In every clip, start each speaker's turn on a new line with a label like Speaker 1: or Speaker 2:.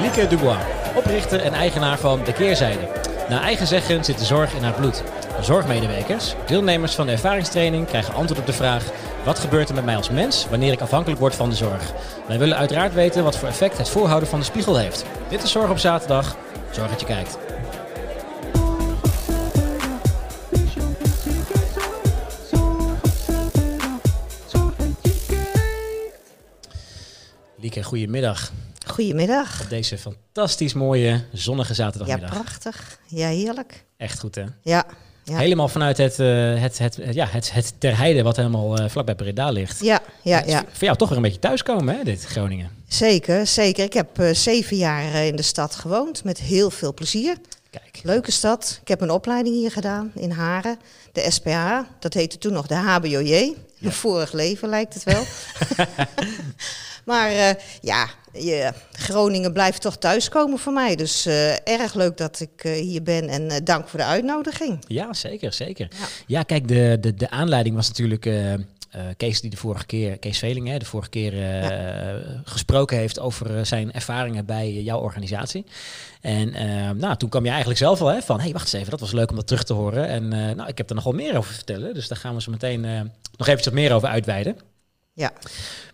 Speaker 1: Lieke Dubois, oprichter en eigenaar van De Keerzijde. Naar eigen zeggen zit de zorg in haar bloed. Zorgmedewerkers, deelnemers van de ervaringstraining, krijgen antwoord op de vraag: wat gebeurt er met mij als mens wanneer ik afhankelijk word van de zorg? Wij willen uiteraard weten wat voor effect het voorhouden van de spiegel heeft. Dit is Zorg op Zaterdag. Zorg dat je kijkt. Lieke, goedemiddag.
Speaker 2: Goedemiddag.
Speaker 1: Op deze fantastisch mooie, zonnige
Speaker 2: Ja,
Speaker 1: zaterdagmiddag.
Speaker 2: prachtig. Ja, heerlijk.
Speaker 1: Echt goed, hè?
Speaker 2: Ja, ja.
Speaker 1: Helemaal vanuit het, eh, het, het, ja, het, het Ter Heide, wat helemaal eh, vlakbij Breda ligt.
Speaker 2: ja, ja, ja.
Speaker 1: Voor jou toch weer een beetje thuiskomen, hè, dit Groningen.
Speaker 2: Zeker, zeker. Ik heb eh, zeven jaar in de stad gewoond met heel veel plezier.
Speaker 1: Kijk.
Speaker 2: Leuke stad. Ik heb een opleiding hier gedaan in Haren. De SPH, dat heette toen nog de HBOJ. Een vorig leven lijkt het wel. maar eh, ja, je, Groningen blijft toch thuiskomen voor mij. Dus eh, erg leuk dat ik eh, hier ben en dank voor de uitnodiging.
Speaker 1: Ja, zeker, zeker.
Speaker 2: Ja.
Speaker 1: Ja, kijk, de, de, de aanleiding was natuurlijk Kees die de vorige keer, Kees Veling, hè, de vorige keer gesproken heeft over zijn ervaringen bij jouw organisatie. En nou, toen kwam je eigenlijk zelf al hè, van, hé, hey, wacht eens even, dat was leuk om dat terug te horen. En nou, ik heb er nogal meer over vertellen, dus daar gaan we zo meteen nog eventjes wat meer over uitweiden.
Speaker 2: Ja.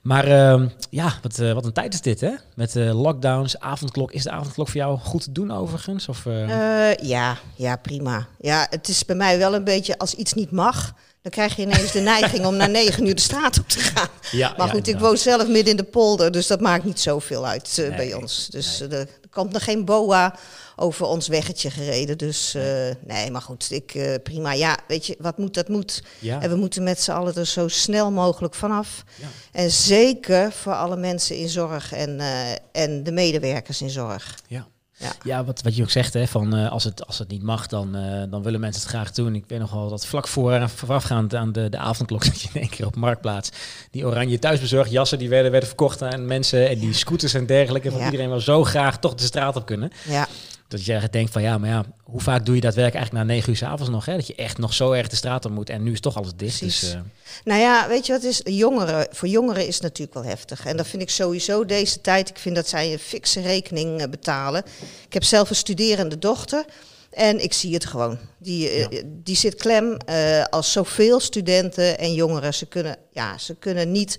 Speaker 1: Maar ehm, ja, wat, eh, wat een tijd is dit, hè? Met eh, lockdowns, avondklok. Is de avondklok voor jou goed te doen overigens? Of, eh,
Speaker 2: ja, ja, prima. Ja, het is bij mij wel een beetje als iets niet mag. Dan krijg je ineens de neiging om na negen uur de straat op te gaan.
Speaker 1: ja,
Speaker 2: Maar
Speaker 1: ja,
Speaker 2: goed, ik woon zelf midden in de polder, dus dat maakt niet zoveel uit
Speaker 1: Nee,
Speaker 2: bij ons. Dus er komt nog geen boa over ons weggetje gereden. Dus eh, nee, maar goed, ik, eh, prima. Ja, weet je, wat moet, dat moet.
Speaker 1: Ja,
Speaker 2: En we moeten met z'n allen er zo snel mogelijk vanaf.
Speaker 1: ja.
Speaker 2: En zeker voor alle mensen in zorg en, eh, en de medewerkers in zorg.
Speaker 1: Ja.
Speaker 2: Ja.
Speaker 1: Ja, wat, wat je ook zegt, hè, van als, het, als het niet mag, dan, dan willen mensen het graag doen. Ik weet nog wel dat vlak voor en voorafgaand aan de, de avondklok zat je in één keer op Marktplaats. Die oranje thuisbezorgd jassen, die werden, werden verkocht aan mensen en die scooters en dergelijke. Van
Speaker 2: Ja.
Speaker 1: iedereen wil zo graag toch de straat op kunnen.
Speaker 2: Ja,
Speaker 1: Dat je denkt van ja, maar ja, hoe vaak doe je dat werk eigenlijk na negen uur 's avonds nog? Hè? Dat je echt nog zo erg de straat op moet en nu is toch alles dicht.
Speaker 2: Precies.
Speaker 1: Dus, eh,
Speaker 2: Nou ja, weet je wat is? Jongeren, voor jongeren is het natuurlijk wel heftig. En dat vind ik sowieso deze tijd. Ik vind dat zij een fikse rekening eh, betalen. Ik heb zelf een studerende dochter. En ik zie het gewoon. Die, eh, die zit klem eh, als zoveel studenten en jongeren. Ze kunnen, ja, ze kunnen niet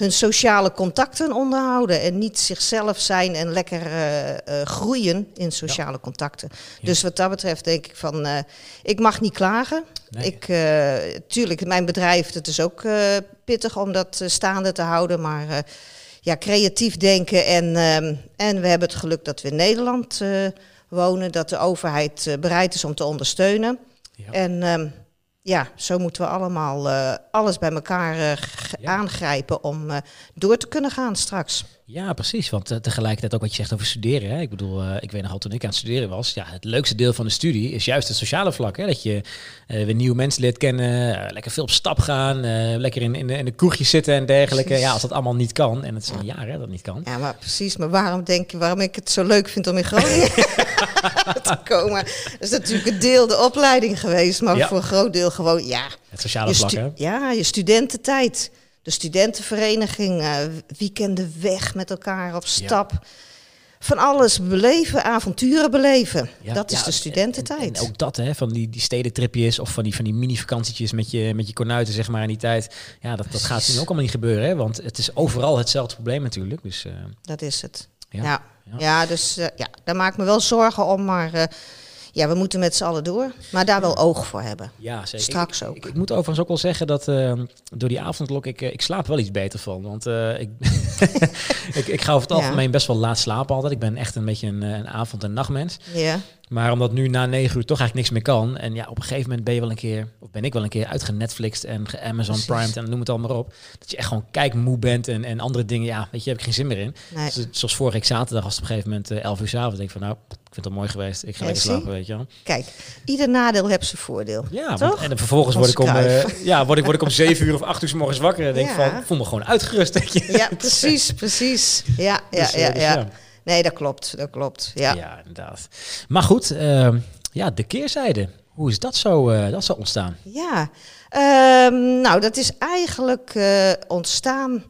Speaker 2: hun sociale contacten onderhouden. En niet zichzelf zijn en lekker eh, eh, groeien in sociale contacten.
Speaker 1: Ja.
Speaker 2: Dus wat dat betreft denk ik van, eh, ik mag niet klagen.
Speaker 1: nee.
Speaker 2: Ik, tuurlijk, mijn bedrijf, het is ook pittig om dat staande te houden. Maar ja, creatief denken. En, ehm, en we hebben het geluk dat we in Nederland wonen. Dat de overheid bereid is om te ondersteunen.
Speaker 1: ja.
Speaker 2: En ehm, ja, zo moeten we allemaal eh, alles bij elkaar eh,
Speaker 1: Ja.
Speaker 2: aangrijpen om eh, door te kunnen gaan straks.
Speaker 1: Ja, precies. Want eh, tegelijkertijd ook wat je zegt over studeren. Hè? Ik bedoel, eh, ik weet nog al toen ik aan het studeren was. Ja, het leukste deel van de studie is juist het sociale vlak. Hè? Dat je eh, weer nieuwe mensen leert kennen. lekker veel op stap gaan. lekker in, in, de, in de zitten en dergelijke.
Speaker 2: Precies.
Speaker 1: Ja, als dat allemaal niet kan. En het is een jaar hè, dat niet kan.
Speaker 2: Ja, maar precies. Maar waarom denk je waarom ik het zo leuk vind om in Groningen te komen? Dat is natuurlijk een deel de opleiding geweest, maar
Speaker 1: Ja.
Speaker 2: voor een groot deel gewoon, ja,
Speaker 1: Het sociale vlak, hè?
Speaker 2: ja, je studententijd. De studentenvereniging, eh, weekenden weg met elkaar op stap. Van alles beleven, avonturen beleven.
Speaker 1: Ja,
Speaker 2: dat is
Speaker 1: ja,
Speaker 2: de
Speaker 1: en-
Speaker 2: studententijd.
Speaker 1: En, ook dat, hè, van die, die stedentripjes of van die, van die mini-vakantietjes met je, met je kornuiten, zeg maar, in die tijd. Ja, dat, dat gaat nu ook allemaal niet gebeuren, hè? Want het is overal hetzelfde probleem natuurlijk. Dus eh,
Speaker 2: Dat is het.
Speaker 1: ja.
Speaker 2: Ja, dus eh, ja, daar maak ik me wel zorgen om. Maar ja, we moeten met z'n allen door. Maar daar wel oog voor hebben.
Speaker 1: Ja, zeker.
Speaker 2: Straks ook.
Speaker 1: Ik, ik moet overigens ook wel zeggen dat eh, door die avondklok, ik, eh, ik slaap wel iets beter van. Want eh, ik, ik, ik ga over het
Speaker 2: Ja.
Speaker 1: algemeen best wel laat slapen altijd. Ik ben echt een beetje een, eh, een avond- en nachtmens.
Speaker 2: Ja,
Speaker 1: Maar omdat nu na negen uur toch eigenlijk niks meer kan. En ja, op een gegeven moment ben je wel een keer, of ben ik wel een keer uitgenetflixt en ge- Amazon. Prime en noem het allemaal op. Dat je echt gewoon kijkmoe bent en, en andere dingen. Ja, weet je, heb ik geen zin meer in.
Speaker 2: nee.
Speaker 1: Dus, zoals vorige week zaterdag was het op een gegeven moment eh, 11 uur s'avonds. denk ik van nou, ik vind het mooi geweest. Ik ga
Speaker 2: Ja,
Speaker 1: lekker
Speaker 2: zie.
Speaker 1: slapen, weet je wel.
Speaker 2: Kijk, ieder nadeel heeft zijn voordeel.
Speaker 1: Ja, want-
Speaker 2: Toch?
Speaker 1: en dan vervolgens word ik, om, eh, ja, word, ik, word ik om 7 uur of 8 uur 's morgens wakker. En denk
Speaker 2: Ja.
Speaker 1: van, ik voel me gewoon uitgerust. Je.
Speaker 2: Ja, precies, precies. Ja, ja,
Speaker 1: Dus, eh,
Speaker 2: ja,
Speaker 1: dus
Speaker 2: ja. Nee, dat klopt, dat klopt. Ja.
Speaker 1: Ja, inderdaad. Maar goed, ehm, ja, de keerzijde. Hoe is dat zo, eh, dat zo ontstaan?
Speaker 2: Ja, ehm, nou dat is eigenlijk ontstaan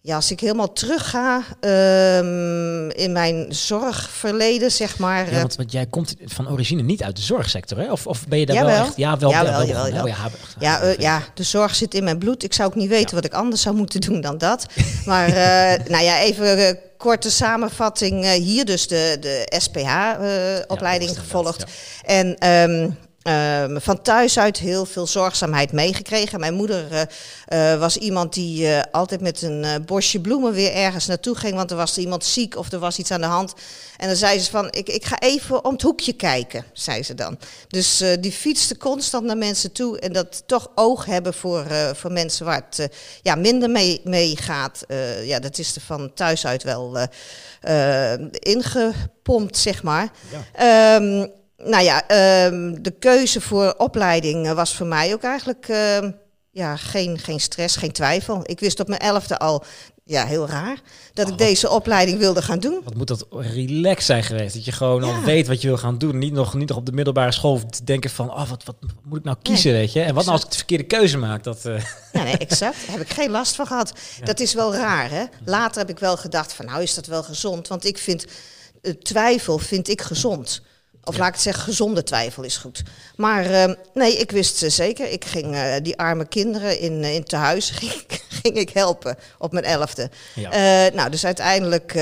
Speaker 2: Ja, als ik helemaal terug ga ehm, in mijn zorgverleden, zeg maar.
Speaker 1: Ja,
Speaker 2: eh,
Speaker 1: want, want jij komt van origine niet uit de zorgsector, hè? Of, of ben je daar wel echt... Ja, wel.
Speaker 2: Jawel,
Speaker 1: wel, wel
Speaker 2: jawel.
Speaker 1: Oh, ja,
Speaker 2: Ja, eh, ja, de zorg zit in mijn bloed. Ik zou ook niet weten
Speaker 1: Ja.
Speaker 2: wat ik anders zou moeten doen dan dat. Maar eh, nou ja, even eh, korte samenvatting. hier dus de, de SPH-opleiding gevolgd.
Speaker 1: ja.
Speaker 2: En ehm, ehm, van thuis uit heel veel zorgzaamheid meegekregen. Mijn moeder eh, eh, was iemand die eh, altijd met een bosje bloemen weer ergens naartoe ging. Want er was iemand ziek of er was iets aan de hand. En dan zei ze van, ik, ik ga even om het hoekje kijken, zei ze dan. Dus die fietste constant naar mensen toe. En dat toch oog hebben voor, voor mensen waar het ja, minder mee, mee gaat. Ja, dat is er van thuis uit wel ingepompt, zeg maar.
Speaker 1: Ja.
Speaker 2: Ehm, nou ja, ehm, de keuze voor opleiding eh, was voor mij ook eigenlijk ehm, ja, geen, geen stress, geen twijfel. Ik wist op mijn elfde al, ja, heel raar, dat
Speaker 1: Oh,
Speaker 2: ik
Speaker 1: wat-
Speaker 2: deze opleiding wilde gaan doen.
Speaker 1: Wat moet dat relaxed zijn geweest? Dat je gewoon al weet wat je wil gaan doen. Niet nog, niet nog op de middelbare school te denken van... Oh, wat, wat moet ik nou kiezen, weet je? En wat nou als ik de verkeerde keuze maak? Dat, eh,
Speaker 2: Ja, nee, exact. Daar heb ik geen last van gehad. Dat is wel raar, hè? Later heb ik wel gedacht van, nou is dat wel gezond? Want ik vind, eh, twijfel vind ik gezond. Of laat ik het zeggen, gezonde twijfel is goed. Maar eh, nee, ik wist eh, zeker. Ik ging eh, die arme kinderen in, eh, in tehuis ging, ging ik helpen op mijn elfde.
Speaker 1: ja.
Speaker 2: Eh, nou, dus uiteindelijk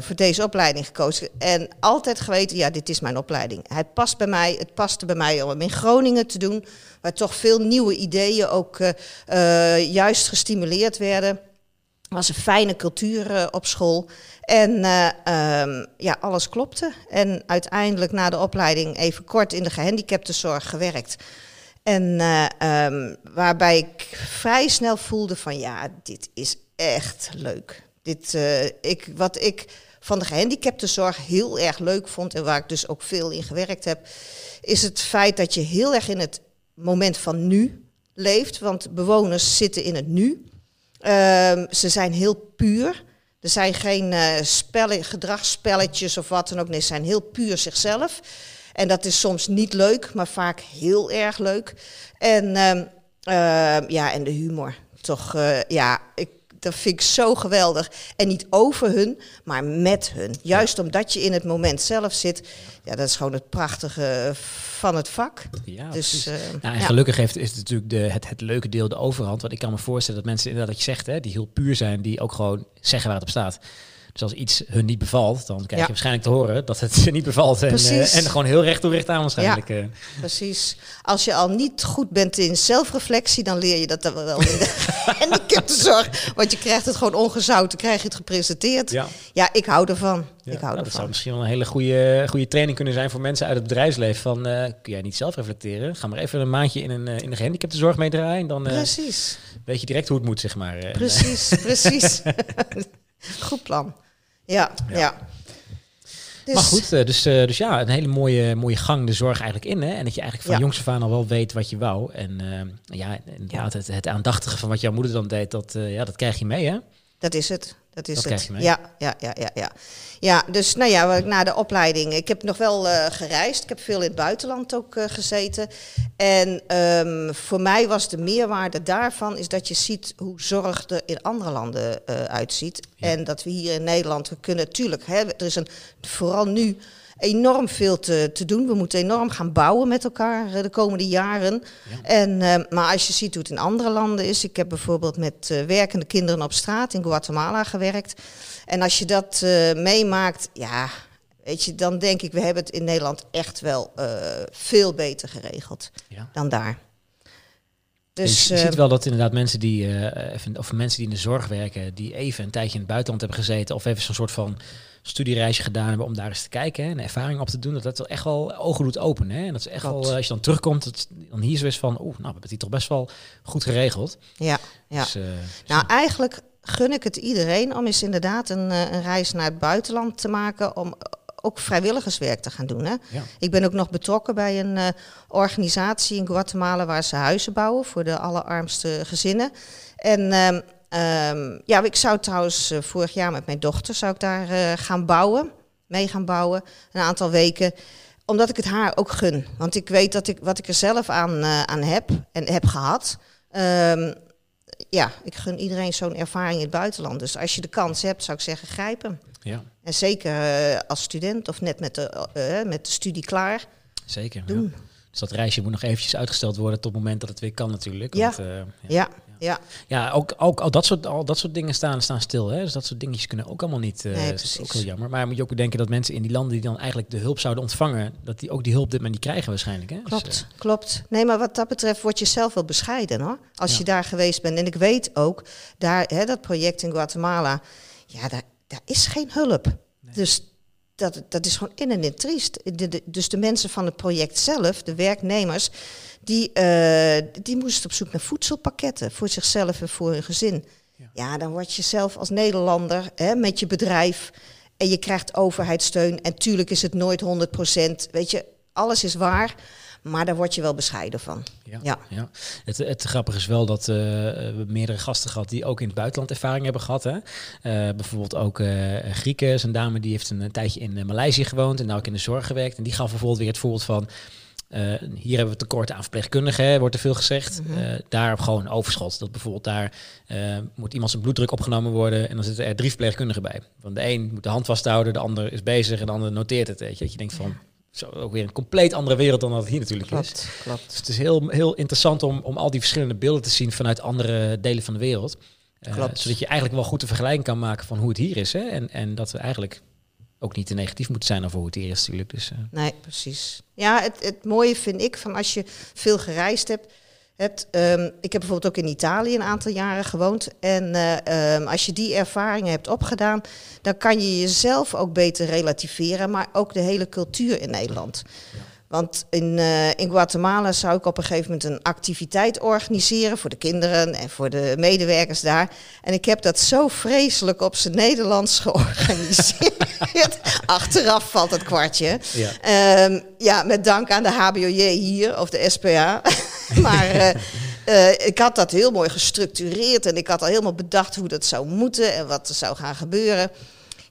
Speaker 2: voor deze opleiding gekozen. En altijd geweten, ja, dit is mijn opleiding. Hij past bij mij. Het paste bij mij om hem in Groningen te doen. Waar toch veel nieuwe ideeën ook juist gestimuleerd werden. Was een fijne cultuur eh, op school. En eh, ehm, ja, alles klopte. En uiteindelijk na de opleiding even kort in de gehandicaptenzorg gewerkt. En eh, ehm, waarbij ik vrij snel voelde van ja, dit is echt leuk. Dit, ik, wat ik van de gehandicaptenzorg heel erg leuk vond en waar ik dus ook veel in gewerkt heb, is het feit dat je heel erg in het moment van nu leeft. Want bewoners zitten in het nu. Ehm, ze zijn heel puur. Er zijn geen spellen, gedragsspelletjes of wat dan ook. Nee, ze zijn heel puur zichzelf. En dat is soms niet leuk, maar vaak heel erg leuk. En, ehm, ehm, ja, en de humor. Toch, eh, ja, ik, dat vind ik zo geweldig. En niet over hun, maar met hun. Juist omdat je in het moment zelf zit. Ja, dat is gewoon het prachtige van het vak.
Speaker 1: ja,
Speaker 2: dus, eh,
Speaker 1: Nou, en
Speaker 2: ja.
Speaker 1: gelukkig heeft is het natuurlijk de, het, het leuke deel de overhand. Want ik kan me voorstellen dat mensen inderdaad, wat je zegt, hè, die heel puur zijn, die ook gewoon zeggen waar het op staat. Dus als iets hun niet bevalt, dan krijg je
Speaker 2: Ja.
Speaker 1: waarschijnlijk te horen dat het ze niet bevalt. En, eh, en gewoon heel recht toe recht aan waarschijnlijk. eh.
Speaker 2: Precies. Als je al niet goed bent in zelfreflectie, dan leer je dat dan wel in de gehandicaptenzorg. Want je krijgt het gewoon ongezouten, krijg je het gepresenteerd. Ja,
Speaker 1: Ja.
Speaker 2: ik hou ervan.
Speaker 1: Ja,
Speaker 2: ik hou
Speaker 1: nou, dat zou
Speaker 2: ervan.
Speaker 1: misschien wel een hele goede, goede training kunnen zijn voor mensen uit het bedrijfsleven. Van, eh, kun jij niet zelf reflecteren? Ga maar even een maandje in een, eh, in de gehandicaptenzorg meedraaien. Dan eh,
Speaker 2: Precies,
Speaker 1: weet je direct hoe het moet, zeg maar. Eh, eh,
Speaker 2: precies, precies. Goed plan. Ja,
Speaker 1: Ja.
Speaker 2: ja. Dus,
Speaker 1: Maar goed, eh, dus, eh, dus ja, een hele mooie, mooie gang de zorg eigenlijk in. Hè? En dat je eigenlijk van
Speaker 2: Ja.
Speaker 1: jongs af aan al wel weet wat je wou. En eh, ja, inderdaad, Het, het aandachtige van wat jouw moeder dan deed, dat, ja, dat krijg je mee, hè?
Speaker 2: Dat is het. Dat is
Speaker 1: Dat
Speaker 2: het.
Speaker 1: krijg je mee.
Speaker 2: Ja, ja, ja, ja, ja. Ja, dus nou ja, na de opleiding. Ik heb nog wel eh, gereisd. Ik heb veel in het buitenland ook eh, gezeten. En ehm, voor mij was de meerwaarde daarvan is dat je ziet hoe zorg er in andere landen eh, uitziet.
Speaker 1: Ja.
Speaker 2: En dat we hier in Nederland, we kunnen natuurlijk, hè, er is een, vooral nu enorm veel te, te doen. We moeten enorm gaan bouwen met elkaar eh, de komende jaren.
Speaker 1: Ja.
Speaker 2: En, eh, maar als je ziet hoe het in andere landen is. Ik heb bijvoorbeeld met eh, werkende kinderen op straat in Guatemala gewerkt. En als je dat meemaakt, ja, weet je, dan denk ik, we hebben het in Nederland echt wel veel beter geregeld
Speaker 1: Ja.
Speaker 2: dan daar.
Speaker 1: Dus je ziet wel dat inderdaad mensen die, even, of mensen die in de zorg werken, die even een tijdje in het buitenland hebben gezeten, of even zo'n soort van studiereisje gedaan hebben om daar eens te kijken hè, en ervaring op te doen, dat dat wel echt wel ogen doet openen. Hè? En dat is echt
Speaker 2: Klopt.
Speaker 1: wel, eh, als je dan terugkomt, dat, dan hier zo is van, oeh, nou, we hebben het hier toch best wel goed geregeld.
Speaker 2: ja, ja.
Speaker 1: Dus, eh,
Speaker 2: Nou, eigenlijk gun ik het iedereen om eens inderdaad een, eh, een reis naar het buitenland te maken. Om ook vrijwilligerswerk te gaan doen. Hè?
Speaker 1: ja.
Speaker 2: Ik ben ook nog betrokken bij een organisatie in Guatemala waar ze huizen bouwen voor de allerarmste gezinnen. En ehm, ehm, ja, ik zou trouwens eh, vorig jaar met mijn dochter zou ik daar eh, gaan bouwen, mee gaan bouwen, een aantal weken omdat ik het haar ook gun. Want ik weet dat ik wat ik er zelf aan, eh, aan heb en heb gehad. ehm, ja, ik gun iedereen zo'n ervaring in het buitenland. Dus als je de kans hebt, zou ik zeggen, grijp hem.
Speaker 1: Ja,
Speaker 2: En zeker als student of net met de, met de studie klaar.
Speaker 1: zeker.
Speaker 2: Doen.
Speaker 1: Ja. Dus dat reisje moet nog eventjes uitgesteld worden tot het moment dat het weer kan natuurlijk.
Speaker 2: Ja.
Speaker 1: Want, ja.
Speaker 2: Ja, ja.
Speaker 1: Ja, ook, ook al, dat soort, al dat soort dingen staan, staan stil. Hè? Dus dat soort dingetjes kunnen ook allemaal niet. eh,
Speaker 2: Nee,
Speaker 1: dat is ook heel jammer. Maar moet je ook bedenken dat mensen in die landen die dan eigenlijk de hulp zouden ontvangen, dat die ook die hulp dit maar niet krijgen waarschijnlijk. Hè? Dus,
Speaker 2: Klopt, klopt. Nee, maar wat dat betreft word je zelf wel bescheiden hoor. Als
Speaker 1: Ja.
Speaker 2: je daar geweest bent. En ik weet ook, daar, hè, dat project in Guatemala, ja, daar, daar is geen hulp. Dus dat, dat is gewoon in en in triest. De, de- dus de mensen van het project zelf, de werknemers, die, eh, die moesten op zoek naar voedselpakketten voor zichzelf en voor hun gezin.
Speaker 1: Ja.
Speaker 2: Ja, dan word je zelf als Nederlander hè, met je bedrijf en je krijgt overheidssteun. En tuurlijk is het nooit 100%. Weet je, alles is waar, maar daar word je wel bescheiden van.
Speaker 1: Ja,
Speaker 2: Ja.
Speaker 1: ja. Het, het grappige is wel dat eh, we meerdere gasten gehad die ook in het buitenland ervaring hebben gehad. Hè. Eh, bijvoorbeeld ook eh Grieken, is een dame die heeft een, een tijdje in Maleisië gewoond en nou ook in de zorg gewerkt. En die gaf bijvoorbeeld weer het voorbeeld van. Eh, hier hebben we tekort aan verpleegkundigen, wordt er veel gezegd.
Speaker 2: Mhm.
Speaker 1: Eh, daar gewoon overschot. Dat bijvoorbeeld daar eh, moet iemand zijn bloeddruk opgenomen worden en dan zitten er drie verpleegkundigen bij. Want de een moet de hand vasthouden, de ander is bezig en de ander noteert het. Weet je, dat je denkt van, zo ook weer een compleet andere wereld dan dat het hier natuurlijk is.
Speaker 2: Klopt.
Speaker 1: Dus het is heel, heel interessant om, om al die verschillende beelden te zien vanuit andere delen van de wereld. Zodat je eigenlijk wel goed de vergelijking kan maken van hoe het hier is. Hè? En, en dat we eigenlijk ook niet te negatief moeten zijn over hoe het is natuurlijk. Dus, eh,
Speaker 2: Nee, precies. Ja, het, het mooie vind ik van als je veel gereisd hebt. hebt ehm, ik heb bijvoorbeeld ook in Italië een aantal jaren gewoond. En eh, ehm, als je die ervaringen hebt opgedaan, dan kan je jezelf ook beter relativeren, maar ook de hele cultuur in Nederland. Want in, eh, in Guatemala zou ik op een gegeven moment een activiteit organiseren voor de kinderen en voor de medewerkers daar. En ik heb dat zo vreselijk op zijn Nederlands georganiseerd. Achteraf valt het kwartje.
Speaker 1: ja.
Speaker 2: Ehm, ja, met dank aan de HBOJ hier, of de SPA. maar eh, eh, ik had dat heel mooi gestructureerd en ik had al helemaal bedacht hoe dat zou moeten en wat er zou gaan gebeuren.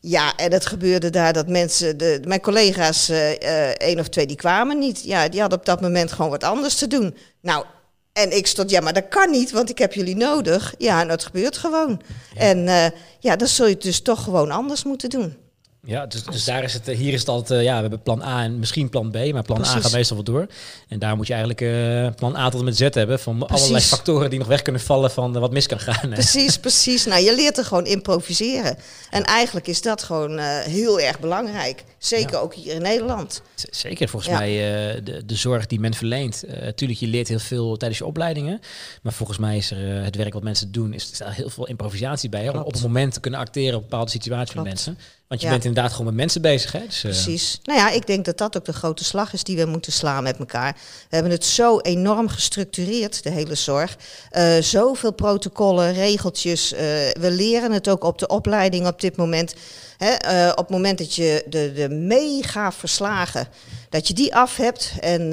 Speaker 2: Ja, en het gebeurde daar dat mensen, de, mijn collega's, eh eh, één of twee, die kwamen niet. Ja, die hadden op dat moment gewoon wat anders te doen. Nou, en ik stond, ja, maar dat kan niet, want ik heb jullie nodig. Ja, en dat gebeurt gewoon. En eh, ja, dan zul je het dus toch gewoon anders moeten doen.
Speaker 1: Ja, dus, dus daar is het, eh, hier is het altijd, eh, ja, we hebben plan A en misschien plan B, maar plan A gaat meestal wel door. En daar moet je eigenlijk eh, plan A tot en met Z hebben van allerlei factoren die nog weg kunnen vallen van wat mis kan gaan. hè.
Speaker 2: Precies, precies. Nou, je leert er gewoon improviseren. En eigenlijk is dat gewoon heel erg belangrijk. Zeker
Speaker 1: Ja.
Speaker 2: ook hier in Nederland.
Speaker 1: Z- Zeker, volgens
Speaker 2: Ja.
Speaker 1: mij uh, de, de zorg die men verleent. Natuurlijk, je leert heel veel tijdens je opleidingen. Maar volgens mij is er uh, het werk wat mensen doen, is er heel veel improvisatie bij. Om op het moment te kunnen acteren op bepaalde situaties met
Speaker 2: Klopt.
Speaker 1: mensen. Want je
Speaker 2: Ja.
Speaker 1: bent inderdaad gewoon met mensen bezig. Hè? Dus, uh,
Speaker 2: Precies. Nou ja, ik denk dat dat ook de grote slag is die we moeten slaan met elkaar. We hebben het zo enorm gestructureerd, de hele zorg. Uh, zoveel protocollen, regeltjes. Uh, we leren het ook op de opleiding op dit moment. Hè, op het moment dat je de, de mega verslagen, dat je die af hebt en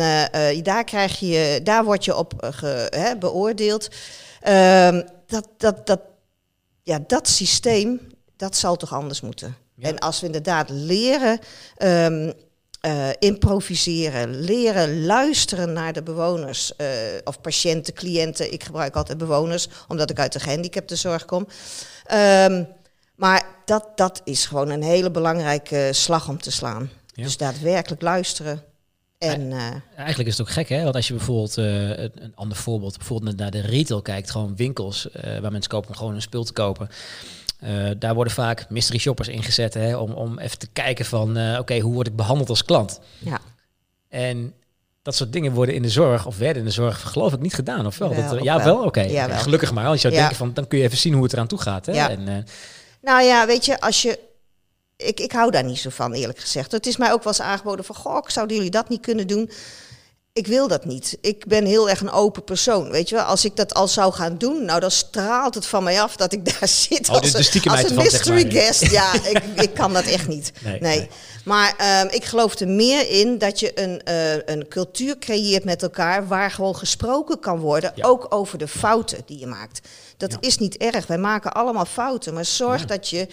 Speaker 2: daar, krijg je, daar word je op ge, hè, beoordeeld. Ehm, dat, dat, dat, ja, dat systeem, dat zal toch anders moeten. Ja. En als we inderdaad leren um, uh, improviseren, leren luisteren naar de bewoners uh, of patiënten, cliënten. Ik gebruik altijd bewoners, omdat ik uit de gehandicaptenzorg kom. Um, maar dat, dat is gewoon een hele belangrijke slag om te slaan. Ja. Dus daadwerkelijk luisteren. En, uh,
Speaker 1: Eigenlijk is het ook gek, hè? Want als je bijvoorbeeld, uh, een ander voorbeeld, bijvoorbeeld naar de retail kijkt, gewoon winkels uh, waar mensen kopen om gewoon een spul te kopen. Uh, daar worden vaak mystery shoppers ingezet hè, om, om even te kijken van, uh, oké, okay, hoe word ik behandeld als klant?
Speaker 2: Ja.
Speaker 1: En dat soort dingen worden in de zorg, of werden in de zorg, geloof ik, niet gedaan, of wel?
Speaker 2: Wel,
Speaker 1: dat, ja, wel, oké. Okay.
Speaker 2: Ja, wel.
Speaker 1: Gelukkig maar, want je zou
Speaker 2: ja.
Speaker 1: denken van, dan kun je even zien hoe het eraan toe gaat. Hè?
Speaker 2: Ja.
Speaker 1: En, uh,
Speaker 2: nou ja, weet je, als je... Ik, ik hou daar niet zo van, eerlijk gezegd. Het is mij ook wel eens aangeboden van... Goh, zouden jullie dat niet kunnen doen? Ik wil dat niet. Ik ben heel erg een open persoon, weet je wel. Als ik dat al zou gaan doen, nou dan straalt het van mij af dat ik daar zit
Speaker 1: oh,
Speaker 2: als,
Speaker 1: dus
Speaker 2: een, als een
Speaker 1: van,
Speaker 2: mystery
Speaker 1: zeg maar.
Speaker 2: guest. Ja, ik, ik kan dat echt niet.
Speaker 1: Nee.
Speaker 2: nee.
Speaker 1: nee.
Speaker 2: Maar um, ik geloof er meer in dat je een, uh, een cultuur creëert met elkaar... waar gewoon gesproken kan worden,
Speaker 1: ja.
Speaker 2: ook over de fouten die je maakt. Dat
Speaker 1: Ja.
Speaker 2: is niet erg, wij maken allemaal fouten. Maar zorg
Speaker 1: Ja.
Speaker 2: dat je...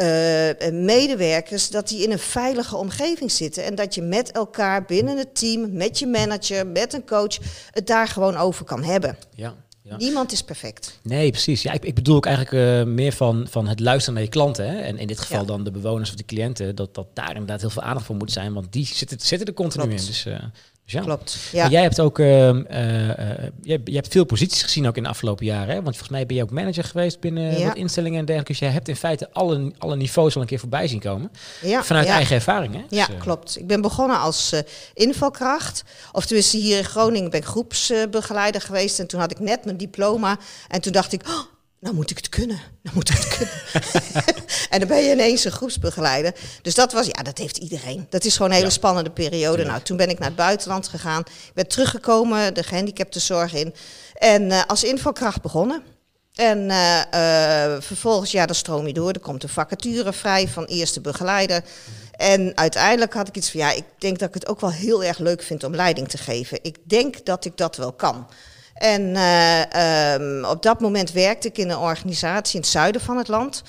Speaker 2: Uh, medewerkers, dat die in een veilige omgeving zitten. En dat je met elkaar binnen het team, met je manager, met een coach, het daar gewoon over kan hebben.
Speaker 1: Ja, Ja.
Speaker 2: Niemand is perfect.
Speaker 1: Nee, precies. Ja, ik, ik bedoel ook eigenlijk eh, meer van, van het luisteren naar je klanten. Hè? En in dit geval
Speaker 2: Ja.
Speaker 1: dan de bewoners of de cliënten. Dat, dat daar inderdaad heel veel aandacht voor moet zijn. Want die zitten, zitten er continu
Speaker 2: Klopt.
Speaker 1: in. Dus, eh, dus ja.
Speaker 2: Klopt. Ja.
Speaker 1: jij hebt ook eh, jij, jij hebt veel posities gezien ook in de afgelopen jaren. Hè? Want volgens mij ben je ook manager geweest binnen
Speaker 2: Ja.
Speaker 1: wat instellingen en dergelijke. Dus jij hebt in feite alle, alle niveaus al een keer voorbij zien komen.
Speaker 2: ja.
Speaker 1: Vanuit eigen ervaring. Hè?
Speaker 2: Ja,
Speaker 1: Dus, eh,
Speaker 2: klopt. Ik ben begonnen als eh, invalkracht. Of tenminste, hier in Groningen ben ik groepsbegeleider geweest. En toen had ik net mijn diploma. En toen dacht ik, oh, nou moet ik het kunnen. Nou moet ik het kunnen. en dan ben je ineens een groepsbegeleider. Dus dat was, ja, dat heeft iedereen. Dat is gewoon een hele
Speaker 1: Ja.
Speaker 2: spannende periode. Nou, toen ben ik naar het buitenland gegaan. Ik ben teruggekomen, de gehandicaptenzorg in. En eh, als invalkracht begonnen. En eh, eh, vervolgens, ja, dan stroom je door. Er komt een vacature vrij van eerste begeleider. En uiteindelijk had ik iets van, ja, ik denk dat ik het ook wel heel erg leuk vind om leiding te geven. Ik denk dat ik dat wel kan. En eh, ehm, op dat moment werkte ik in een organisatie in het zuiden van het land.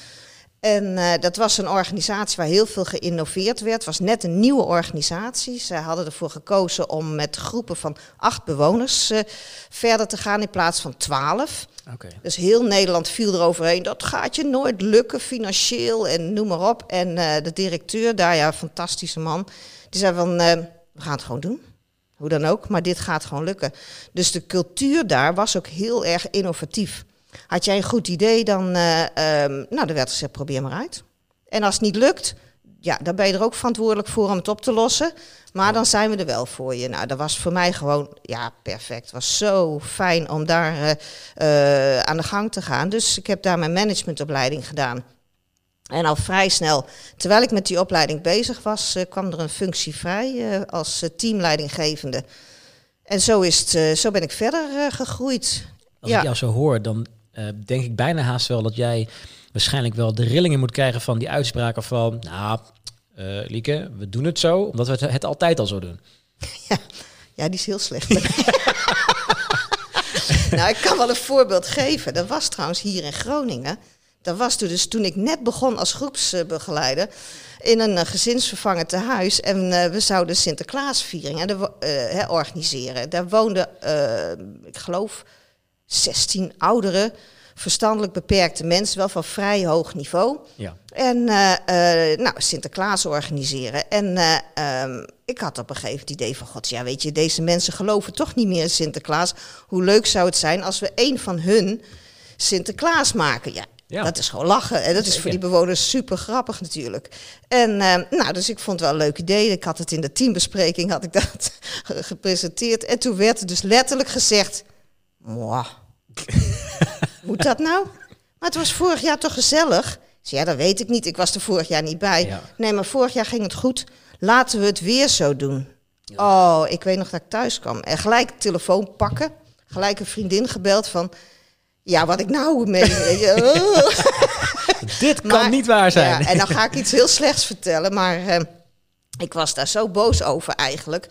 Speaker 2: En eh, dat was een organisatie waar heel veel geïnnoveerd werd. Het was net een nieuwe organisatie. Ze hadden ervoor gekozen om met groepen van acht bewoners eh, verder te gaan in plaats van twaalf. Dus heel Nederland viel eroverheen. Dat gaat je nooit lukken, financieel en noem maar op. En de directeur daar, ja, fantastische man, die zei van, we gaan het gewoon doen. Hoe dan ook, maar dit gaat gewoon lukken. Dus de cultuur daar was ook heel erg innovatief. Had jij een goed idee, dan, ehm, nou, dan werd gezegd, probeer maar uit. En als het niet lukt, ja, dan ben je er ook verantwoordelijk voor om het op te lossen. Maar dan zijn we er wel voor je. Nou, dat was voor mij gewoon, ja, perfect. Het was zo fijn om daar eh, eh, aan de gang te gaan. Dus ik heb daar mijn managementopleiding gedaan. En al vrij snel, terwijl ik met die opleiding bezig was, eh, kwam er een functie vrij eh, als eh, teamleidinggevende. En zo, is het, zo ben ik verder gegroeid.
Speaker 1: Als
Speaker 2: Ja.
Speaker 1: ik jou zo hoor, dan denk ik bijna haast wel dat jij waarschijnlijk wel de rillingen moet krijgen van die uitspraken van, nou, Lieke, we doen het zo, omdat we het, het altijd al zo doen.
Speaker 2: Ja, die is heel slecht. nou, ik kan wel een voorbeeld geven. Dat was trouwens hier in Groningen. Dat was toen, dus toen ik net begon als groepsbegeleider in een eh, gezinsvervangend tehuis. En eh, we zouden Sinterklaasviering hè, organiseren. Daar woonden, ik geloof, 16 ouderen, verstandelijk beperkte mensen, wel van vrij hoog niveau.
Speaker 1: Ja.
Speaker 2: En nou, Sinterklaas organiseren. En eh, ehm, ik had op een gegeven moment het idee van... God, ja, weet je, deze mensen geloven toch niet meer in Sinterklaas. Hoe leuk zou het zijn als we een van hun Sinterklaas maken? Ja,
Speaker 1: Ja.
Speaker 2: dat is gewoon lachen. En dat is voor die bewoners super grappig natuurlijk. En eh, nou, dus ik vond het wel een leuk idee. Ik had het in de teambespreking had ik dat gepresenteerd. En toen werd er dus letterlijk gezegd... Mwah. Moet dat nou? Maar het was vorig jaar toch gezellig? Ja, dat weet ik niet. Ik was er vorig jaar niet bij.
Speaker 1: Ja.
Speaker 2: Nee, maar vorig jaar ging het goed. Laten we het weer zo doen. Oh, ik weet nog dat ik thuis kwam. En gelijk telefoon pakken. Gelijk een vriendin gebeld van... Ja, wat ik nou mee... oh.
Speaker 1: Dit kan
Speaker 2: Maar-
Speaker 1: niet waar zijn.
Speaker 2: Ja, en dan ga ik iets heel slechts vertellen. Maar eh, ik was daar zo boos over eigenlijk.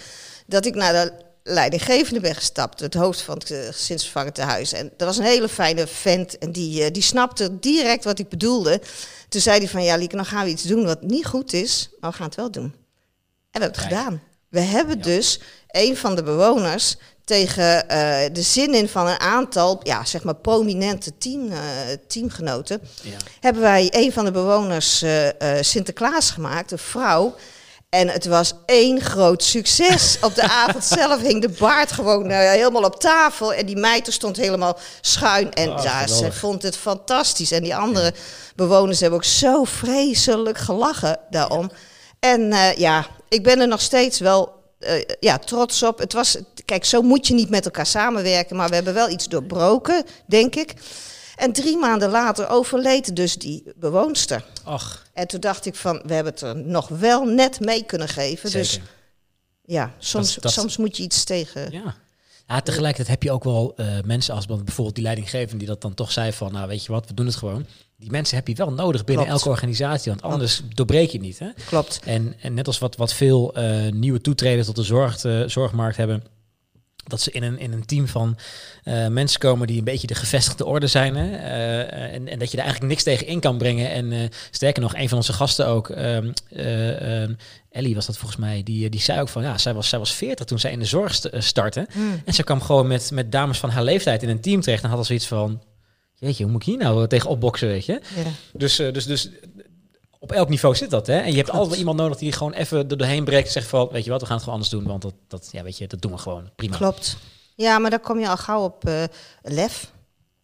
Speaker 2: Dat ik naar de leidinggevende ben gestapt. Het hoofd van het uh, gezinsvervangend tehuis. En dat was een hele fijne vent. En die, eh, die snapte direct wat ik bedoelde. Toen zei hij van, ja Lieke, dan gaan we iets doen wat niet goed is. Maar we gaan het wel doen. En we hebben het gedaan. We hebben dus een van de bewoners tegen eh, de zin in van een aantal, ja, zeg maar prominente team, eh, teamgenoten,
Speaker 1: Ja.
Speaker 2: hebben wij een van de bewoners eh, Sinterklaas gemaakt, een vrouw. En het was één groot succes. Op de avond zelf hing de baard gewoon helemaal op tafel. En die meid stond helemaal schuin. En ja, ze vond het fantastisch. En die andere bewoners hebben ook zo vreselijk gelachen daarom. En ja, ik ben er nog steeds wel eh, ja, trots op. Het was, kijk, zo moet je niet met elkaar samenwerken. Maar we hebben wel iets doorbroken, denk ik. En drie maanden later overleed dus die bewoonster.
Speaker 1: Ach,
Speaker 2: En toen dacht ik van, we hebben het er nog wel net mee kunnen geven. Dus ja, soms,
Speaker 1: Dat- dat-
Speaker 2: soms moet je iets tegen.
Speaker 1: Ja. Ja, tegelijkertijd heb je ook wel eh, mensen als bijvoorbeeld die leidinggevende die dat dan toch zei van, nou weet je wat, we doen het gewoon. Die mensen heb je wel nodig binnen
Speaker 2: Klopt.
Speaker 1: elke organisatie, want anders doorbreek je niet. Hè?
Speaker 2: Klopt.
Speaker 1: En, en net als wat, wat veel eh, nieuwe toetreden tot de zorg, eh, zorgmarkt hebben, dat ze in een, in een team van uh, mensen komen die een beetje de gevestigde orde zijn. Hè? Uh, en, en, dat je daar eigenlijk niks tegen in kan brengen. En uh, sterker nog, een van onze gasten ook, um, Ellie was dat volgens mij, die, die zei ook van ja, zij was, zij was 40 toen zij in de zorg st startte. Mm. En ze kwam gewoon met, met dames van haar leeftijd in een team terecht en had al zoiets van. Jeetje, hoe moet ik hier nou tegen opboksen, weet je? Ja. Dus, dus, dus op elk niveau zit dat, hè? En je hebt altijd iemand nodig die gewoon even er doorheen breekt en zegt van, weet je wat, we gaan het gewoon anders doen, want dat, dat, ja, weet je, dat doen we gewoon prima.
Speaker 2: Klopt. Ja, maar dan kom je al gauw op uh, lef.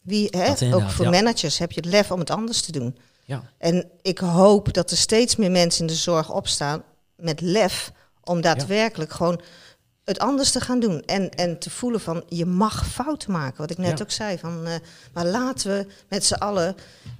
Speaker 2: Wie, hè? Ook voor managers heb je het lef om het anders te doen. Ja. En ik hoop dat er steeds meer mensen in de zorg opstaan met lef om daadwerkelijk gewoon het anders te gaan doen. En, en te voelen van je mag fouten maken. Wat ik net ook zei. Van, uh, maar laten we met z'n allen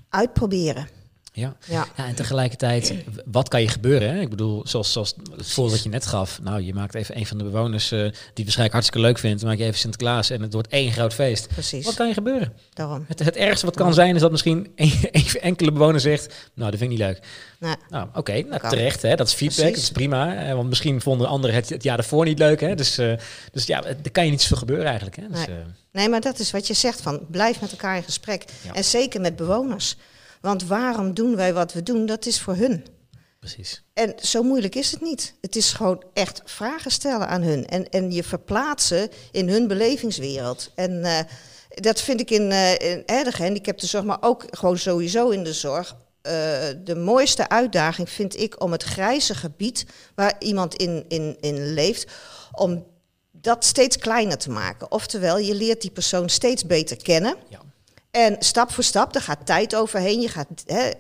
Speaker 2: uitproberen.
Speaker 1: Ja. Ja. ja, en tegelijkertijd, wat kan je gebeuren? Hè? Ik bedoel, zoals, zoals het voorbeeld dat je net gaf. Nou, je maakt even een van de bewoners uh, die het waarschijnlijk hartstikke leuk vindt. maak je even Sinterklaas en het wordt één groot feest.
Speaker 2: Precies.
Speaker 1: Wat kan je gebeuren?
Speaker 2: Daarom.
Speaker 1: Het, het ergste wat kan zijn is dat misschien een, enkele bewoner zegt... Nou, dat vind ik niet leuk. Nee. Nou, oké, nou, terecht. Hè? Dat is feedback, Precies. dat is prima. want misschien vonden anderen het, het jaar daarvoor niet leuk. Hè? Dus, uh, dus ja, er kan je niet zoveel gebeuren eigenlijk. Hè? Dus,
Speaker 2: nee. Uh, nee, maar dat is wat je zegt van blijf met elkaar in gesprek. Ja. En zeker met bewoners. Want waarom doen wij wat we doen? Dat is voor hun.
Speaker 1: Precies.
Speaker 2: En zo moeilijk is het niet. Het is gewoon echt vragen stellen aan hun. En, en je verplaatsen in hun belevingswereld. En uh, dat vind ik in, uh, in de gehandicaptenzorg, maar ook gewoon sowieso in de zorg. Uh, de mooiste uitdaging vind ik om het grijze gebied waar iemand in, in, in leeft, om dat steeds kleiner te maken. Oftewel, je leert die persoon steeds beter kennen. Ja. En stap voor stap, er gaat tijd overheen. Je gaat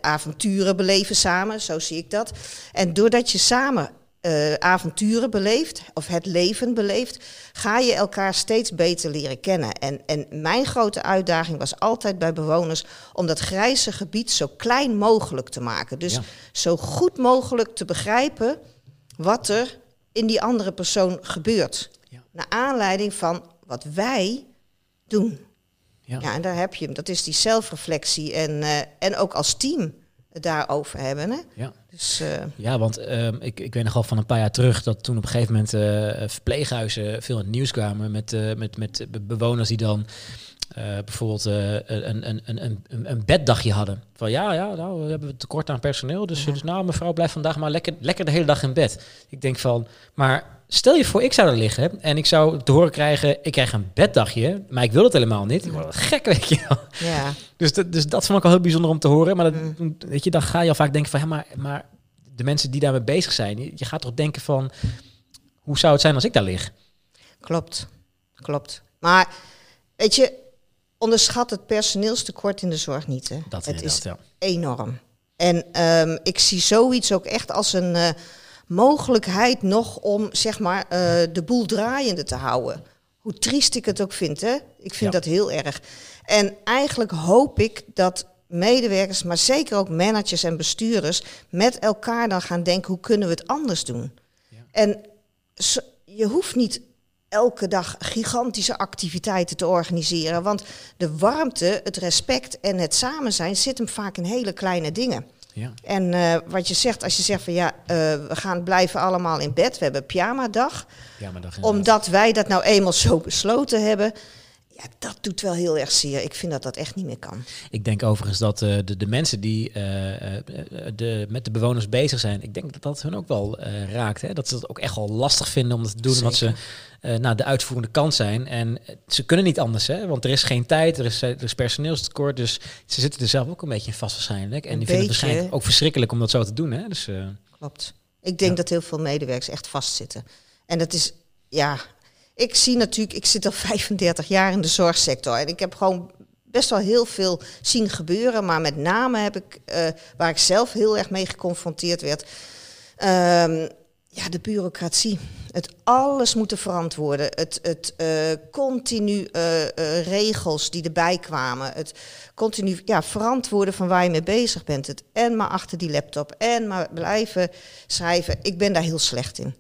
Speaker 2: avonturen beleven samen, zo zie ik dat. En doordat je samen uh, avonturen beleeft, of het leven beleeft, ga je elkaar steeds beter leren kennen. En, en mijn grote uitdaging was altijd bij bewoners om dat grijze gebied zo klein mogelijk te maken. Dus zo goed mogelijk te begrijpen wat er in die andere persoon gebeurt. Ja. Naar aanleiding van wat wij doen. Ja. ja, en daar heb je hem. Dat is die zelfreflectie en, uh, en ook als team daarover hebben. Hè?
Speaker 1: Ja. Dus, uh... ja, want uh, ik, ik weet nog al van een paar jaar terug dat toen op een gegeven moment uh, verpleeghuizen veel in het nieuws kwamen met, met, met bewoners die dan bijvoorbeeld een, een, een, een, een beddagje hadden. Van ja, ja, nou, we hebben tekort aan personeel, dus, ja. dus nou mevrouw blijft vandaag maar lekker, lekker de hele dag in bed. Ik denk van, maar Stel je voor, ik zou er liggen en ik zou te horen krijgen, ik krijg een beddagje, maar ik wil het helemaal niet. Word gek, weet je wel. Ja. Dus, dat, dus dat vond ik al heel bijzonder om te horen. Maar dat, mm. weet je, dan ga je al vaak denken van, ja, maar, maar de mensen die daarmee bezig zijn, je gaat toch denken van, hoe zou het zijn als ik daar lig?
Speaker 2: Klopt, klopt. Maar weet je, onderschat het personeelstekort in de zorg niet. Hè?
Speaker 1: Dat
Speaker 2: het
Speaker 1: is ja.
Speaker 2: enorm. En um, ik zie zoiets ook echt als een... Uh, mogelijkheid nog om zeg maar, uh, de boel draaiende te houden. Hoe triest ik het ook vind, hè? ik vind dat heel erg. En eigenlijk hoop ik dat medewerkers, maar zeker ook managers en bestuurders, met elkaar dan gaan denken, hoe kunnen we het anders doen? Ja. En je hoeft niet elke dag gigantische activiteiten te organiseren, want de warmte, het respect en het samen zijn zit hem vaak in hele kleine dingen. Ja. En uh, wat je zegt, als je zegt van ja, uh, we gaan blijven allemaal in bed, we hebben pyjama-dag. Pyjama-dag omdat wij dat nou eenmaal zo besloten hebben. Ja, dat doet wel heel erg zeer. Ik vind dat dat echt niet meer kan.
Speaker 1: Ik denk overigens dat uh, de, de mensen die de, met de bewoners bezig zijn, ik denk dat dat hun ook wel raakt. Hè? Dat ze het ook echt wel lastig vinden om dat te doen. Zeker. Omdat ze nou, de uitvoerende kant zijn. En ze kunnen niet anders, hè? want er is geen tijd, er is, er is personeelstekort. Dus ze zitten er zelf ook een beetje in vast waarschijnlijk. En die vinden het waarschijnlijk ook verschrikkelijk om dat zo te doen. Hè? Dus,
Speaker 2: Klopt. Ik denk dat heel veel medewerkers echt vastzitten. En dat is, ja, ik zie natuurlijk, ik zit al 35 jaar in de zorgsector. En ik heb gewoon best wel heel veel zien gebeuren. Maar met name heb ik, uh, waar ik zelf heel erg mee geconfronteerd werd. Um, ja, de bureaucratie. Het alles moeten verantwoorden. Het, het uh, continu uh, regels die erbij kwamen. Het continu ja, verantwoorden van waar je mee bezig bent. Het en maar achter die laptop. En maar blijven schrijven. Ik ben daar heel slecht in.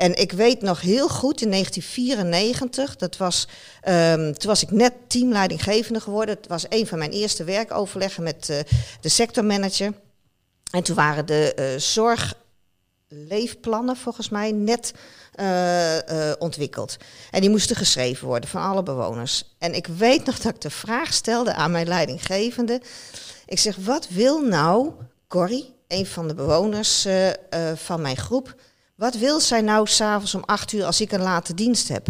Speaker 2: En ik weet nog heel goed in 1994, dat was, um, toen was ik net teamleidinggevende geworden. Het was een van mijn eerste werkoverleggen met de sectormanager. En toen waren de zorg leefplannen, volgens mij, net uh, ontwikkeld. En die moesten geschreven worden van alle bewoners. En ik weet nog dat ik de vraag stelde aan mijn leidinggevende. Ik zeg, wat wil nou Corrie, een van de bewoners van mijn groep, wat wil zij nou s'avonds om acht uur als ik een late dienst heb?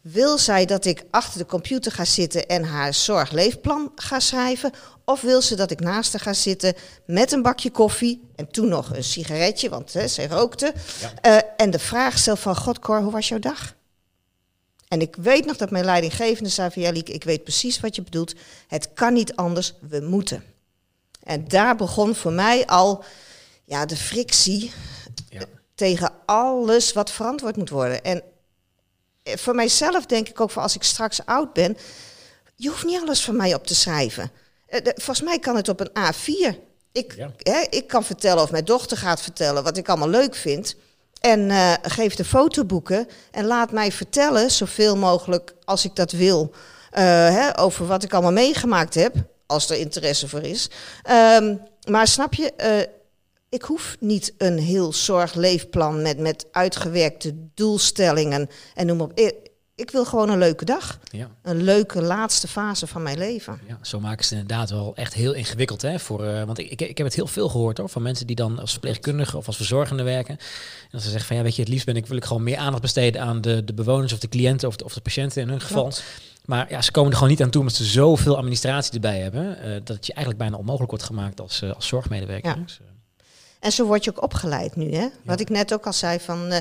Speaker 2: Wil zij dat ik achter de computer ga zitten en haar zorgleefplan ga schrijven? Of wil ze dat ik naast haar ga zitten met een bakje koffie en toen nog een sigaretje, want hè, zij rookte. Ja. Uh, en de vraag stel van, God Cor, hoe was jouw dag? En ik weet nog dat mijn leidinggevende zei van, ja Lieke, ik weet precies wat je bedoelt. Het kan niet anders, we moeten. En daar begon voor mij al ja, de frictie. Tegen alles wat verantwoord moet worden. En eh, voor mijzelf denk ik ook, voor als ik straks oud ben, je hoeft niet alles van mij op te schrijven. Eh, volgens mij kan het op een A4. Ik, hè, ik kan vertellen of mijn dochter gaat vertellen wat ik allemaal leuk vind. En uh, geef de fotoboeken en laat mij vertellen, zoveel mogelijk als ik dat wil, uh, hè, over wat ik allemaal meegemaakt heb, als er interesse voor is. Um, maar snap je, uh, ik hoef niet een heel zorgleefplan met, met uitgewerkte doelstellingen en noem op ik wil gewoon een leuke dag. Ja. Een leuke laatste fase van mijn leven.
Speaker 1: Ja, zo maken ze het inderdaad wel echt heel ingewikkeld. Hè, voor, uh, want ik, ik, ik heb het heel veel gehoord hoor, van mensen die dan als verpleegkundige of als verzorgende werken. En dat ze zeggen van ja, weet je, het liefst ben ik, wil ik gewoon meer aandacht besteden aan de, de bewoners of de cliënten of de, of de patiënten in hun geval. Maar ja, ze komen er gewoon niet aan toe omdat ze zoveel administratie erbij hebben. Uh, dat het je eigenlijk bijna onmogelijk wordt gemaakt als, uh, als zorgmedewerker. Ja. Dus,
Speaker 2: en zo word je ook opgeleid nu. Hè? Wat ik net ook al zei, van,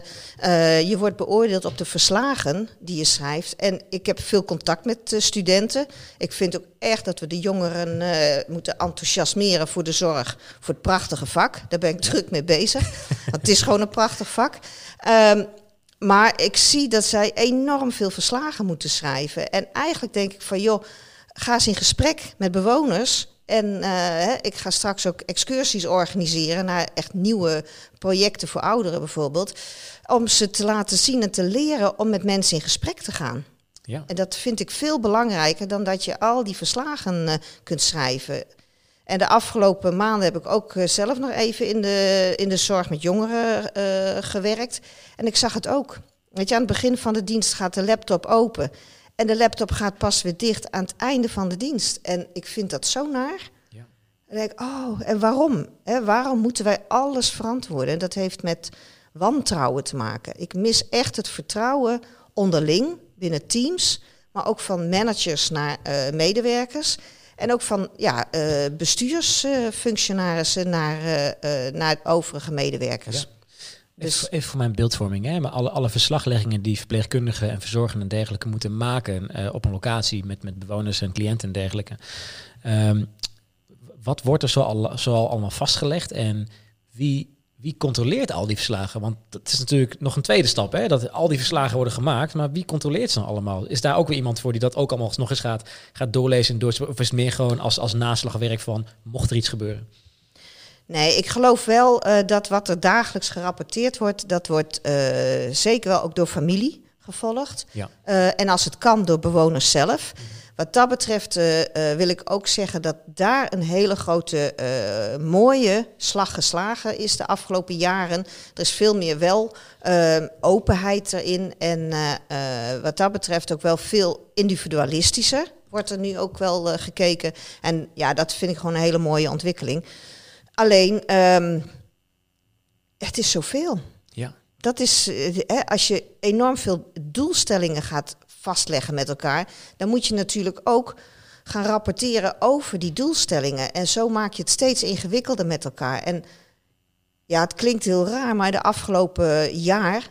Speaker 2: uh, je wordt beoordeeld op de verslagen die je schrijft. En ik heb veel contact met uh, studenten. Ik vind ook echt dat we de jongeren moeten enthousiasmeren voor de zorg, voor het prachtige vak. Daar ben ik druk mee bezig. Want het is gewoon een prachtig vak. Um, maar ik zie dat zij enorm veel verslagen moeten schrijven. En eigenlijk denk ik van, joh, ga eens in gesprek met bewoners en uh, ik ga straks ook excursies organiseren naar echt nieuwe projecten voor ouderen bijvoorbeeld. Om ze te laten zien en te leren om met mensen in gesprek te gaan. Ja. En dat vind ik veel belangrijker dan dat je al die verslagen uh, kunt schrijven. En de afgelopen maanden heb ik ook uh, zelf nog even in de, in de zorg met jongeren gewerkt. En ik zag het ook. Weet je, aan het begin van de dienst gaat de laptop open. En de laptop gaat pas weer dicht aan het einde van de dienst. En ik vind dat zo naar. Ja. En denk ik, oh, en waarom? waarom moeten wij alles verantwoorden? En dat heeft met wantrouwen te maken. Ik mis echt het vertrouwen onderling binnen teams, maar ook van managers naar uh, medewerkers. En ook van ja, uh, bestuursfunctionarissen naar, uh, naar overige medewerkers. Ja.
Speaker 1: Dus even voor mijn beeldvorming, hè, maar alle, alle verslagleggingen die verpleegkundigen en verzorgenden en dergelijke moeten maken uh, op een locatie met, met bewoners en cliënten en dergelijke. Um, wat wordt er zo al, zo al allemaal vastgelegd en wie, wie controleert al die verslagen? Want dat is natuurlijk nog een tweede stap, hè, dat al die verslagen worden gemaakt, maar wie controleert ze dan allemaal? Is daar ook weer iemand voor die dat ook allemaal nog eens gaat, gaat doorlezen en door, of is het meer gewoon als, als naslagwerk van mocht er iets gebeuren?
Speaker 2: Nee, ik geloof wel uh, dat wat er dagelijks gerapporteerd wordt, dat wordt uh, zeker wel ook door familie gevolgd. Ja. Uh, en als het kan door bewoners zelf. Mhm. Wat dat betreft wil ik ook zeggen dat daar een hele grote mooie slag geslagen is de afgelopen jaren. Er is veel meer wel openheid erin en wat dat betreft ook wel veel individualistischer wordt er nu ook wel gekeken. En ja, dat vind ik gewoon een hele mooie ontwikkeling. Alleen, um, het is zoveel. Ja. Dat is, eh, hè, als je enorm veel doelstellingen gaat vastleggen met elkaar, dan moet je natuurlijk ook gaan rapporteren over die doelstellingen. En zo maak je het steeds ingewikkelder met elkaar. En ja, het klinkt heel raar, maar de afgelopen jaar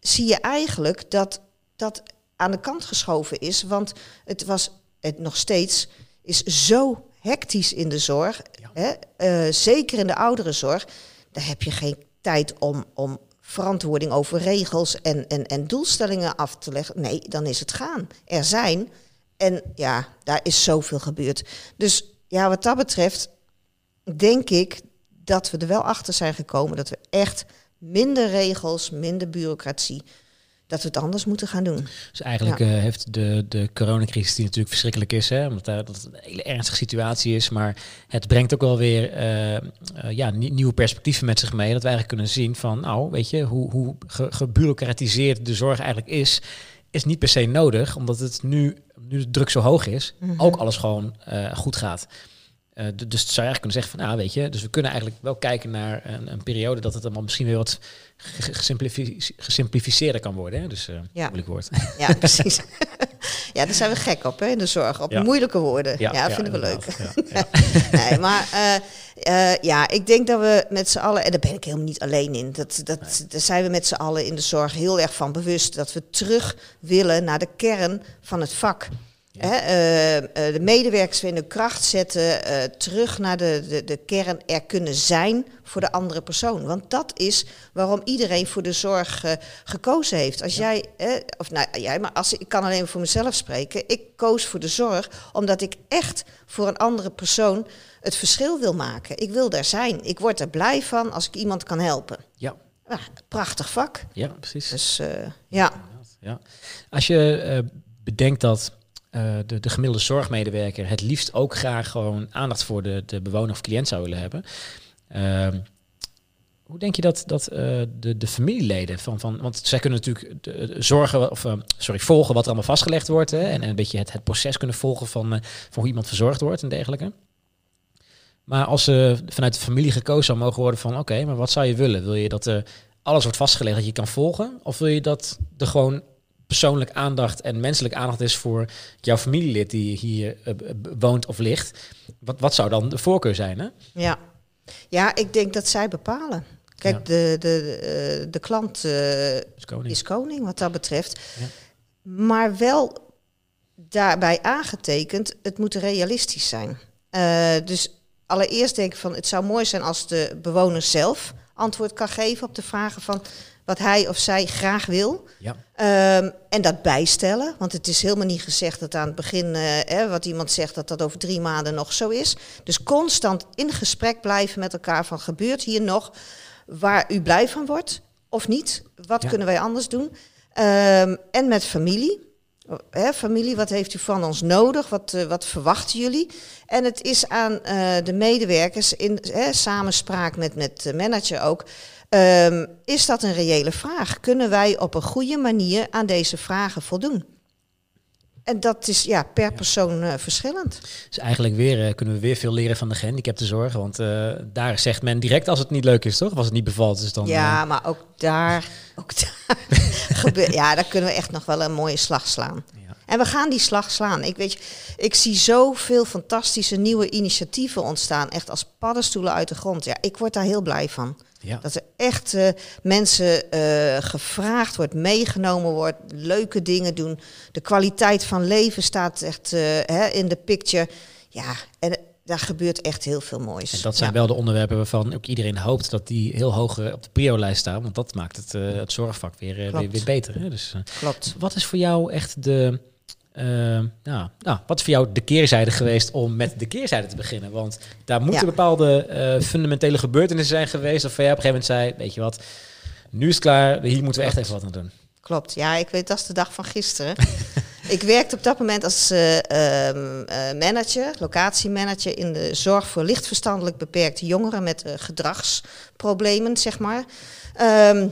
Speaker 2: zie je eigenlijk dat dat aan de kant geschoven is. Want het was het nog steeds is zo hectisch in de zorg, hè, uh, zeker in de ouderenzorg, daar heb je geen tijd om, om verantwoording over regels en, en, en doelstellingen af te leggen. Nee, dan is het gaan. Er zijn. En ja, daar is zoveel gebeurd. Dus ja, wat dat betreft denk ik dat we er wel achter zijn gekomen dat we echt minder regels, minder bureaucratie, dat we het anders moeten gaan doen.
Speaker 1: Dus eigenlijk
Speaker 2: Ja.
Speaker 1: eh, heeft de, de coronacrisis, die natuurlijk verschrikkelijk is, hè, omdat daar, dat het een hele ernstige situatie is, maar het brengt ook wel weer eh, eh, ja, nie- nieuwe perspectieven met zich mee. Dat we eigenlijk kunnen zien van, nou, weet je, hoe, hoe ge- gebureaucratiseerd de zorg eigenlijk is, is niet per se nodig, omdat het nu, nu de druk zo hoog is,
Speaker 2: Mhm.
Speaker 1: ook alles gewoon goed gaat. D- dus zou je eigenlijk kunnen zeggen van, nou weet je, dus we kunnen eigenlijk wel kijken naar een, een periode dat het allemaal misschien weer wat ge- gesimplifi- gesimplificeerder kan worden. Hè? Dus eh
Speaker 2: Ja.
Speaker 1: moeilijk woord.
Speaker 2: Ja, precies. ja, daar zijn we gek op, hè, in de zorg. Op
Speaker 1: Ja.
Speaker 2: moeilijke woorden. Ja, vinden we leuk. nee, maar eh, ja, ik denk dat we met z'n allen, en daar ben ik helemaal niet alleen in, dat, dat, daar zijn we met z'n allen in de zorg heel erg van bewust, dat we terug willen naar de kern van het vak.
Speaker 1: Ja.
Speaker 2: Eh, eh, de medewerkers weer in de kracht zetten, eh, terug naar de, de, de kern er kunnen zijn voor de andere persoon. Want dat is waarom iedereen voor de zorg gekozen heeft. Als jij, of nou jij, maar als, ik kan alleen voor mezelf spreken. Ik koos voor de zorg omdat ik echt voor een andere persoon het verschil wil maken. Ik wil daar zijn. Ik word er blij van als ik iemand kan helpen.
Speaker 1: Ja,
Speaker 2: Ja, prachtig vak.
Speaker 1: ja, precies.
Speaker 2: Dus ja.
Speaker 1: Ja. Als je bedenkt dat eh, de, de gemiddelde zorgmedewerker het liefst ook graag gewoon aandacht voor de, de bewoner of cliënt zou willen hebben. ehm, hoe denk je dat, dat eh, de, de familieleden van, van. Want zij kunnen natuurlijk de, de zorgen, of, eh, sorry, volgen wat er allemaal vastgelegd wordt. Hè, en, en een beetje het, het proces kunnen volgen van, eh, van hoe iemand verzorgd wordt en dergelijke. Maar als ze vanuit de familie gekozen zou mogen worden van oké, maar wat zou je willen? Wil je dat er alles wordt vastgelegd dat je kan volgen? Of wil je dat er gewoon persoonlijk aandacht en menselijk aandacht is voor jouw familielid die hier eh, woont of ligt? Wat, wat zou dan de voorkeur zijn? Hè?
Speaker 2: Ja. ja, ik denk dat zij bepalen. Kijk,
Speaker 1: Ja.
Speaker 2: de, de, eh, de klant eh,
Speaker 1: koning.
Speaker 2: is koning wat dat betreft.
Speaker 1: Ja.
Speaker 2: Maar wel daarbij aangetekend, het moet realistisch zijn. Dus allereerst denk ik van, het zou mooi zijn als de bewoner zelf antwoord kan geven op de vragen van wat hij of zij graag wil.
Speaker 1: Ja.
Speaker 2: Ehm, en dat bijstellen, want het is helemaal niet gezegd dat aan het begin, eh, hè, wat iemand zegt, dat dat over drie maanden nog zo is. Dus constant in gesprek blijven met elkaar van gebeurt hier nog waar u blij van wordt of niet? Wat
Speaker 1: Ja.
Speaker 2: kunnen wij anders doen? Ehm, en met familie. Hè, familie, wat heeft u van ons nodig? Wat, eh, wat verwachten jullie? En het is aan eh, de medewerkers in samenspraak met, met de manager ook. Ehm, is dat een reële vraag? Kunnen wij op een goede manier aan deze vragen voldoen? En dat is ja, per persoon eh, verschillend.
Speaker 1: Dus eigenlijk weer, eh, kunnen we weer veel leren van de gehandicaptenzorg. Want eh, daar zegt men direct als het niet leuk is, toch? Of als het niet bevalt. Dus dan,
Speaker 2: ja, maar ook daar, ook daar gebeurt. Ja, daar kunnen we echt nog wel een mooie slag slaan.
Speaker 1: ja.
Speaker 2: En we gaan die slag slaan. Ik, weet je, ik zie zoveel fantastische nieuwe initiatieven ontstaan. Echt als paddenstoelen uit de grond. Ja, ik word daar heel blij van.
Speaker 1: Ja.
Speaker 2: Dat er echt eh, mensen eh, gevraagd wordt, meegenomen wordt, leuke dingen doen. De kwaliteit van leven staat echt eh, hè, in de picture. Ja, en daar gebeurt echt heel veel moois.
Speaker 1: En dat zijn
Speaker 2: ja.
Speaker 1: wel de onderwerpen waarvan ook iedereen hoopt dat die heel hoog op de prio-lijst staan. Want dat maakt het, het zorgvak weer, weer, beter. Hè? Dus,
Speaker 2: Klopt.
Speaker 1: wat is voor jou echt de. Eh, nou, nou, wat is voor jou de keerzijde geweest om met de keerzijde te beginnen? Want daar moeten
Speaker 2: Ja.
Speaker 1: bepaalde eh, fundamentele gebeurtenissen zijn geweest. Of jij op een gegeven moment zei: Weet je wat, nu is het klaar, hier moeten we echt even wat aan doen.
Speaker 2: Klopt, ja, ik weet, dat is de dag van gisteren. ik werkte op dat moment als ehm, eh, manager, locatiemanager in de zorg voor lichtverstandelijk beperkte jongeren met gedragsproblemen, zeg maar. Ehm,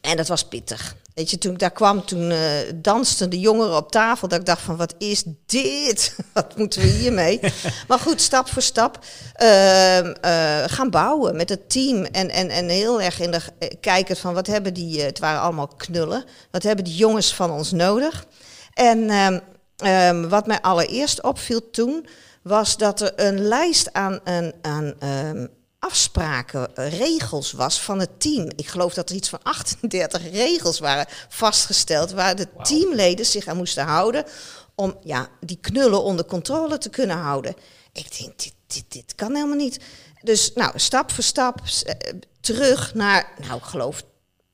Speaker 2: en dat was pittig. Weet je, toen ik daar kwam, toen eh, dansten de jongeren op tafel. Dat ik dacht van, wat is dit? wat moeten we hiermee? maar goed, stap voor stap ehm, eh, gaan bouwen met het team. En, en, en heel erg in de eh, kijken van, wat hebben die... het waren allemaal knullen. Wat hebben die jongens van ons nodig? En ehm, ehm, wat mij allereerst opviel toen... was dat er een lijst aan, aan, aan afspraken, eh, regels was van het team. Ik geloof dat er iets van 38 regels waren vastgesteld waar de teamleden zich aan moesten houden om ja, die knullen onder controle te kunnen houden. Ik denk, dit, dit, dit kan helemaal niet. Dus nou, stap voor stap eh, terug naar, nou, ik geloof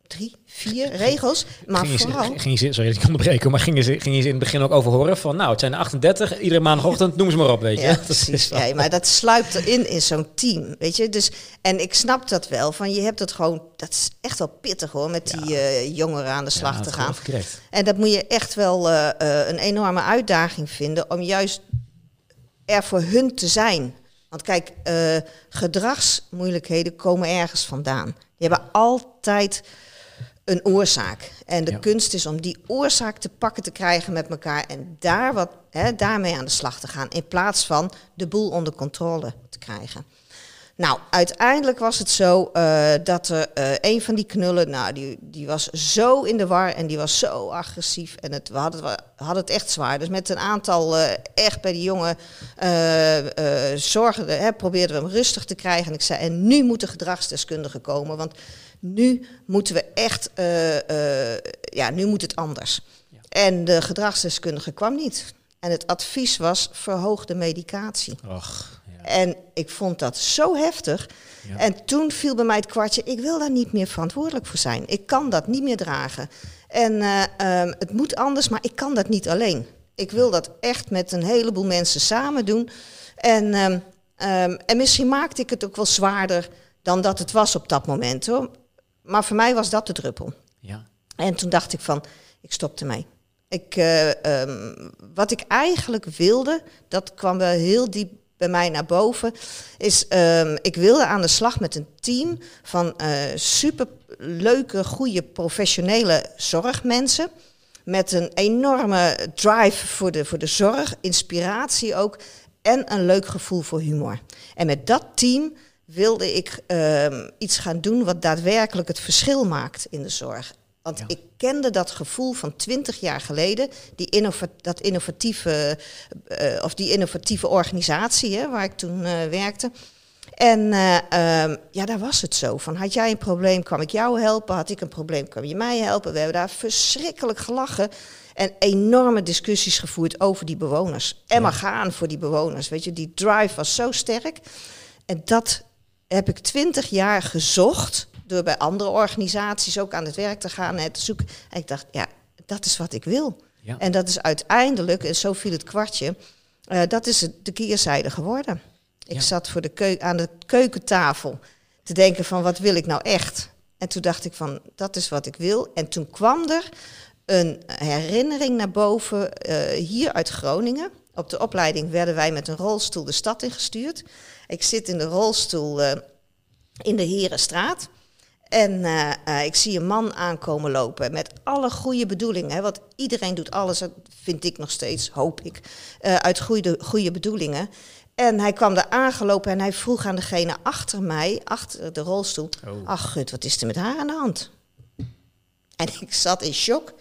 Speaker 2: drie, vier regels. Maar
Speaker 1: Ging je, ze-
Speaker 2: vooral...
Speaker 1: ging je, sorry dat ik onderbreken, maar gingen ze, gingen ze in het begin ook over horen van, nou, het zijn er 38, iedere maandagochtend, noem ze maar op, weet je.
Speaker 2: Ja,
Speaker 1: Dat
Speaker 2: precies. Ja, maar dat sluipt erin in zo'n team, weet je. Dus, en ik snap dat wel, van je hebt het gewoon... Dat is echt wel pittig hoor, met die eh, jongeren aan de slag
Speaker 1: Ja,
Speaker 2: te
Speaker 1: dat
Speaker 2: gaan. En dat moet je echt wel eh, eh, een enorme uitdaging vinden om juist er voor hun te zijn. Want kijk, gedragsmoeilijkheden komen ergens vandaan. Die hebben altijd een oorzaak. En de
Speaker 1: Ja.
Speaker 2: kunst is om die oorzaak te pakken te krijgen met elkaar en daar wat, hè, daarmee aan de slag te gaan. In plaats van de boel onder controle te krijgen. Nou, uiteindelijk was het zo eh, dat er eh, een van die knullen, nou, die, die was zo in de war en die was zo agressief. En het, we, hadden, we hadden het echt zwaar. Dus met een aantal eh, echt bij die jongen zorgde, hè, probeerden we hem rustig te krijgen. En ik zei, en nu moet de gedragsdeskundige komen, want nu moeten we echt, eh, eh, ja, nu moet het anders.
Speaker 1: Ja.
Speaker 2: En de gedragsdeskundige kwam niet. En het advies was verhoogde medicatie.
Speaker 1: Och, ja.
Speaker 2: En ik vond dat zo heftig.
Speaker 1: Ja.
Speaker 2: En toen viel bij mij het kwartje, ik wil daar niet meer verantwoordelijk voor zijn. Ik kan dat niet meer dragen. En eh, ehm, het moet anders, maar ik kan dat niet alleen. Ik wil dat echt met een heleboel mensen samen doen. En, ehm, ehm, en misschien maakte ik het ook wel zwaarder dan dat het was op dat moment. Hoor. Maar voor mij was dat de druppel.
Speaker 1: ja.
Speaker 2: En toen dacht ik van, ik stop ermee. Ik, eh, ehm, wat ik eigenlijk wilde, dat kwam wel heel diep bij mij naar boven, is ehm, ik wilde aan de slag met een team van eh super leuke, goede, professionele zorgmensen. Met een enorme drive voor de, voor de zorg, inspiratie ook en een leuk gevoel voor humor. En met dat team wilde ik ehm, iets gaan doen wat daadwerkelijk het verschil maakt in de zorg. Want
Speaker 1: Ja.
Speaker 2: ik kende dat gevoel van twintig jaar geleden, die innova dat innovatieve, eh, of die innovatieve organisatie hè, waar ik toen eh, werkte. En eh, ehm, ja, daar was het zo. Van had jij een probleem, kwam ik jou helpen. Had ik een probleem, kwam je mij helpen. We hebben daar verschrikkelijk gelachen. En enorme discussies gevoerd over die bewoners. En maar gaan voor die bewoners. Weet je, die drive was zo sterk. En dat heb ik twintig jaar gezocht. Door bij andere organisaties ook aan het werk te gaan en te zoeken. En ik dacht, ja, dat is wat ik wil.
Speaker 1: Ja.
Speaker 2: En dat is uiteindelijk, en zo viel het kwartje, eh, dat is de keerzijde geworden. Ik
Speaker 1: Ja.
Speaker 2: zat voor de keu- aan de keukentafel te denken van wat wil ik nou echt? En toen dacht ik van dat is wat ik wil. En toen kwam er een herinnering naar boven eh, hier uit Groningen. Op de opleiding werden wij met een rolstoel de stad ingestuurd. Ik zit in de rolstoel eh, in de Herenstraat. En eh, eh, ik zie een man aankomen lopen met alle goede bedoelingen. Hè, want iedereen doet alles, dat vind ik nog steeds, hoop ik, uit goede, goede bedoelingen. En hij kwam daar aangelopen en hij vroeg aan degene achter mij, achter de rolstoel...
Speaker 1: Oh.
Speaker 2: Ach gut, wat is er met haar aan de hand? En ik zat in shock.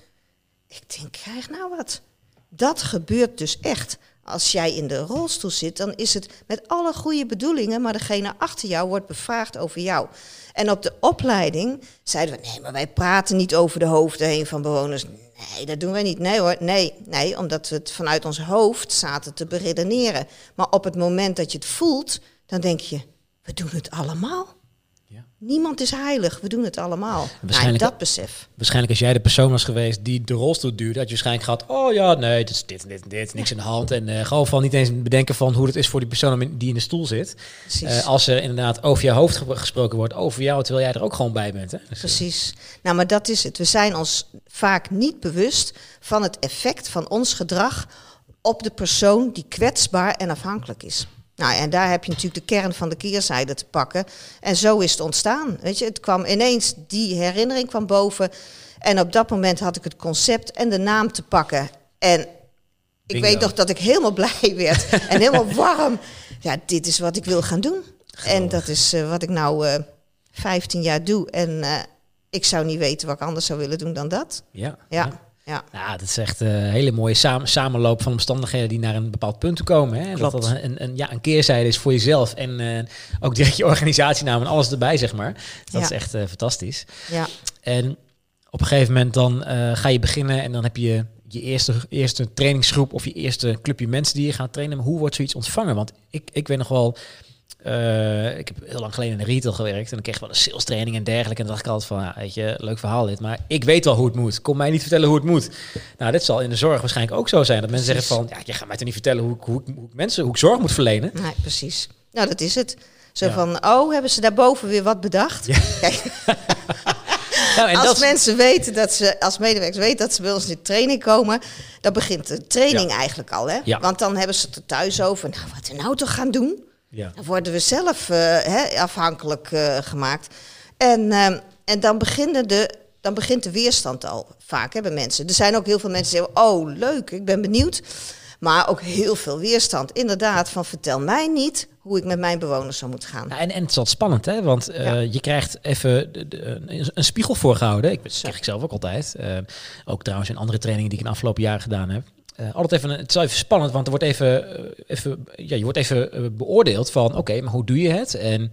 Speaker 2: Ik denk, krijg nou wat. Dat gebeurt dus echt. Als jij in de rolstoel zit, dan is het met alle goede bedoelingen, maar degene achter jou wordt bevraagd over jou. En op de opleiding zeiden we, nee, maar wij praten niet over de hoofden heen van bewoners. Nee, dat doen wij niet. Nee hoor, nee, nee, omdat we het vanuit ons hoofd zaten te beredeneren. Maar op het moment dat je het voelt, dan denk je, we doen het allemaal. Niemand is heilig, we doen het allemaal. Nou,
Speaker 1: Waarschijnlijk-
Speaker 2: dat besef.
Speaker 1: Waarschijnlijk als jij de persoon was geweest die de rolstoel duwde, had je waarschijnlijk gehad, oh ja, nee, dit is dit en dit en dit, niks aan de hand. En eh, gewoon van niet eens bedenken van hoe het is voor die persoon die in de stoel zit. Eh, als er inderdaad over je hoofd ge- gesproken wordt, over jou, terwijl jij er ook gewoon bij bent. Hè? Dus, eh,
Speaker 2: Precies. Nou, maar dat is het. We zijn ons vaak niet bewust van het effect van ons gedrag op de persoon die kwetsbaar en afhankelijk is. Nou, en daar heb je natuurlijk de kern van de keerzijde te pakken. En zo is het ontstaan. Weet je, het kwam ineens, die herinnering kwam boven. En op dat moment had ik het concept en de naam te pakken. En ik
Speaker 1: Bingo.
Speaker 2: weet nog dat ik helemaal blij werd en helemaal warm. Ja, dit is wat ik wil gaan doen. En dat is eh, wat ik nou eh 15 jaar doe. En eh, ik zou niet weten wat ik anders zou willen doen dan dat.
Speaker 1: ja.
Speaker 2: Ja, ja.
Speaker 1: Ja, dat is echt een hele mooie samen, samenloop van omstandigheden die naar een bepaald punt toe komen. Hè? Dat
Speaker 2: Klopt.
Speaker 1: dat een, een, ja, een keerzijde is voor jezelf en eh, ook direct je organisatienaam en alles erbij, zeg maar. Dat
Speaker 2: Ja.
Speaker 1: is echt eh, fantastisch.
Speaker 2: ja.
Speaker 1: En op een gegeven moment dan eh, ga je beginnen en dan heb je je eerste, eerste trainingsgroep of je eerste clubje mensen die je gaat trainen. Maar hoe wordt zoiets ontvangen? Want ik, ik weet nog wel, eh, ik heb heel lang geleden in de retail gewerkt en dan kreeg ik wel een sales training en dergelijke. En dan dacht ik altijd van, ja, weet je, leuk verhaal dit, maar ik weet wel hoe het moet. Kom mij niet vertellen hoe het moet. Nou, dit zal in de zorg waarschijnlijk ook zo zijn. Dat mensen zeggen van, ja, je gaat mij toch niet vertellen hoe, ik- hoe, hoe ik mensen, hoe ik zorg moet verlenen.
Speaker 2: Nee, precies. Nou, dat is het. Zo
Speaker 1: Ja.
Speaker 2: van, oh, hebben ze daarboven weer wat bedacht? Kijk,
Speaker 1: Nou, en
Speaker 2: als mensen weten dat ze, als medewerkers weten dat ze bij ons in de training komen, dan begint de training eigenlijk al. Hè?
Speaker 1: Ja.
Speaker 2: Want dan hebben ze het er thuis over. Nou, wat we nou toch gaan doen?
Speaker 1: Ja.
Speaker 2: Dan worden we zelf eh, hè, afhankelijk eh, gemaakt. En, ehm, en dan, beginnen de, dan begint de weerstand al vaak hè, bij mensen. Er zijn ook heel veel mensen die zeggen, oh leuk, ik ben benieuwd. Maar ook heel veel weerstand. Inderdaad, van vertel mij niet hoe ik met mijn bewoners zou moeten gaan.
Speaker 1: Ja, en, en het is wat spannend, hè? Want eh,
Speaker 2: Ja.
Speaker 1: je krijgt even de- de- een, een spiegel voorgehouden. Ik, dat zeg ik zelf ook altijd. Eh, ook trouwens in andere trainingen die ik in de afgelopen jaren gedaan heb. Eh, altijd even, het is wel even spannend, want er wordt even, eh, even, ja, je wordt even eh, beoordeeld van, oké, maar hoe doe je het? En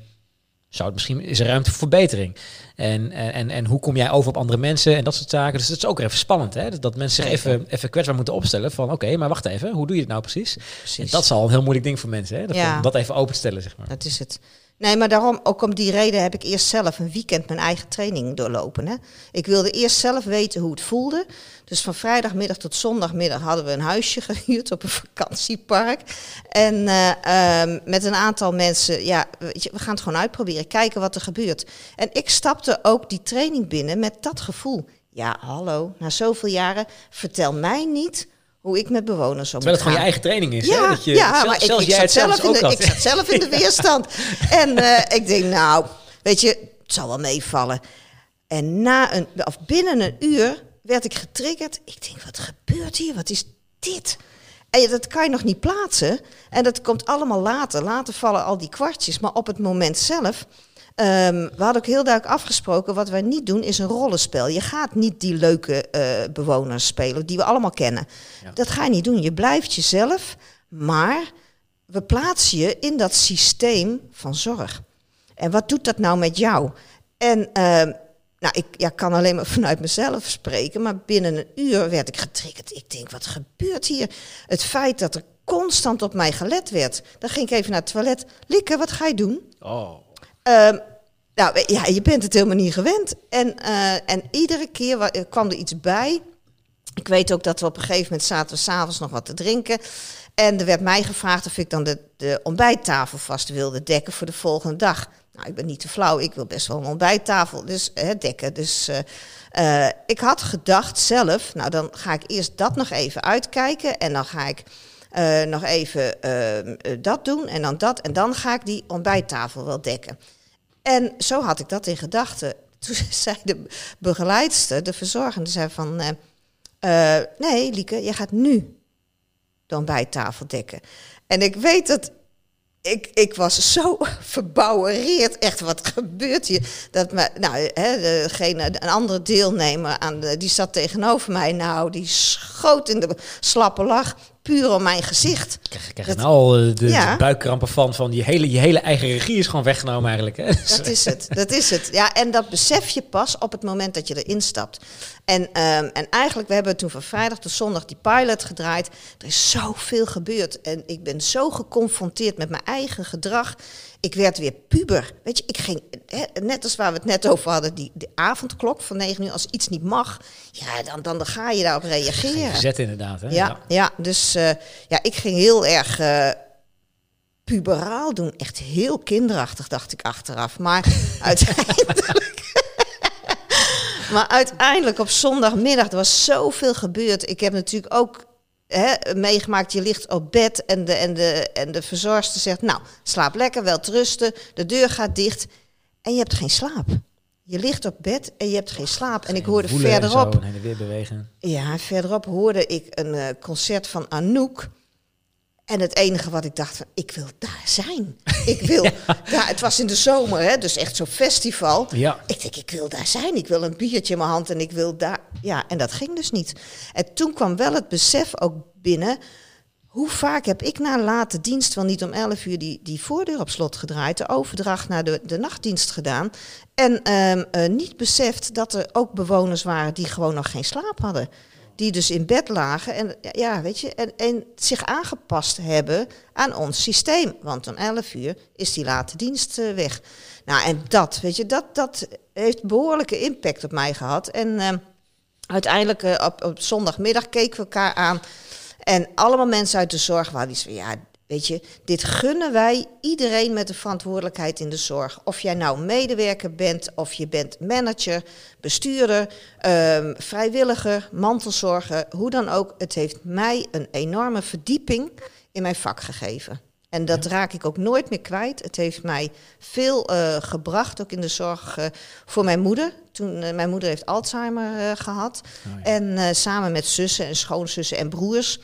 Speaker 1: zou het misschien, is er ruimte voor verbetering? En, en, en, hoe kom jij over op andere mensen en dat soort zaken? Dus het is ook even spannend, hè? Dat mensen zich even, even kwetsbaar moeten opstellen van, oké, maar wacht even, hoe doe je het nou precies? En dat is al een heel moeilijk ding voor mensen, hè? Dat,
Speaker 2: Ja.
Speaker 1: dat even open te stellen, zeg maar.
Speaker 2: Dat is het. Nee, maar daarom, ook om die reden heb ik eerst zelf een weekend mijn eigen training doorlopen. Hè. Ik wilde eerst zelf weten hoe het voelde. Dus van vrijdagmiddag tot zondagmiddag hadden we een huisje gehuurd op een vakantiepark. En eh, ehm, met een aantal mensen, ja, we gaan het gewoon uitproberen, kijken wat er gebeurt. En ik stapte ook die training binnen met dat gevoel. Ja, hallo, na zoveel jaren, vertel mij niet hoe ik met bewoners zou
Speaker 1: Terwijl het gewoon je eigen training is.
Speaker 2: Ja,
Speaker 1: hè? Dat je,
Speaker 2: ja
Speaker 1: zelf-
Speaker 2: maar ik,
Speaker 1: zelfs
Speaker 2: ik,
Speaker 1: jij
Speaker 2: zat zelf in
Speaker 1: ook
Speaker 2: de, ik zat zelf in de weerstand. en eh, ik denk, nou, weet je, het zal wel meevallen. En na een, of binnen een uur werd ik getriggerd. Ik denk, wat gebeurt hier? Wat is dit? En dat kan je nog niet plaatsen. En dat komt allemaal later. Later vallen al die kwartjes. Maar op het moment zelf. Ehm, we hadden ook heel duidelijk afgesproken. Wat wij niet doen is een rollenspel. Je gaat niet die leuke eh, bewoners spelen. die we allemaal kennen.
Speaker 1: Ja.
Speaker 2: Dat ga je niet doen. Je blijft jezelf. Maar we plaatsen je in dat systeem van zorg. En wat doet dat nou met jou? En ehm, nou, ik ja, kan alleen maar vanuit mezelf spreken, maar binnen een uur werd ik getriggerd. Ik denk, wat gebeurt hier? Het feit dat er constant op mij gelet werd. Dan ging ik even naar het toilet. Lieke, wat ga je doen?
Speaker 1: Oh.
Speaker 2: Ehm, nou, ja, je bent het helemaal niet gewend. En, eh, en iedere keer er kwam er iets bij. Ik weet ook dat we op een gegeven moment zaten we s'avonds nog wat te drinken. En er werd mij gevraagd of ik dan de, de ontbijttafel vast wilde dekken voor de volgende dag. Nou, ik ben niet te flauw, ik wil best wel een ontbijttafel dus, dekken. Dus eh, eh, ik had gedacht zelf, nou dan ga ik eerst dat nog even uitkijken. En dan ga ik eh, nog even eh, eh, dat doen en dan dat. En dan ga ik die ontbijttafel wel dekken. En zo had ik dat in gedachten. Toen zei de begeleidster, de verzorgende, zei van... nee, Lieke, je gaat nu de ontbijttafel dekken. En ik weet dat... Ik, ik was zo verbouwereerd. Echt, wat gebeurt hier? Dat me, nou, hè, degene, een andere deelnemer, aan die zat tegenover mij. Nou, die schoot in de slappe lach. Puur om mijn gezicht.
Speaker 1: Ik krijg, ik krijg
Speaker 2: Dat-
Speaker 1: nou al eh, de, de buikkrampen van, van je hele, je hele eigen regie is gewoon weggenomen eigenlijk. Hè?
Speaker 2: Dat is het, dat is het. Ja, en dat besef je pas op het moment dat je erin stapt. En, ehm, en eigenlijk, we hebben toen van vrijdag tot zondag die pilot gedraaid. Er is zoveel gebeurd. En ik ben zo geconfronteerd met mijn eigen gedrag. Ik werd weer puber. Weet je, ik ging, hè, net als waar we het net over hadden, die, die avondklok van 9 uur. Als iets niet mag, ja, dan, dan, dan ga je daarop reageren.
Speaker 1: Verzet inderdaad. Hè?
Speaker 2: Ja, ja dus eh, ja, ik ging heel erg eh, puberaal doen. Echt heel kinderachtig, dacht ik achteraf. Maar uiteindelijk... maar uiteindelijk op zondagmiddag, er was zoveel gebeurd. Ik heb natuurlijk ook hè, meegemaakt, je ligt op bed en de, en, de, en de verzorgster zegt... nou, slaap lekker, wel te rusten, de deur gaat dicht en je hebt geen slaap. Je ligt op bed en je hebt geen slaap. En ik hoorde
Speaker 1: en
Speaker 2: verderop...
Speaker 1: zo, en heen en weer bewegen.
Speaker 2: Ja, verderop hoorde ik een eh, concert van Anouk. En het enige wat ik dacht, van, ik wil daar zijn. Ik wil, daar, het was in de zomer, hè, dus echt zo'n festival.
Speaker 1: Ja.
Speaker 2: Ik denk, ik wil daar zijn. Ik wil een biertje in mijn hand en ik wil daar... Ja, en dat ging dus niet. En toen kwam wel het besef ook binnen... Hoe vaak heb ik na late dienst, wel niet om 11 uur, die, die voordeur op slot gedraaid, de overdracht naar de, de nachtdienst gedaan. En ehm, eh, niet beseft dat er ook bewoners waren die gewoon nog geen slaap hadden. Die dus in bed lagen en, ja, weet je, en, en zich aangepast hebben aan ons systeem. Want om 11 uur is die late dienst eh, weg. Nou, en dat, weet je, dat, dat heeft behoorlijke impact op mij gehad. En uh, uiteindelijk uh, op, op zondagmiddag keken we elkaar aan. En allemaal mensen uit de zorg waren die van, ja, Weet je, dit gunnen wij iedereen met de verantwoordelijkheid in de zorg. Of jij nou medewerker bent, of je bent manager, bestuurder, um, vrijwilliger, mantelzorger, hoe dan ook. Het heeft mij een enorme verdieping in mijn vak gegeven. En dat raak ik ook nooit meer kwijt. Het heeft mij veel uh, gebracht, ook in de zorg uh, voor mijn moeder. Toen, uh, mijn moeder heeft Alzheimer gehad. Oh, ja. En samen met zussen en schoonzussen en broers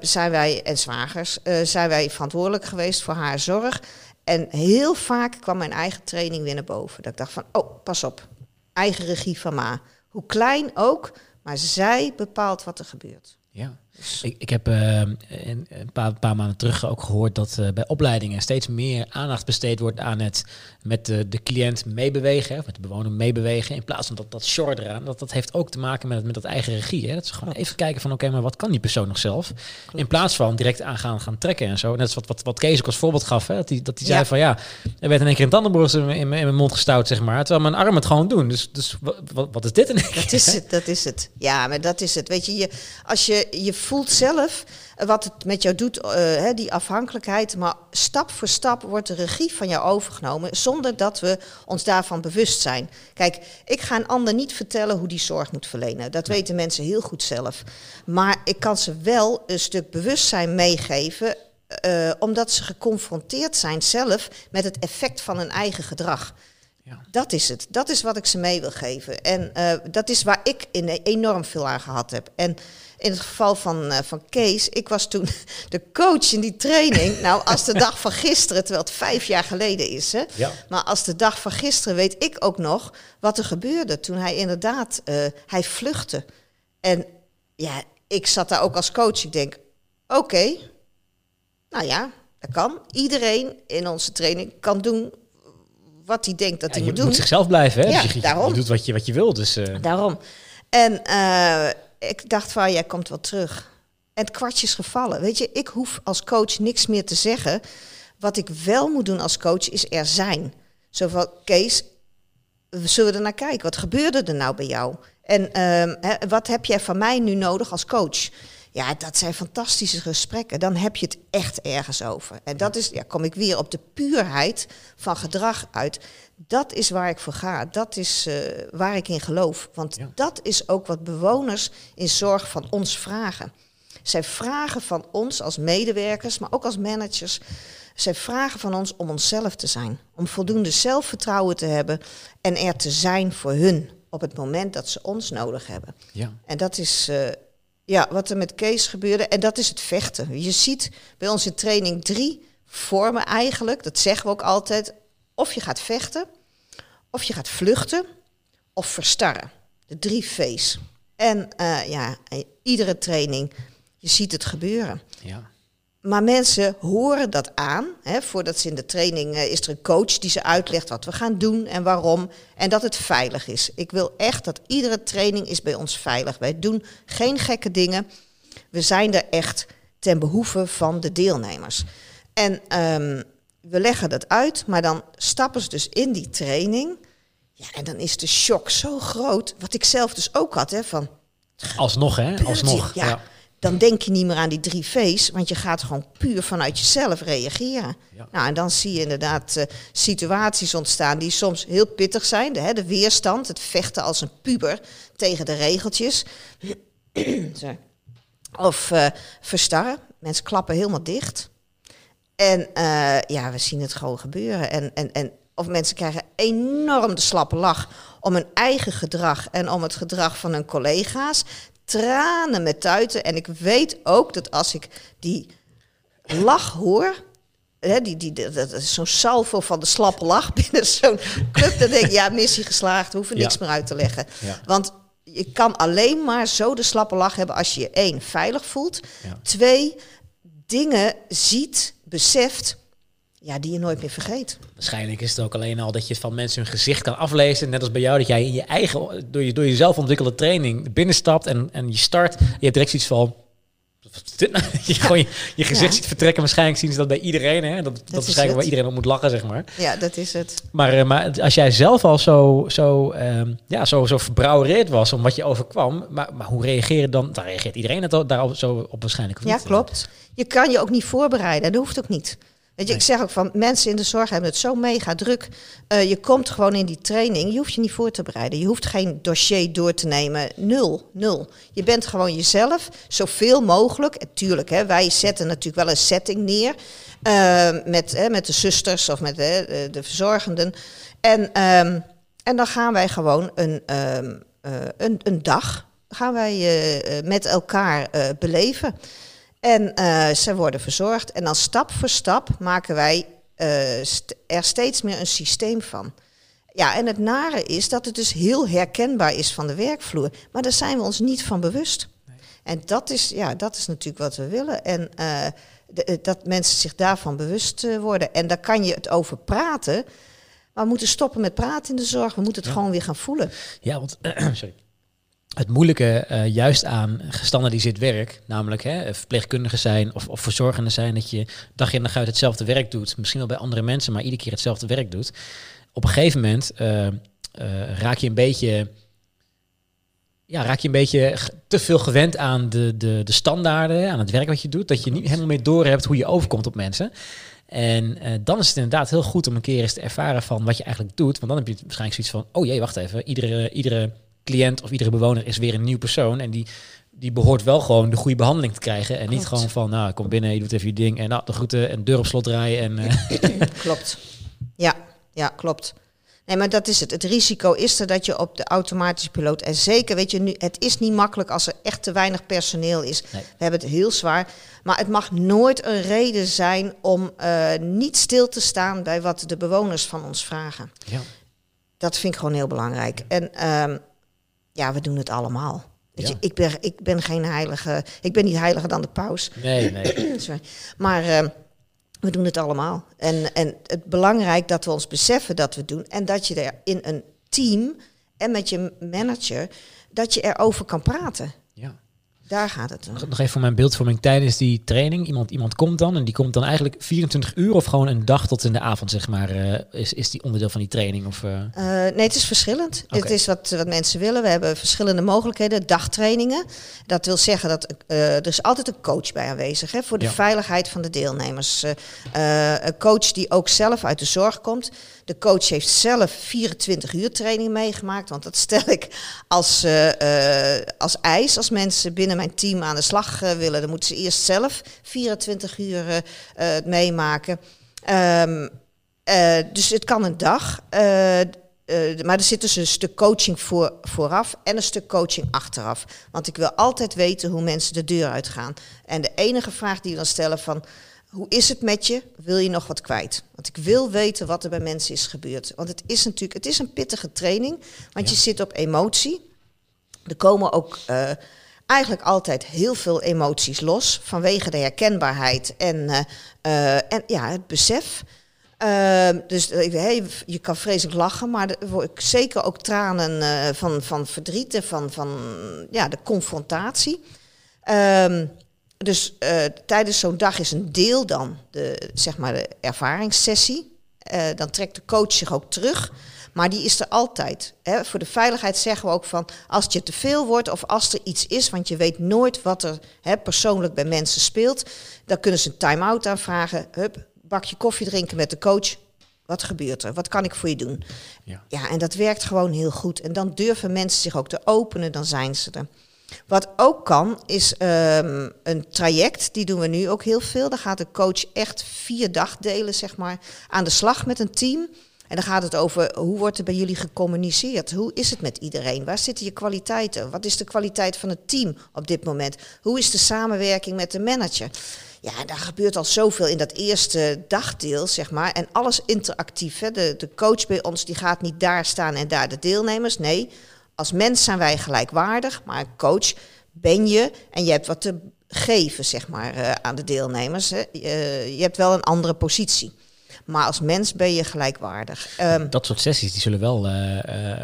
Speaker 2: zijn wij, en zwagers, uh, zijn wij verantwoordelijk geweest voor haar zorg. En heel vaak kwam mijn eigen training weer naar boven. Dat ik dacht van, oh, pas op, eigen regie van ma. Hoe klein ook, maar zij bepaalt wat er gebeurt.
Speaker 1: Ja. Dus- ik, ik heb uh, een, paar, paar, maanden terug ook gehoord dat uh, bij opleidingen steeds meer aandacht besteed wordt aan het met de, de cliënt meebewegen, of met de bewoner meebewegen, in plaats van dat, dat short eraan. Dat, dat heeft ook te maken met, met dat eigen regie. Hè? Dat is gewoon even kijken van oké, maar wat kan die persoon nog zelf? In plaats van direct aan gaan, gaan trekken en zo. Net als wat, wat, wat Kees ook als voorbeeld gaf, hè? dat hij dat die zei van ja, er werd in één keer een tandenborstel in, in, mijn mond gestouwd, zeg maar, terwijl mijn arm het gewoon doen. Dus, dus wat, wat, is dit in
Speaker 2: Dat is het, dat is het. Ja, maar dat is het. Weet je, je als je, je voelt zelf wat het met jou doet, uh, die afhankelijkheid. Maar stap voor stap wordt de regie van jou overgenomen zonder dat we ons daarvan bewust zijn. Kijk, ik ga een ander niet vertellen hoe die zorg moet verlenen. Dat weten mensen heel goed zelf. Maar ik kan ze wel een stuk bewustzijn meegeven. Uh, omdat ze geconfronteerd zijn zelf met het effect van hun eigen gedrag. Ja. Dat is het. Dat is wat ik ze mee wil geven. En uh, dat is waar ik in enorm veel aan gehad heb. En in het geval van, uh, van Kees, ik was toen de coach in die training. Nou, als de dag van gisteren, terwijl het vijf jaar geleden is. Hè, ja. Maar als de dag van gisteren weet ik ook nog wat er gebeurde toen hij inderdaad, uh, hij vluchtte. En ja, ik zat daar ook als coach. Ik denk, oké, okay, nou ja, dat kan. Iedereen in onze training kan doen wat hij denkt dat
Speaker 1: ja,
Speaker 2: hij moet
Speaker 1: doen.
Speaker 2: Je
Speaker 1: moet zichzelf blijven, hè?
Speaker 2: Ja,
Speaker 1: dus je,
Speaker 2: daarom.
Speaker 1: je doet wat je, wat je wil, dus... Uh...
Speaker 2: Daarom. En uh, ik dacht van, jij komt wel terug. En het kwartje is gevallen. Weet je, ik hoef als coach niks meer te zeggen. Wat ik wel moet doen als coach is er zijn. Zo van, Kees, we zullen er naar kijken. Wat gebeurde er nou bij jou? En uh, hè, wat heb jij van mij nu nodig als coach? Ja, dat zijn fantastische gesprekken. Dan heb je het echt ergens over. En dat is, ja, kom ik weer op de puurheid van gedrag uit. Dat is waar ik voor ga. Dat is uh, waar ik in geloof. Want ja. dat is ook wat bewoners in zorg van ons vragen. Zij vragen van ons als medewerkers, maar ook als managers. Zij vragen van ons om onszelf te zijn. Om voldoende zelfvertrouwen te hebben en er te zijn voor hun op het moment dat ze ons nodig hebben.
Speaker 1: Ja.
Speaker 2: En dat is uh, ja, wat er met Kees gebeurde. En dat is het vechten. Je ziet bij in training drie vormen eigenlijk. Dat zeggen we ook altijd. Of je gaat vechten, of je gaat vluchten, of verstarren. De drie V's. En uh, ja, iedere training, je ziet het gebeuren.
Speaker 1: Ja.
Speaker 2: Maar mensen horen dat aan. Hè, voordat ze in de training uh, is er een coach die ze uitlegt wat we gaan doen en waarom. En dat het veilig is. Ik wil echt dat iedere training is bij ons veilig. Wij doen geen gekke dingen. We zijn er echt ten behoeve van de deelnemers. En um, we leggen dat uit, maar dan stappen ze dus in die training. Ja, en dan is de shock zo groot. Wat ik zelf dus ook had, hè, van...
Speaker 1: Alsnog, hè? Alsnog.
Speaker 2: Ja, ja, dan denk je niet meer aan die drie V's, want je gaat gewoon puur vanuit jezelf reageren. Ja. Nou, en dan zie je inderdaad uh, situaties ontstaan die soms heel pittig zijn. De, hè, de weerstand, het vechten als een puber tegen de regeltjes. of uh, verstarren. Mensen klappen helemaal dicht. En uh, ja, we zien het gewoon gebeuren. En, en, en of mensen krijgen enorm de slappe lach om hun eigen gedrag en om het gedrag van hun collega's. Tranen met tuiten. En ik weet ook dat als ik die lach hoor, hè, die, die, dat, is zo'n salvo van de slappe lach binnen zo'n club, dan denk ik, ja, missie geslaagd, hoeven niks ja. meer uit te leggen.
Speaker 1: Ja.
Speaker 2: Want je kan alleen maar zo de slappe lach hebben als je je één, veilig voelt.
Speaker 1: Ja.
Speaker 2: Twee, dingen ziet, beseft ja, die je nooit meer vergeet.
Speaker 1: Waarschijnlijk is het ook alleen al dat je van mensen hun gezicht kan aflezen. Net als bij jou, dat jij in je eigen, door, je, door jezelf ontwikkelde training binnenstapt en, en je start. Je hebt direct zoiets van, nou? je gewoon je, je gezicht ziet vertrekken. Waarschijnlijk zien ze dat bij iedereen. Hè? Dat, dat, dat waarschijnlijk waar iedereen op moet lachen, zeg maar.
Speaker 2: Ja, dat is het.
Speaker 1: Maar, uh, maar als jij zelf al zo, zo, um, ja, zo, zo verbrouwereerd was om wat je overkwam, maar, maar hoe reageert dan? Dan reageert iedereen het daar zo op waarschijnlijk.
Speaker 2: Ja, klopt. Je kan je ook niet voorbereiden. Dat hoeft ook niet. Weet je, ik zeg ook van mensen in de zorg hebben het zo mega druk. Uh, je komt gewoon in die training. Je hoeft je niet voor te bereiden. Je hoeft geen dossier door te nemen. Nul, nul. Je bent gewoon jezelf, zoveel mogelijk. En tuurlijk, hè, wij zetten natuurlijk wel een setting neer. Uh, met, hè, met de zusters of met hè, de verzorgenden. En, um, en dan gaan wij gewoon een, um, uh, een, een dag gaan wij met elkaar beleven. En uh, ze worden verzorgd. En dan stap voor stap maken wij uh, st er steeds meer een systeem van. Ja, en het nare is dat het dus heel herkenbaar is van de werkvloer. Maar daar zijn we ons niet van bewust. Nee. En dat is, ja, dat is natuurlijk wat we willen. En uh, de, dat mensen zich daarvan bewust worden. En daar kan je het over praten. Maar we moeten stoppen met praten in de zorg. We moeten het ja. gewoon weer gaan voelen.
Speaker 1: Ja, want sorry het moeilijke uh, juist aan gestandaardiseerd werk, namelijk hè, verpleegkundigen zijn of, of verzorgenden zijn, dat je dag in dag uit hetzelfde werk doet, misschien wel bij andere mensen, maar iedere keer hetzelfde werk doet. Op een gegeven moment uh, uh, raak je een beetje, ja, raak je een beetje te veel gewend aan de, de, de standaarden, aan het werk wat je doet, dat je niet helemaal meer doorhebt hoe je overkomt op mensen. En uh, dan is het inderdaad heel goed om een keer eens te ervaren van wat je eigenlijk doet. Want dan heb je waarschijnlijk zoiets van, oh jee, wacht even, iedere, iedere cliënt of iedere bewoner is weer een nieuw persoon. En die, die behoort wel gewoon de goede behandeling te krijgen. En niet gewoon van, nou, kom binnen, je doet even je ding. En nou, de groeten en deur op slot draaien. En, uh.
Speaker 2: klopt. Ja, ja, klopt. Nee, maar dat is het. Het risico is er dat je op de automatische piloot... En zeker, weet je, nu, het is niet makkelijk als er echt te weinig personeel is. Nee. We hebben het heel zwaar. Maar het mag nooit een reden zijn om uh, niet stil te staan... bij wat de bewoners van ons vragen. Ja. Dat vind ik gewoon heel belangrijk. En... Um, ja, we doen het allemaal. Ja. je, ik, ben, ik ben geen heilige, ik ben niet heiliger dan de paus.
Speaker 1: Nee, nee.
Speaker 2: Sorry. Maar uh, we doen het allemaal. En, en het belangrijk dat we ons beseffen dat we doen. En dat je er in een team en met je manager, dat je erover kan praten. Daar gaat het om.
Speaker 1: Nog even voor mijn beeldvorming tijdens die training. Iemand, iemand komt dan en die komt dan eigenlijk 24 uur of gewoon een dag tot in de avond, zeg maar. Uh, is, is die onderdeel van die training? Of, uh...
Speaker 2: Uh, nee, het is verschillend. Okay. Het is wat, wat mensen willen. We hebben verschillende mogelijkheden. Dagtrainingen. Dat wil zeggen dat er is altijd een coach bij aanwezig hè, voor de ja. veiligheid van de deelnemers. een coach die ook zelf uit de zorg komt. De coach heeft zelf 24 uur training meegemaakt. Want dat stel ik als, als eis als mensen binnen mijn team aan de slag uh, willen, dan moeten ze eerst zelf 24 uur uh, uh, meemaken. Um, dus het kan een dag. maar er zit dus een stuk coaching voor, vooraf en een stuk coaching achteraf. Want ik wil altijd weten hoe mensen de deur uitgaan. En de enige vraag die we dan stellen van... Hoe is het met je? Wil je nog wat kwijt? Want ik wil weten wat er bij mensen is gebeurd. Want het is natuurlijk het is een pittige training. Want ja. je zit op emotie. Er komen ook uh, eigenlijk altijd heel veel emoties los vanwege de herkenbaarheid en, uh, uh, en ja, het besef. Uh, dus hey, je kan vreselijk lachen, maar er zeker ook tranen van, van verdriet en van, van ja, de confrontatie. Ehm, dus tijdens zo'n dag is een deel dan de, zeg maar de ervaringssessie. dan trekt de coach zich ook terug. Maar die is er altijd. Hè. Voor de veiligheid zeggen we ook van als het je te veel wordt of als er iets is, want je weet nooit wat er hè, persoonlijk bij mensen speelt, dan kunnen ze een time-out aanvragen. Hup, bakje koffie drinken met de coach. Wat gebeurt er? Wat kan ik voor je doen? Ja. ja, en dat werkt gewoon heel goed. En dan durven mensen zich ook te openen, dan zijn ze er. Wat ook kan, is um, een traject. Die doen we nu ook heel veel. Daar gaat de coach echt vier dagdelen, zeg maar, aan de slag met een team. En dan gaat het over hoe wordt er bij jullie gecommuniceerd? Hoe is het met iedereen? Waar zitten je kwaliteiten? Wat is de kwaliteit van het team op dit moment? Hoe is de samenwerking met de manager? Ja, daar gebeurt al zoveel in dat eerste dagdeel, zeg maar. En alles interactief. Hè. De, de coach bij ons die gaat niet daar staan en daar de deelnemers. Nee, als mens zijn wij gelijkwaardig. Maar coach ben je en je hebt wat te geven, zeg maar, uh, aan de deelnemers. Hè. Je hebt wel een andere positie. Maar als mens ben je gelijkwaardig. Ehm,
Speaker 1: Dat soort sessies die zullen wel eh,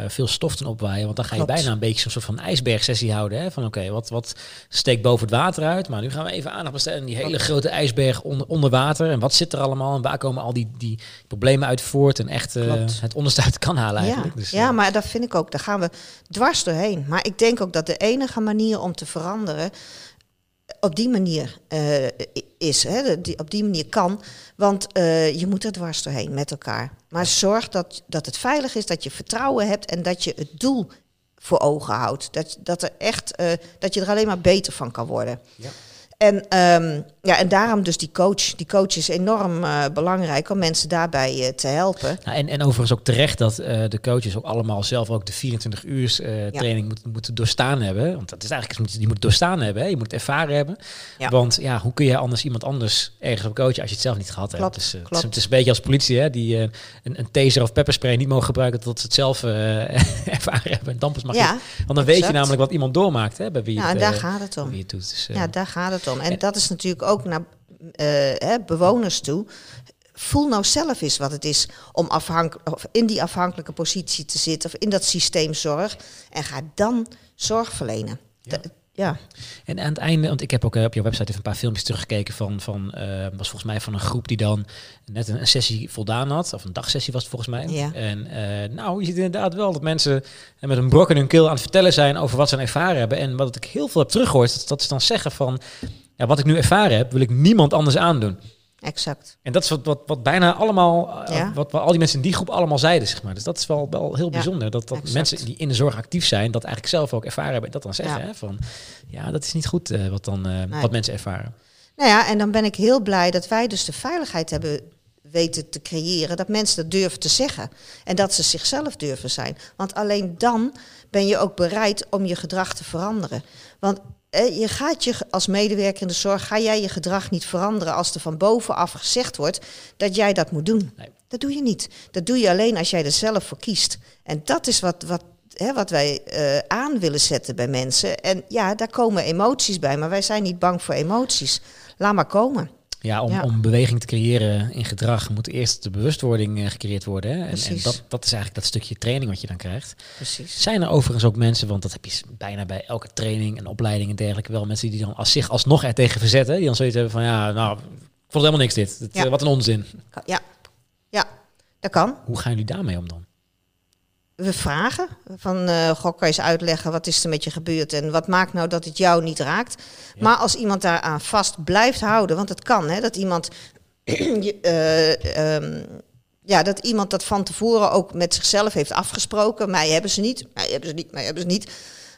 Speaker 1: eh, veel stof ten opwaaien. Want dan ga je
Speaker 2: Klopt.
Speaker 1: bijna een beetje zo'n soort van ijsbergsessie houden. Hè? Van oké, wat, wat steekt boven het water uit? Maar nu gaan we even aandacht besteden aan die hele grote ijsberg onder, onder water. En wat zit er allemaal? En waar komen al die, die problemen uit voort? En echt eh, het onderste uit kan halen
Speaker 2: ja,
Speaker 1: eigenlijk. Dus,
Speaker 2: ja, maar dat vind ik ook. Daar gaan we dwars doorheen. Maar ik denk ook dat de enige manier om te veranderen op die manier eh, is. Hè, die, op die manier kan. Want eh, je moet er dwars doorheen met elkaar. Maar zorg dat, dat het veilig is, dat je vertrouwen hebt en dat je het doel voor ogen houdt. Dat, dat, er echt, eh, dat je er alleen maar beter van kan worden.
Speaker 1: Ja.
Speaker 2: En, ehm, ja, en daarom dus die coach. Die coach is enorm eh, belangrijk om mensen daarbij eh, te helpen.
Speaker 1: Nou, en, en overigens ook terecht dat eh, de coaches ook allemaal zelf ook de 24 uur training moeten, moeten doorstaan hebben. Want dat is eigenlijk, iets, die moet doorstaan hebben. Hè? Je moet het ervaren hebben.
Speaker 2: Ja.
Speaker 1: Want ja, hoe kun je anders iemand anders ergens op coachen als je het zelf niet gehad hebt? Dus, het, is,
Speaker 2: klopt.
Speaker 1: het is een beetje als politie, hè? die een, een taser of pepperspray niet mogen gebruiken tot ze het zelf ervaren hebben. En dampers mag
Speaker 2: Ja,
Speaker 1: niet. Want dan weet je namelijk wat iemand doormaakt hè, bij wie
Speaker 2: Ja,
Speaker 1: het,
Speaker 2: en daar gaat het om.
Speaker 1: wie het doet. Dus,
Speaker 2: Ja, daar gaat het om. En
Speaker 1: en-
Speaker 2: dat is natuurlijk ook naar eh, bewoners toe. Voel nou zelf eens wat het is om of in die afhankelijke positie te zitten of in dat systeem zorg. En ga dan zorg verlenen.
Speaker 1: Ja. En aan het einde, want ik heb ook eh, op je website even een paar filmpjes teruggekeken van, van eh, was volgens mij van een groep die dan net een, een sessie voldaan had, of een dagsessie was het volgens mij.
Speaker 2: Ja.
Speaker 1: En nou, je ziet inderdaad wel dat mensen met een brok in hun keel aan het vertellen zijn over wat ze ervaren hebben. En wat ik heel veel heb teruggehoord, dat, dat is dan zeggen van, ja, wat ik nu ervaren heb, wil ik niemand anders aandoen.
Speaker 2: Exact.
Speaker 1: En dat is wat, wat, wat bijna allemaal, eh,
Speaker 2: Ja.
Speaker 1: wat, wat al die mensen in die groep allemaal zeiden, zeg maar. Dus dat is wel, wel heel bijzonder. Dat, dat
Speaker 2: exact.
Speaker 1: mensen die in de zorg actief zijn, dat eigenlijk zelf ook ervaren hebben. En dat dan zeggen,
Speaker 2: Ja.
Speaker 1: hè, van, ja, dat is niet goed eh, wat, dan, eh,
Speaker 2: Nee.
Speaker 1: wat mensen ervaren.
Speaker 2: Nou ja, en dan ben ik heel blij dat wij dus de veiligheid hebben weten te creëren. Dat mensen dat durven te zeggen. En dat ze zichzelf durven zijn. Want alleen dan ben je ook bereid om je gedrag te veranderen. Want je gaat je als medewerker in de zorg, ga jij je gedrag niet veranderen als er van bovenaf gezegd wordt dat jij dat moet doen.
Speaker 1: Nee.
Speaker 2: Dat doe je niet. Dat doe je alleen als jij er zelf voor kiest. En dat is wat, wat, hè, wat wij eh, aan willen zetten bij mensen. En ja, daar komen emoties bij, maar wij zijn niet bang voor emoties. Laat maar komen.
Speaker 1: Ja, om,
Speaker 2: Ja.
Speaker 1: om beweging te creëren in gedrag moet eerst de bewustwording eh, gecreëerd worden. Hè? En, en dat, dat is eigenlijk dat stukje training wat je dan krijgt.
Speaker 2: Precies.
Speaker 1: Zijn er overigens ook mensen, want dat heb je bijna bij elke training en opleiding en dergelijke, wel mensen die dan als zich alsnog er tegen verzetten. Die dan zoiets hebben van, ja, nou, ik vond het helemaal niks dit. Het,
Speaker 2: Ja.
Speaker 1: eh, wat een onzin.
Speaker 2: Ja, ja dat kan.
Speaker 1: Hoe gaan jullie daarmee om dan?
Speaker 2: We vragen van, eh goh, kan je eens uitleggen wat is er met je gebeurd en wat maakt nou dat het jou niet raakt.
Speaker 1: Ja.
Speaker 2: Maar als iemand daaraan vast blijft houden, want het kan, hè, dat iemand, eh, ehm, ja, dat iemand dat van tevoren ook met zichzelf heeft afgesproken. Mij hebben ze niet, mij hebben ze niet, mij hebben ze niet.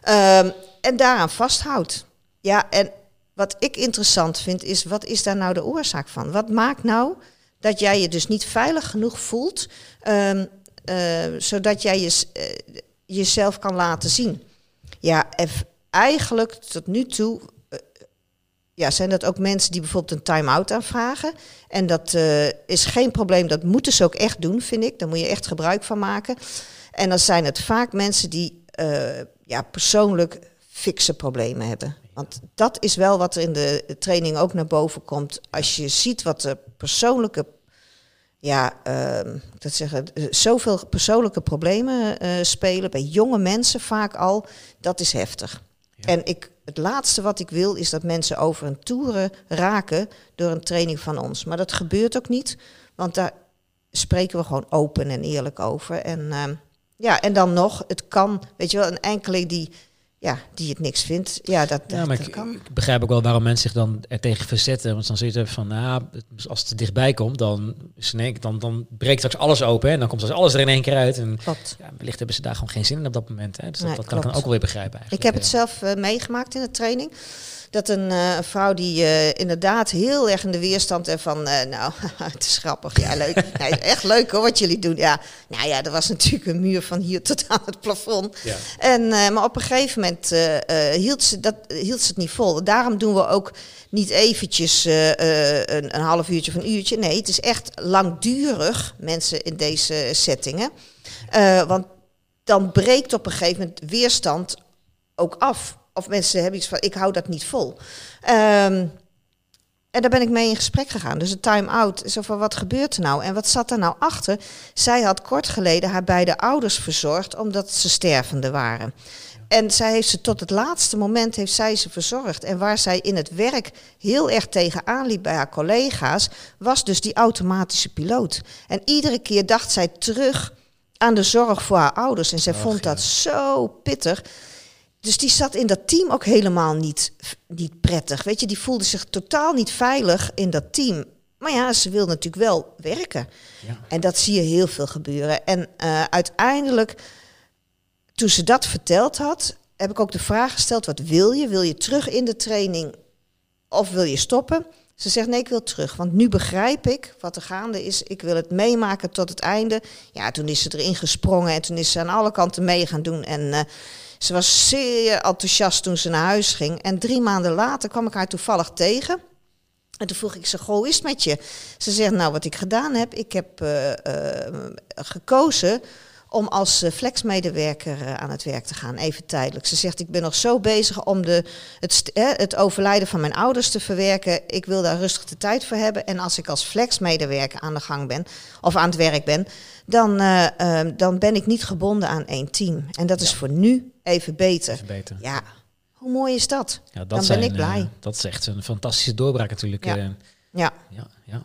Speaker 2: Ehm, en daaraan vasthoudt. Ja, en wat ik interessant vind is, wat is daar nou de oorzaak van? Wat maakt nou dat jij je dus niet veilig genoeg voelt, ehm, eh, zodat jij je, eh, jezelf kan laten zien? Ja, en eigenlijk tot nu toe eh, ja, zijn dat ook mensen die bijvoorbeeld een time-out aanvragen. En dat eh, is geen probleem, dat moeten ze ook echt doen, vind ik. Daar moet je echt gebruik van maken. En dan zijn het vaak mensen die eh, ja, persoonlijk fikse problemen hebben. Want dat is wel wat er in de training ook naar boven komt. Als je ziet wat de persoonlijke, ja, ehm, dat zeggen, eh, zoveel persoonlijke problemen eh, spelen bij jonge mensen vaak al, dat is heftig.
Speaker 1: Ja.
Speaker 2: En ik, het laatste wat ik wil is dat mensen over een toeren raken door een training van ons. Maar dat gebeurt ook niet, want daar spreken we gewoon open en eerlijk over. En ehm, ja, en dan nog, het kan, weet je wel, een enkeling die, ja, die het niks vindt, ja, dat,
Speaker 1: Ja,
Speaker 2: dat,
Speaker 1: ik,
Speaker 2: kan.
Speaker 1: ik begrijp ook wel waarom mensen zich dan er tegen verzetten. Want dan zit je van, nou, als het dichtbij komt, dan, is in één keer- dan, dan breekt straks alles open. hè, En dan komt straks alles er in één keer uit. En
Speaker 2: Klopt.
Speaker 1: ja, wellicht hebben ze daar gewoon geen zin in op dat moment. Hè. Dus dat,
Speaker 2: Nee,
Speaker 1: dat kan ik dan ook wel weer begrijpen
Speaker 2: Ik
Speaker 1: eigenlijk.
Speaker 2: heb het zelf eh, meegemaakt in de training. Dat een eh, een vrouw die eh, inderdaad heel erg in de weerstand en van, eh, nou, het is grappig, ja leuk, nee, echt leuk hoor wat jullie doen. Ja, nou ja, er was natuurlijk een muur van hier tot aan het plafond.
Speaker 1: Ja.
Speaker 2: En, maar op een gegeven moment hield, ze dat, hield ze het niet vol. Daarom doen we ook niet eventjes een, een half uurtje of een uurtje. Nee, het is echt langdurig, mensen in deze settingen. Want dan breekt op een gegeven moment weerstand ook af. Of mensen hebben iets van, ik hou dat niet vol. Ehm, En daar ben ik mee in gesprek gegaan. Dus een time-out. Zo van, wat gebeurt er nou? En wat zat er nou achter? Zij had kort geleden haar beide ouders verzorgd... omdat ze stervende waren. En zij heeft ze tot het laatste moment heeft zij ze verzorgd. En waar zij in het werk heel erg tegenaan liep bij haar collega's, was dus die automatische piloot. En iedere keer dacht zij terug aan de zorg voor haar ouders. En zij vond dat zo pittig. Dus die zat in dat team ook helemaal niet, niet prettig. Weet je, die voelde zich totaal niet veilig in dat team. Maar ja, ze wil natuurlijk wel werken. Ja. En dat zie je heel veel gebeuren. En uh, uiteindelijk toen ze dat verteld had, heb ik ook de vraag gesteld: wat wil je? Wil je terug in de training of wil je stoppen? Ze zegt nee, ik wil terug, want nu begrijp ik wat er gaande is. Ik wil het meemaken tot het einde. Ja, toen is ze erin gesprongen en toen is ze aan alle kanten mee gaan doen. En uh, ze was zeer enthousiast toen ze naar huis ging. En drie maanden later kwam ik haar toevallig tegen. En toen vroeg ik ze, goh, is het met je? Ze zegt, nou, wat ik gedaan heb, ik heb uh, gekozen om als eh, flexmedewerker aan het werk te gaan, even tijdelijk. Ze zegt, ik ben nog zo bezig om de, het, het overlijden van mijn ouders te verwerken. Ik wil daar rustig de tijd voor hebben. En als ik als flexmedewerker aan de gang ben, of aan het werk ben, dan, uh, dan ben ik niet gebonden aan één team. En dat is voor nu even beter.
Speaker 1: Even beter.
Speaker 2: Ja, hoe mooi is dat?
Speaker 1: Ja, dat
Speaker 2: dan
Speaker 1: zijn,
Speaker 2: ben ik blij.
Speaker 1: dat is echt een fantastische doorbraak natuurlijk.
Speaker 2: Ja. ja.
Speaker 1: ja, ja.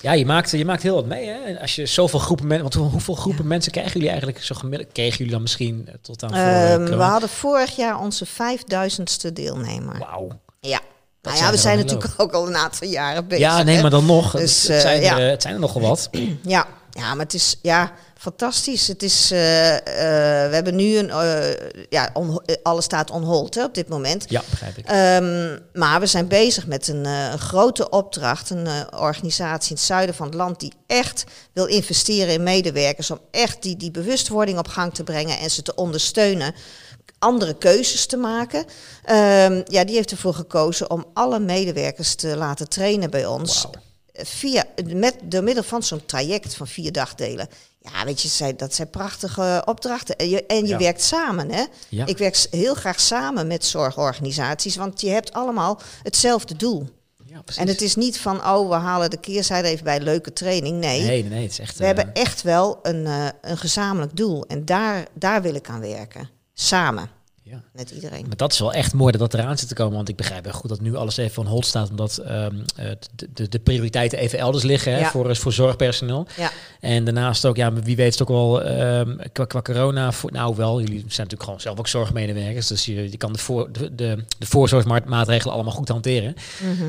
Speaker 1: Ja, je maakt, je maakt heel wat mee. Hè? Als je zoveel groepen mensen. Want hoeveel groepen mensen krijgen jullie eigenlijk zo gemiddeld? Kregen jullie dan misschien eh, tot aan.
Speaker 2: Um, we hadden vorig jaar onze 5000ste deelnemer.
Speaker 1: Wauw.
Speaker 2: Ja. Nou ja, we zijn natuurlijk ook al een aantal jaren bezig.
Speaker 1: Ja, nee,
Speaker 2: hè?
Speaker 1: maar dan nog.
Speaker 2: Dus,
Speaker 1: het, zijn,
Speaker 2: uh, ja.
Speaker 1: er, het zijn er nogal wat.
Speaker 2: ja. Ja, maar het is. Ja, fantastisch. Het is, uh, uh, we hebben nu een, uh, ja, on, alles staat on hold hè, op dit moment.
Speaker 1: Ja, begrijp ik.
Speaker 2: Um, maar we zijn bezig met een, een grote opdracht, een organisatie in het zuiden van het land die echt wil investeren in medewerkers om echt die, die bewustwording op gang te brengen en ze te ondersteunen andere keuzes te maken. Um, ja, die heeft ervoor gekozen om alle medewerkers te laten trainen bij ons.
Speaker 1: Wow.
Speaker 2: Via, met, door middel van zo'n traject van vier dagdelen. Ja, weet je, dat zijn prachtige opdrachten. En je, en je
Speaker 1: Ja.
Speaker 2: werkt samen, hè?
Speaker 1: Ja.
Speaker 2: Ik werk heel graag samen met zorgorganisaties, want je hebt allemaal hetzelfde doel.
Speaker 1: Ja.
Speaker 2: En het is niet van, oh, we halen de keerzijde even bij een leuke training. Nee,
Speaker 1: Nee, nee, het is echt.
Speaker 2: we
Speaker 1: eh,
Speaker 2: hebben echt wel een, uh, een gezamenlijk doel. En daar, daar wil ik aan werken. Samen,
Speaker 1: ja.
Speaker 2: met iedereen.
Speaker 1: Maar dat is wel echt mooi dat dat eraan zit te komen. Want ik begrijp heel goed dat nu alles even van hold staat. Omdat ehm, eh, de, de, de prioriteiten even elders liggen hè,
Speaker 2: Ja.
Speaker 1: voor, voor zorgpersoneel.
Speaker 2: Ja,
Speaker 1: En daarnaast ook, ja, wie weet het ook wel ehm, qua, qua corona. Voor, nou wel, jullie zijn natuurlijk gewoon zelf ook zorgmedewerkers. Dus je, je kan de, voor, de, de, de voorzorgsmaatregelen allemaal goed hanteren.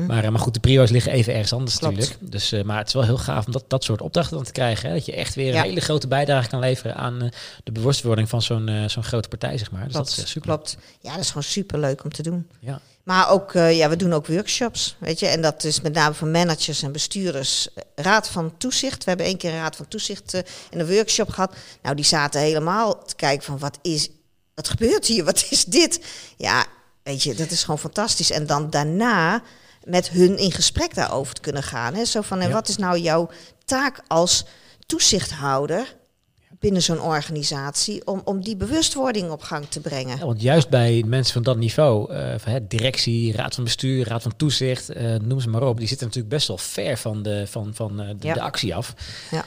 Speaker 1: Maar, eh, maar goed, de prio's liggen even ergens anders
Speaker 2: Klopt.
Speaker 1: natuurlijk. Dus, eh, maar het is wel heel gaaf om dat, dat soort opdrachten dan te krijgen. Hè? Dat je echt weer
Speaker 2: Ja.
Speaker 1: een hele grote bijdrage kan leveren aan de bewustwording van zo'n zo'n grote partij, zeg maar. Dus dat is super.
Speaker 2: Klopt. Ja, dat is gewoon super leuk om te doen.
Speaker 1: Ja.
Speaker 2: Maar ook, uh, ja, we doen ook workshops, weet je. En dat is met name voor managers en bestuurders. Raad van Toezicht. We hebben één keer een Raad van Toezicht uh, in een workshop gehad. Nou, die zaten helemaal te kijken van, wat is... Wat gebeurt hier? Wat is dit? Ja, weet je, dat is gewoon fantastisch. En dan daarna met hun in gesprek daarover te kunnen gaan. Hè? Zo van, en
Speaker 1: Ja.
Speaker 2: wat is nou jouw taak als toezichthouder binnen zo'n organisatie... Om, om die bewustwording op gang te brengen?
Speaker 1: Ja, want juist bij mensen van dat niveau, eh, van, hè, directie, raad van bestuur, raad van toezicht, eh, noem ze maar op, die zitten natuurlijk best wel ver van de, van, van, eh, de,
Speaker 2: Ja.
Speaker 1: de actie af.
Speaker 2: Ja.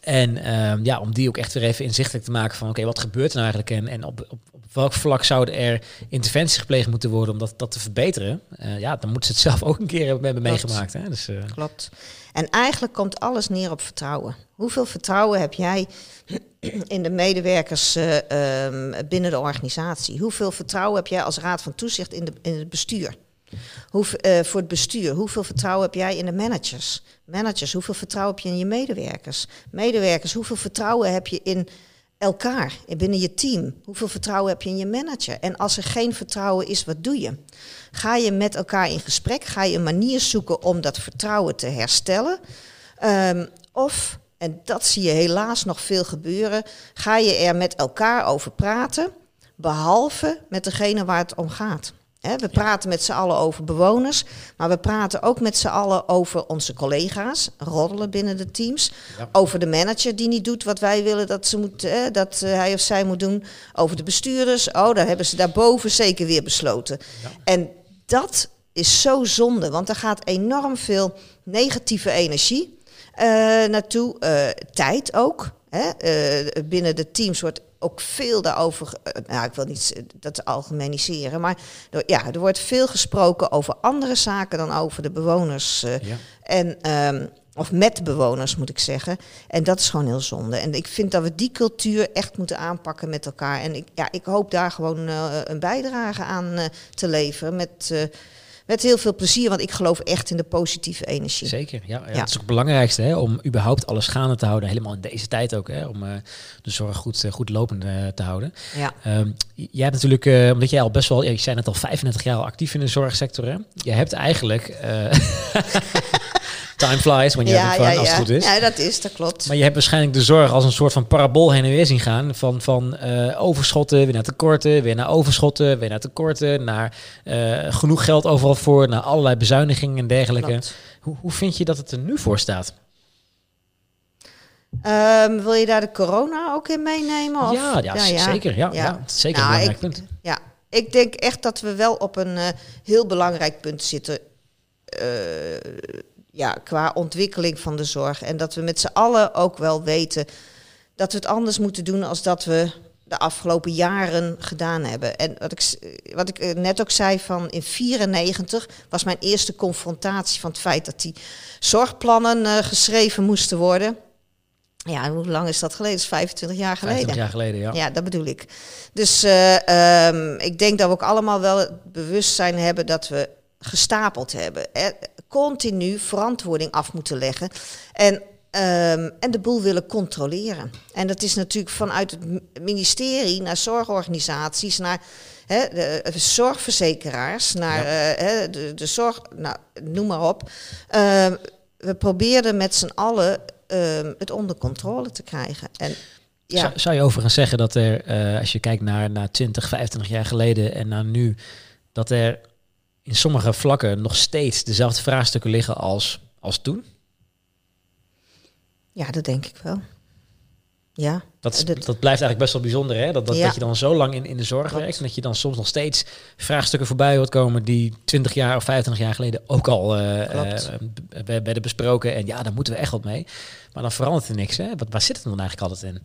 Speaker 1: En ehm, ja, om die ook echt weer even inzichtelijk te maken van oké, wat gebeurt er nou eigenlijk en, en op, op, op welk vlak zouden er interventies gepleegd moeten worden om dat, dat te verbeteren? Eh, ja, dan moeten ze het zelf ook een keer hebben meegemaakt. Hè? Dus, eh,
Speaker 2: Klopt. En eigenlijk komt alles neer op vertrouwen. Hoeveel vertrouwen heb jij in de medewerkers eh, ehm, binnen de organisatie? Hoeveel vertrouwen heb jij als raad van toezicht in, de, in het bestuur? Hoe, voor het bestuur, hoeveel vertrouwen heb jij in de managers? Managers, hoeveel vertrouwen heb je in je medewerkers? Medewerkers, hoeveel vertrouwen heb je in elkaar, binnen je team? Hoeveel vertrouwen heb je in je manager? En als er geen vertrouwen is, wat doe je? Ga je met elkaar in gesprek? Ga je een manier zoeken om dat vertrouwen te herstellen? Um, of, en dat zie je helaas nog veel gebeuren, ga je er met elkaar over praten, behalve met degene waar het om gaat. We praten met z'n allen over bewoners, maar we praten ook met z'n allen over onze collega's, roddelen binnen de teams,
Speaker 1: Ja.
Speaker 2: over de manager die niet doet wat wij willen dat, ze moet, eh, dat eh, hij of zij moet doen, over de bestuurders. Oh, daar hebben ze daarboven zeker weer besloten.
Speaker 1: Ja.
Speaker 2: En dat is zo zonde, want er gaat enorm veel negatieve energie uh, naartoe. Uh, tijd ook. Hè? Uh, binnen de teams wordt ook veel daarover. nou, ik wil niet dat algemeniseren, maar ja, er wordt veel gesproken over andere zaken dan over de bewoners. Ja. En. Um, of met bewoners moet ik zeggen. En dat is gewoon heel zonde. En ik vind dat we die cultuur echt moeten aanpakken met elkaar. En ik, ja, ik hoop daar gewoon uh, een bijdrage aan uh, te leveren. Met, met heel veel plezier, want ik geloof echt in de positieve energie.
Speaker 1: Zeker, ja. ja, ja. Dat is ook het belangrijkste, hè, om überhaupt alles gaande te houden. Helemaal in deze tijd ook, hè, om de zorg goed, goed lopend te houden. Ja. Um, jij hebt natuurlijk, omdat jij al best wel, ja, je zei net al 35 jaar actief in de zorgsector. Hè? Je hebt eigenlijk... Time flies when you're ja, having fun, ja, als het goed is.
Speaker 2: Ja, dat is, dat klopt.
Speaker 1: Maar je hebt waarschijnlijk de zorg als een soort van parabool heen en weer zien gaan. Van, van uh, overschotten, weer naar tekorten, weer naar overschotten, weer naar tekorten. Naar uh, genoeg geld overal voor, naar allerlei bezuinigingen en dergelijke. Hoe, hoe vind je dat het er nu voor staat?
Speaker 2: Um, wil je daar de corona ook in meenemen? Of?
Speaker 1: Ja, ja, ja, zeker. Ja, ja. zeker nou, een belangrijk
Speaker 2: ik,
Speaker 1: punt.
Speaker 2: Ja, ik denk echt dat we wel op een uh, heel belangrijk punt zitten. Uh, ja, qua ontwikkeling van de zorg. En dat we met z'n allen ook wel weten dat we het anders moeten doen als dat we de afgelopen jaren gedaan hebben. En wat ik, wat ik net ook zei, van in 94 was mijn eerste confrontatie van het feit dat die zorgplannen uh, geschreven moesten worden. Ja, hoe lang is dat geleden? Dat is 25 jaar geleden.
Speaker 1: 25 jaar geleden, ja.
Speaker 2: Ja, dat bedoel ik. Dus uh, um, ik denk dat we ook allemaal wel het bewustzijn hebben dat we gestapeld hebben continu verantwoording af moeten leggen. En, um, en de boel willen controleren. En dat is natuurlijk vanuit het ministerie naar zorgorganisaties, naar hè, de, de zorgverzekeraars, naar uh, de, de zorg, nou, noem maar op. Uh, we probeerden met z'n allen uh, het onder controle te krijgen. En,
Speaker 1: ja. zou, zou je overigens zeggen dat er, uh, als je kijkt naar, naar 20, 25 jaar geleden en naar nu, dat er in sommige vlakken nog steeds dezelfde vraagstukken liggen als, als toen?
Speaker 2: Ja, dat denk ik wel. Ja.
Speaker 1: Dat, dat blijft eigenlijk best wel bijzonder, hè? Dat, dat, dat je dan zo lang in, in de zorg werkt en dat je dan soms nog steeds vraagstukken voorbij hoort komen die 20 jaar of 25 jaar geleden ook al uh, uh, werden besproken. En ja, daar moeten we echt wat mee. Maar dan verandert er niks, hè? Wat, waar zit het dan eigenlijk altijd in?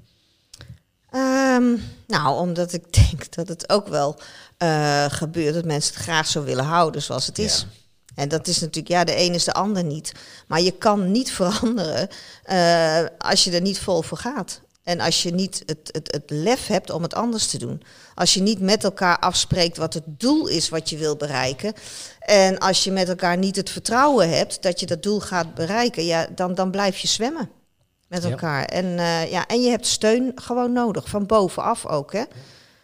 Speaker 2: Um, nou, omdat ik denk dat het ook wel uh, gebeurt dat mensen het graag zo willen houden zoals het is. En dat is natuurlijk, ja, de een is de ander niet. Maar je kan niet veranderen uh, als je er niet vol voor gaat. En als je niet het, het, het lef hebt om het anders te doen. Als je niet met elkaar afspreekt wat het doel is wat je wil bereiken. En als je met elkaar niet het vertrouwen hebt dat je dat doel gaat bereiken, ja, dan, dan blijf je zwemmen met elkaar. En, uh, ja, en je hebt steun gewoon nodig, van bovenaf ook. Hè?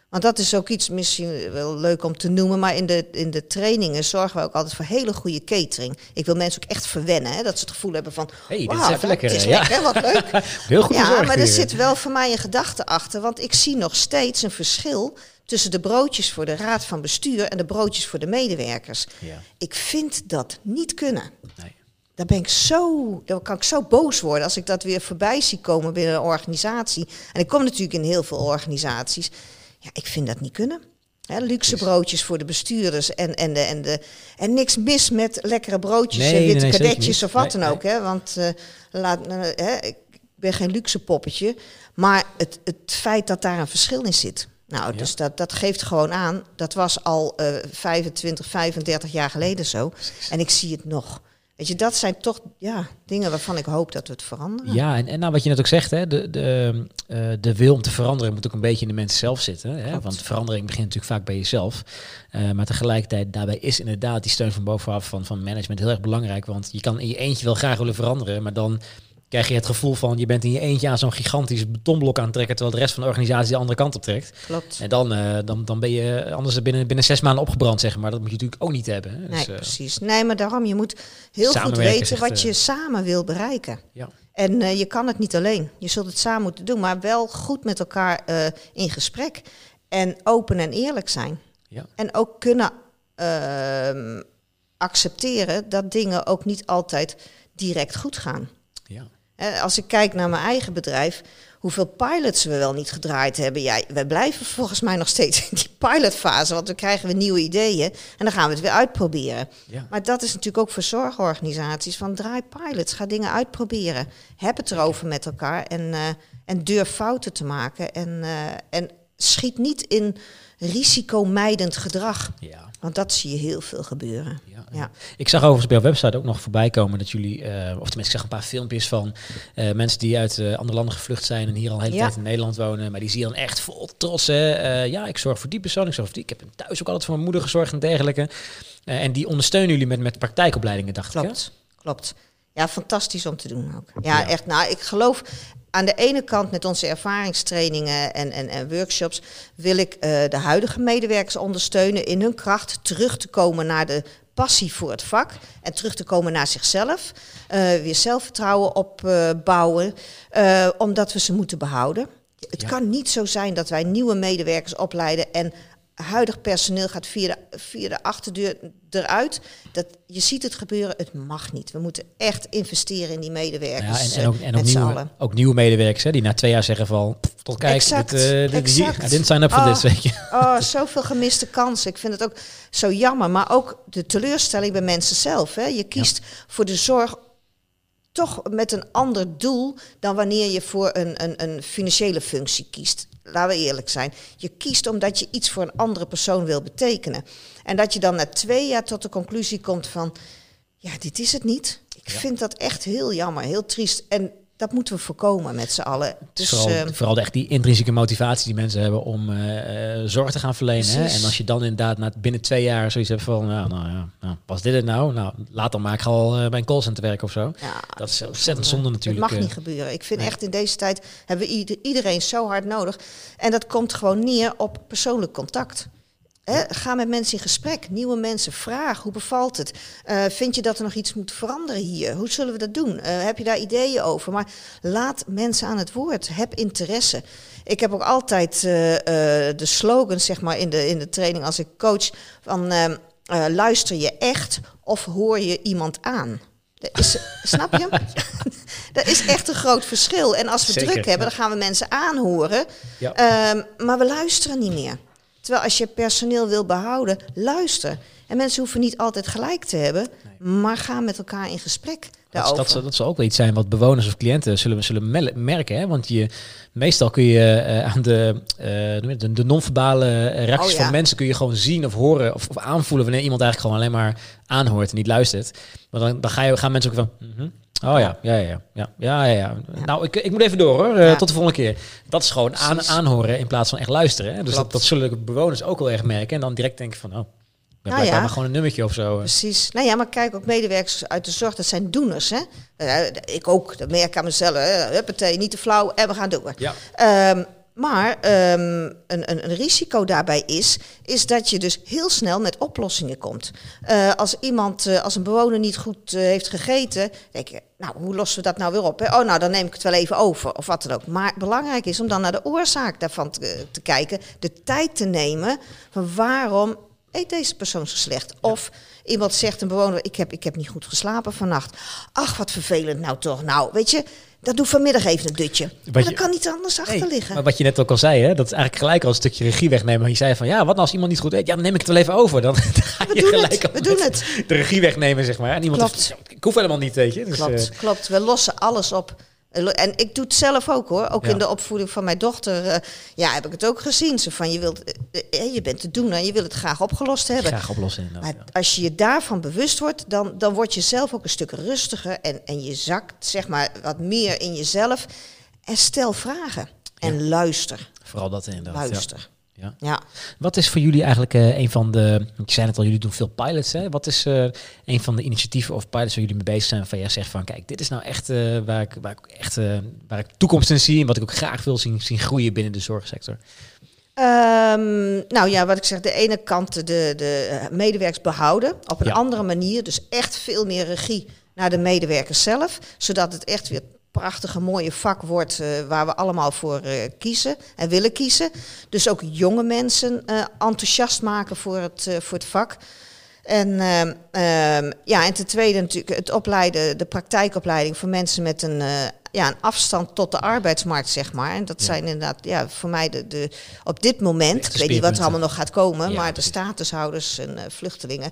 Speaker 2: Want dat is ook iets misschien wel leuk om te noemen. Maar in de, in de trainingen zorgen we ook altijd voor hele goede catering. Ik wil mensen ook echt verwennen. Hè, dat ze het gevoel hebben van.
Speaker 1: Hey, dit is even lekker.
Speaker 2: is
Speaker 1: ja.
Speaker 2: lekker, wat leuk.
Speaker 1: Heel goed.
Speaker 2: Ja, maar er zit wel voor mij een gedachte achter. Want ik zie nog steeds een verschil tussen de broodjes voor de raad van bestuur en de broodjes voor de medewerkers. Ja. Ik vind dat niet kunnen. Nee. Daar ben ik zo, daar kan ik zo boos worden als ik dat weer voorbij zie komen binnen een organisatie. En ik kom natuurlijk in heel veel organisaties. Ja, ik vind dat niet kunnen. luxe broodjes voor de bestuurders en, en, de, en, de, en niks mis met lekkere broodjes en witte nee, kadetjes of wat dan ook. Hè, want uh, laat, uh, hè, ik ben geen luxe poppetje. Maar het, het feit dat daar een verschil in zit. Nou, dus dat, dat geeft gewoon aan. Dat was al uh, 25, 35 jaar geleden zo. En ik zie het nog. Weet je, dat zijn toch ja, dingen waarvan ik hoop dat we het veranderen.
Speaker 1: Ja, en, en nou wat je net ook zegt, hè, de, de, uh, de wil om te veranderen moet ook een beetje in de mensen zelf zitten. Hè? Want verandering begint natuurlijk vaak bij jezelf. Uh, maar tegelijkertijd, daarbij is inderdaad die steun van bovenaf van, van management heel erg belangrijk. Want je kan in je eentje wel graag willen veranderen, maar dan krijg je het gevoel van je bent in je eentje aan zo'n gigantisch betonblok aan het trekken, terwijl de rest van de organisatie de andere kant op trekt.
Speaker 2: Klopt.
Speaker 1: En dan, uh, dan, dan ben je anders binnen, binnen zes maanden opgebrand, zeg maar. Dat moet je natuurlijk ook niet hebben. Hè?
Speaker 2: Dus, nee, uh, precies. Nee, maar daarom, je moet heel goed weten wat je uh, samen wil bereiken. Ja. En je kan het niet alleen. Je zult het samen moeten doen, maar wel goed met elkaar in gesprek. En open en eerlijk zijn. Ja. En ook kunnen ehm, accepteren dat dingen ook niet altijd direct goed gaan.
Speaker 1: Ja.
Speaker 2: Als ik kijk naar mijn eigen bedrijf, hoeveel pilots we wel niet gedraaid hebben. Ja, wij blijven volgens mij nog steeds in die pilotfase, want dan krijgen we nieuwe ideeën en dan gaan we het weer uitproberen.
Speaker 1: Ja.
Speaker 2: Maar dat is natuurlijk ook voor zorgorganisaties van draai pilots, ga dingen uitproberen. Heb het erover met elkaar en, eh, en durf fouten te maken en, eh, en schiet niet in risicomijdend gedrag.
Speaker 1: Ja.
Speaker 2: Want dat zie je heel veel gebeuren.
Speaker 1: Ja,
Speaker 2: Ja.
Speaker 1: Ik zag overigens bij jouw website ook nog voorbij komen dat jullie, eh, of tenminste ik zag een paar filmpjes van eh, mensen die uit eh, andere landen gevlucht zijn en hier al een hele
Speaker 2: Ja.
Speaker 1: tijd in Nederland wonen. Maar die zie je dan echt vol trots. Hè? Ja, ik zorg voor die persoon, ik zorg voor die. Ik heb thuis ook altijd voor mijn moeder gezorgd en dergelijke. En die ondersteunen jullie met, met praktijkopleidingen, dacht ik.
Speaker 2: Klopt, klopt. Ja, fantastisch om te doen ook. Ja. echt. Nou, ik geloof aan de ene kant met onze ervaringstrainingen en, en, en workshops wil ik eh, de huidige medewerkers ondersteunen in hun kracht terug te komen naar de passie voor het vak en terug te komen naar zichzelf. Eh, weer zelfvertrouwen opbouwen, eh, omdat we ze moeten behouden. Het
Speaker 1: Ja.
Speaker 2: kan niet zo zijn dat wij nieuwe medewerkers opleiden en huidig personeel gaat via de, via de achterdeur eruit. Dat, je ziet het gebeuren, het mag niet. We moeten echt investeren in die
Speaker 1: Ja,
Speaker 2: medewerkers.
Speaker 1: en, en, ook, en ook, nieuwe, ook nieuwe medewerkers hè, die na twee jaar zeggen van, "Pff, tot kijk,
Speaker 2: Exact,
Speaker 1: dit, eh, dit, didn't sign up for
Speaker 2: Oh.
Speaker 1: this, weet je.
Speaker 2: Oh, zoveel gemiste kansen. Ik vind het ook zo jammer. Maar ook de teleurstelling bij mensen zelf. Hè. Je kiest voor de zorg toch met een ander doel dan wanneer je voor een, een, een financiële functie kiest. Laten we eerlijk zijn. Je kiest omdat je iets voor een andere persoon wil betekenen. En dat je dan na twee jaar tot de conclusie komt van... ja, dit is het niet. Ik
Speaker 1: Ja.
Speaker 2: vind dat echt heel jammer, heel triest. En dat moeten we voorkomen met z'n allen. Dus,
Speaker 1: vooral,
Speaker 2: ehm,
Speaker 1: vooral de, echt die intrinsieke motivatie die mensen hebben om eh, eh, zorg te gaan verlenen. Hè? En als je dan inderdaad na, binnen twee jaar zoiets hebt van, nou, nou ja, nou, was dit het nou? Nou, laat dan maar ik ga al eh, bij een callcenter werken of zo.
Speaker 2: ja,
Speaker 1: Dat is ontzettend zonde natuurlijk.
Speaker 2: Het mag niet gebeuren. Ik vind
Speaker 1: nee.
Speaker 2: echt in deze tijd hebben we ieder- iedereen zo hard nodig. En dat komt gewoon neer op persoonlijk contact. Ga met mensen in gesprek, nieuwe mensen, vraag hoe bevalt het? Eh, vind je dat er nog iets moet veranderen hier? Hoe zullen we dat doen? Eh, heb je daar ideeën over? Maar laat mensen aan het woord, heb interesse. Ik heb ook altijd eh, de slogan zeg maar, in, de, in de training als ik coach van ehm, eh, luister je echt of hoor je iemand aan? Dat is, snap je? dat is echt een groot verschil. En als we
Speaker 1: Zeker,
Speaker 2: druk hebben,
Speaker 1: ja.
Speaker 2: dan gaan we mensen aanhoren.
Speaker 1: Ja.
Speaker 2: Ehm, maar we luisteren niet meer. Terwijl als je personeel wil behouden, luister. En mensen hoeven niet altijd gelijk te hebben, maar ga met elkaar in gesprek
Speaker 1: Dat, dat, zal- dat zal ook wel iets zijn wat bewoners of cliënten zullen, zullen merken. Hè? Want je, meestal kun je eh, aan de, eh, de, de non-verbale eh, reacties
Speaker 2: Oh ja.
Speaker 1: van mensen kun je gewoon zien of horen of, of aanvoelen wanneer iemand eigenlijk gewoon alleen maar aanhoort en niet luistert. Want dan, dan ga je, gaan mensen ook van. mhm. Oh ja, ja, ja, ja, ja, ja, ja. Nou, ik, ik moet even door hoor. Tot de volgende keer. Dat is gewoon aan, aanhoren in plaats van echt luisteren. Hè? Dus dat, dat zullen de bewoners ook wel erg merken. En dan direct denken van, oh, ja, blijkbaar
Speaker 2: ja.
Speaker 1: maar gewoon een nummertje of zo. eh.
Speaker 2: Precies. Nou ja, maar kijk, ook medewerkers uit de zorg, dat zijn doeners. Hè? Eh, ik ook, dat merk ik aan mezelf. Hè? Huppatee, niet te flauw en we gaan door.
Speaker 1: Ja.
Speaker 2: Ehm, maar ehm, een, een, een risico daarbij is, is dat je dus heel snel met oplossingen komt. Eh, als iemand, als een bewoner niet goed heeft gegeten, denk je, nou, hoe lossen we dat nou weer op? Hè? Oh, nou, dan neem ik het wel even over, of wat dan ook. Maar belangrijk is om dan naar de oorzaak daarvan te, te kijken, de tijd te nemen van waarom eet deze persoon zo slecht? Of iemand zegt, een bewoner, ik heb, ik heb niet goed geslapen vannacht. Ach, wat vervelend nou toch. Nou, weet je, dat doe vanmiddag even een dutje. Maar
Speaker 1: je-
Speaker 2: er kan niet anders achter
Speaker 1: Nee,
Speaker 2: liggen.
Speaker 1: Maar wat je net ook al zei, hè, dat is eigenlijk gelijk al een stukje regie wegnemen. Je zei van, ja, wat nou als iemand niet goed eet? Ja, dan neem ik het wel even over. Dan, dan ga
Speaker 2: We
Speaker 1: je
Speaker 2: doen
Speaker 1: gelijk
Speaker 2: het, we doen het.
Speaker 1: de regie wegnemen, zeg maar. En iemand
Speaker 2: Klopt.
Speaker 1: heeft- ik hoef helemaal niet, weet je. Dus,
Speaker 2: Klopt,
Speaker 1: eh,
Speaker 2: klopt. We lossen alles op. En ik doe het zelf ook hoor. Ook
Speaker 1: Ja.
Speaker 2: in de opvoeding van mijn dochter. eh, ja, heb ik het ook gezien. Zo van, je, wilt, eh, eh, je bent te doen en je wil het graag opgelost hebben.
Speaker 1: graag oplossen.
Speaker 2: Maar
Speaker 1: ja.
Speaker 2: als je je daarvan bewust wordt, dan, dan word je zelf ook een stuk rustiger. En, en je zakt zeg maar wat meer in jezelf. En stel vragen. En luister.
Speaker 1: Vooral dat inderdaad.
Speaker 2: Luister.
Speaker 1: Ja.
Speaker 2: Ja.
Speaker 1: Wat is voor jullie eigenlijk eh, een van de... Je zei het al, jullie doen veel pilots. Hè? Wat is eh, een van de initiatieven of pilots waar jullie mee bezig zijn... van jij zegt van, kijk, dit is nou echt eh, waar, ik, waar, ik echt, waar ik toekomst in zie... en wat ik ook graag wil zien, zien groeien binnen de zorgsector.
Speaker 2: Ehm, nou ja, wat ik zeg, de ene kant de, de medewerkers behouden op een
Speaker 1: Ja.
Speaker 2: andere manier. Dus echt veel meer regie naar de medewerkers zelf. Zodat het echt weer prachtige, mooie vak wordt eh, waar we allemaal voor eh, kiezen en willen kiezen. Dus ook jonge mensen eh, enthousiast maken voor het, voor het vak. En, ehm, ehm, ja, en ten tweede natuurlijk het opleiden, de praktijkopleiding voor mensen met een, ja, een afstand tot de arbeidsmarkt, zeg maar. En dat zijn inderdaad ja, voor mij de, de, op dit moment, ik weet niet wat er allemaal nog gaat komen, maar de statushouders en vluchtelingen.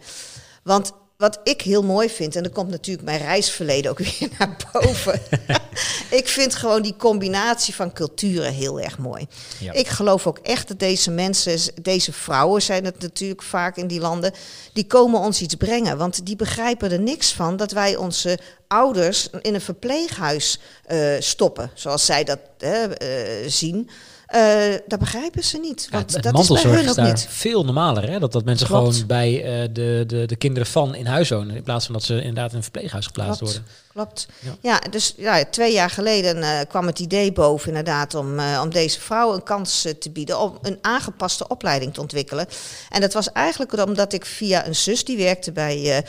Speaker 2: Want wat ik heel mooi vind, en dan komt natuurlijk mijn reisverleden ook weer naar boven. ik vind gewoon die combinatie van culturen heel erg mooi. Ja. Ik geloof ook echt dat deze mensen, deze vrouwen zijn het natuurlijk vaak in die landen, die komen ons iets brengen. Want die begrijpen er niks van dat wij onze ouders in een verpleeghuis uh, stoppen, zoals zij dat uh, zien. Uh, dat begrijpen ze niet. Want
Speaker 1: ja,
Speaker 2: dat is bij hun ook niet.
Speaker 1: veel normaler. Hè? Dat, dat mensen gewoon bij uh, de, de, de kinderen van in huis wonen. In plaats van dat ze inderdaad in een verpleeghuis geplaatst
Speaker 2: Klopt.
Speaker 1: worden.
Speaker 2: Klopt. Ja, ja dus ja, twee jaar geleden uh, kwam het idee boven inderdaad om, om deze vrouwen een kans te bieden. Om een aangepaste opleiding te ontwikkelen. En dat was eigenlijk omdat ik via een zus die werkte bij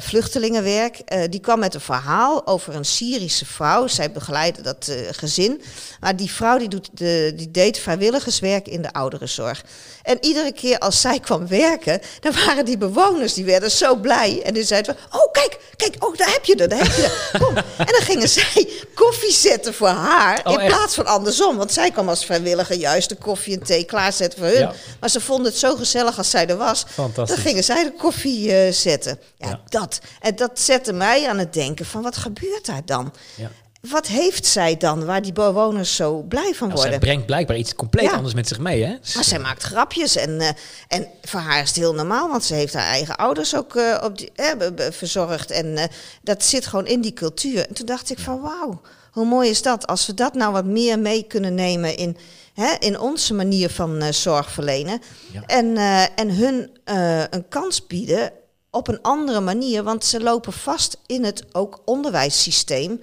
Speaker 2: vluchtelingenwerk. die kwam met een verhaal over een Syrische vrouw. Zij begeleidde dat gezin. Maar die vrouw die, doet de, die deed vrijwilligerswerk in de ouderenzorg. En iedere keer als zij kwam werken, dan waren die bewoners, die werden zo blij. En die zeiden van, oh kijk, kijk, oh daar heb je er, daar heb je er. Kom. En dan gingen zij koffie zetten voor haar, oh, in plaats van andersom. Want zij kwam als vrijwilliger juist de koffie en thee klaarzetten voor hun. Ja. Maar ze vonden het zo gezellig als zij er was. Dan gingen zij de koffie uh, zetten. Ja, ja, dat. En dat zette mij aan het denken van, wat gebeurt daar dan? Ja wat heeft zij dan waar die bewoners zo blij van worden?
Speaker 1: zij brengt blijkbaar iets compleet anders met zich mee, hè?
Speaker 2: Maar zij maakt grapjes en, uh, en voor haar is het heel normaal, want ze heeft haar eigen ouders ook uh, op die, eh, verzorgd. En dat zit gewoon in die cultuur. En toen dacht ik van wauw, hoe mooi is dat? Als we dat nou wat meer mee kunnen nemen in, hè, in onze manier van zorg verlenen. Ja. En, en hun een kans bieden op een andere manier, want ze lopen vast in het ook onderwijssysteem.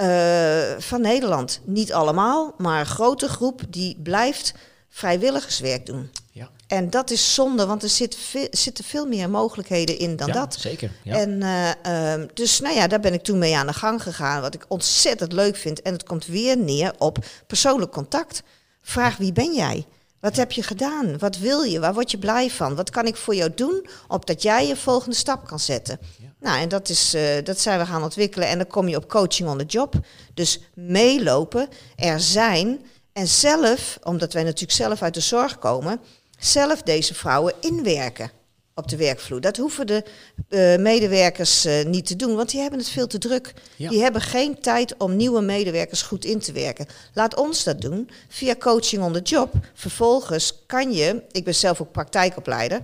Speaker 2: Uh, van Nederland. Niet allemaal, maar een grote groep die blijft vrijwilligerswerk doen. Ja. En dat is zonde, want er zit zitten veel meer mogelijkheden in dan
Speaker 1: ja,
Speaker 2: dat.
Speaker 1: Zeker. Ja.
Speaker 2: En uh, uh, dus nou ja, daar ben ik toen mee aan de gang gegaan. Wat ik ontzettend leuk vind. En het komt weer neer op persoonlijk contact. Vraag wie ben jij? Wat heb je gedaan? Wat wil je? Waar word je blij van? Wat kan ik voor jou doen opdat jij je volgende stap kan zetten? Ja. Nou, en dat, is, uh, dat zijn we gaan ontwikkelen. En dan kom je op coaching on the job. Dus meelopen, er zijn. En zelf, omdat wij natuurlijk zelf uit de zorg komen, zelf deze vrouwen inwerken op de werkvloer. Dat hoeven de uh, medewerkers uh, niet te doen, want die hebben het veel te druk. Ja. Die hebben geen tijd om nieuwe medewerkers goed in te werken. Laat ons dat doen via coaching on the job. Vervolgens kan je, ik ben zelf ook praktijkopleider,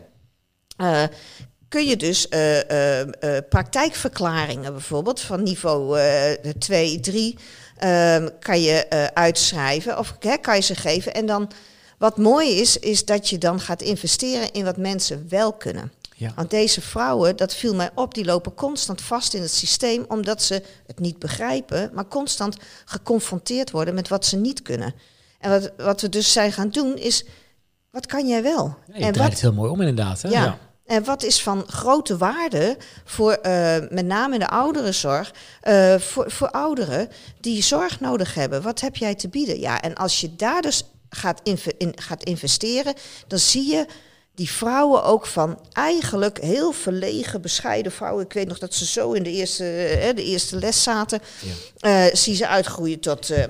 Speaker 2: uh, kun je dus praktijkverklaringen bijvoorbeeld van niveau 2, 3 kan je uitschrijven of hè, kan je ze geven en dan wat mooi is, is dat je dan gaat investeren in wat mensen wel kunnen. Ja. Want deze vrouwen, dat viel mij op, die lopen constant vast in het systeem omdat ze het niet begrijpen, maar constant geconfronteerd worden met wat ze niet kunnen. En wat, wat we dus zijn gaan doen is, wat kan jij wel?
Speaker 1: Ja, je en draait het heel mooi om inderdaad. Hè?
Speaker 2: Ja. ja. En wat is van grote waarde voor uh, met name in de ouderenzorg, uh, voor, voor ouderen die zorg nodig hebben? Wat heb jij te bieden? Ja, en als je daar dus gaat, in, gaat investeren, dan zie je die vrouwen ook van eigenlijk heel verlegen, bescheiden vrouwen. Ik weet nog dat ze zo in de eerste, hè, de eerste les zaten. Ja. Uh, zie ze uitgroeien tot. Uh,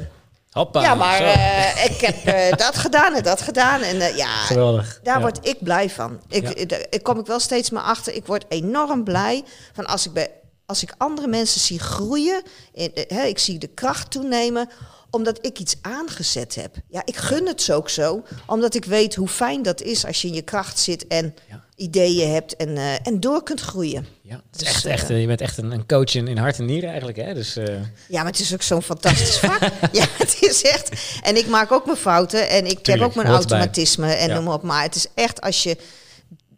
Speaker 1: Hoppa,
Speaker 2: ja, maar uh, ik heb dat gedaan en dat gedaan. En ja,
Speaker 1: Geweldig.
Speaker 2: daar
Speaker 1: ja.
Speaker 2: word ik blij van. Ik, ja. ik kom ik wel steeds meer achter. Ik word enorm blij van als ik bij als ik andere mensen zie groeien. In, hè, ik zie de kracht toenemen omdat ik iets aangezet heb. Ja, ik gun het zo ook zo, omdat ik weet hoe fijn dat is als je in je kracht zit en ja. ideeën hebt en, uh, en door kunt groeien.
Speaker 1: Ja, het is dus, echt, uh, echt, je bent echt een, een, coach in, in hart en nieren eigenlijk. Hè? Dus, uh...
Speaker 2: Ja, maar het is ook zo'n fantastisch vak. ja, het is echt. En ik maak ook mijn fouten en ik Tuurlijk, heb ook mijn automatisme bij. en ja. noem maar op. Maar het is echt als je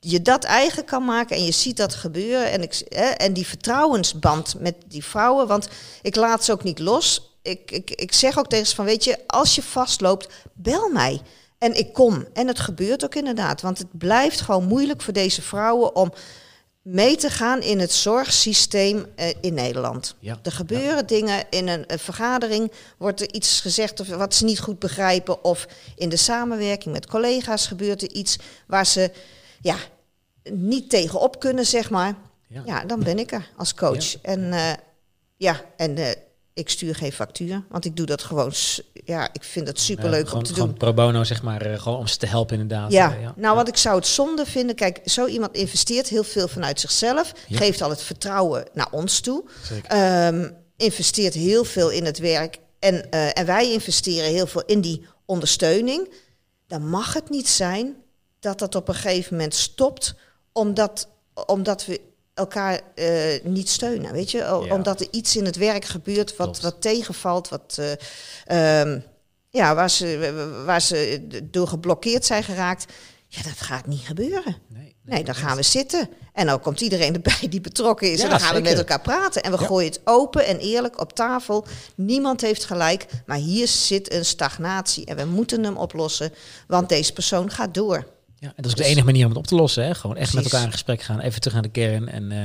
Speaker 2: je dat eigen kan maken en je ziet dat gebeuren. En, ik, en die vertrouwensband met die vrouwen, want ik laat ze ook niet los ik, ik, ik zeg ook tegen ze van, weet je, als je vastloopt, bel mij. En ik kom. En het gebeurt ook inderdaad. Want het blijft gewoon moeilijk voor deze vrouwen om mee te gaan in het zorgsysteem uh, in Nederland. Ja. Er gebeuren ja. dingen in een, een, vergadering, wordt er iets gezegd of wat ze niet goed begrijpen, of in de samenwerking met collega's gebeurt er iets waar ze ja, niet tegenop kunnen, zeg maar. Ja, ja dan ben ik er als coach. En uh, ja, en uh, ik stuur geen factuur, want ik doe dat gewoon. Ja, ik vind het superleuk
Speaker 1: Ja,
Speaker 2: om te doen.
Speaker 1: gewoon pro bono, zeg maar, eh, gewoon om ze te helpen inderdaad.
Speaker 2: Ja,
Speaker 1: Eh,
Speaker 2: nou wat ik zou het zonde vinden, kijk, zo iemand investeert heel veel vanuit zichzelf, geeft al het vertrouwen naar ons toe. Ehm, investeert heel veel in het werk en, eh, en wij investeren heel veel in die ondersteuning. Dan mag het niet zijn dat dat op een gegeven moment stopt, omdat, omdat we elkaar eh, niet steunen, weet je? O-
Speaker 1: Ja.
Speaker 2: Omdat er iets in het werk gebeurt wat,
Speaker 1: Klopt.
Speaker 2: wat tegenvalt, wat, eh, ehm, ja, waar, ze, waar ze door geblokkeerd zijn geraakt. Ja, dat gaat niet gebeuren.
Speaker 1: Nee,
Speaker 2: Nee, dan gaan we zitten. En dan komt iedereen erbij die betrokken is.
Speaker 1: Ja,
Speaker 2: en dan gaan we met elkaar praten. En we
Speaker 1: Ja.
Speaker 2: gooien het open en eerlijk op tafel. Niemand heeft gelijk. Maar hier zit een stagnatie. En we moeten hem oplossen. Want deze persoon gaat door.
Speaker 1: Ja, en dat is ook de enige manier om het op te lossen. Hè? Gewoon echt met elkaar in gesprek gaan. Even terug naar de kern en, eh,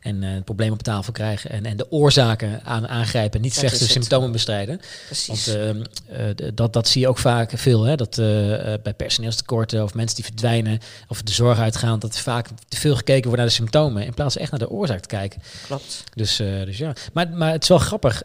Speaker 1: en eh, het probleem op tafel krijgen. En, en de oorzaken aan, aangrijpen. Niet slechts de symptomen bestrijden.
Speaker 2: Precies.
Speaker 1: Want ehm, eh, dat, dat zie je ook vaak veel. Hè? Dat bij personeelstekorten of mensen die verdwijnen of de zorg uitgaan. Dat vaak te veel gekeken wordt naar de symptomen. In plaats van echt naar de oorzaak te kijken.
Speaker 2: Klopt.
Speaker 1: Dus, dus ja. Maar, maar het is wel grappig.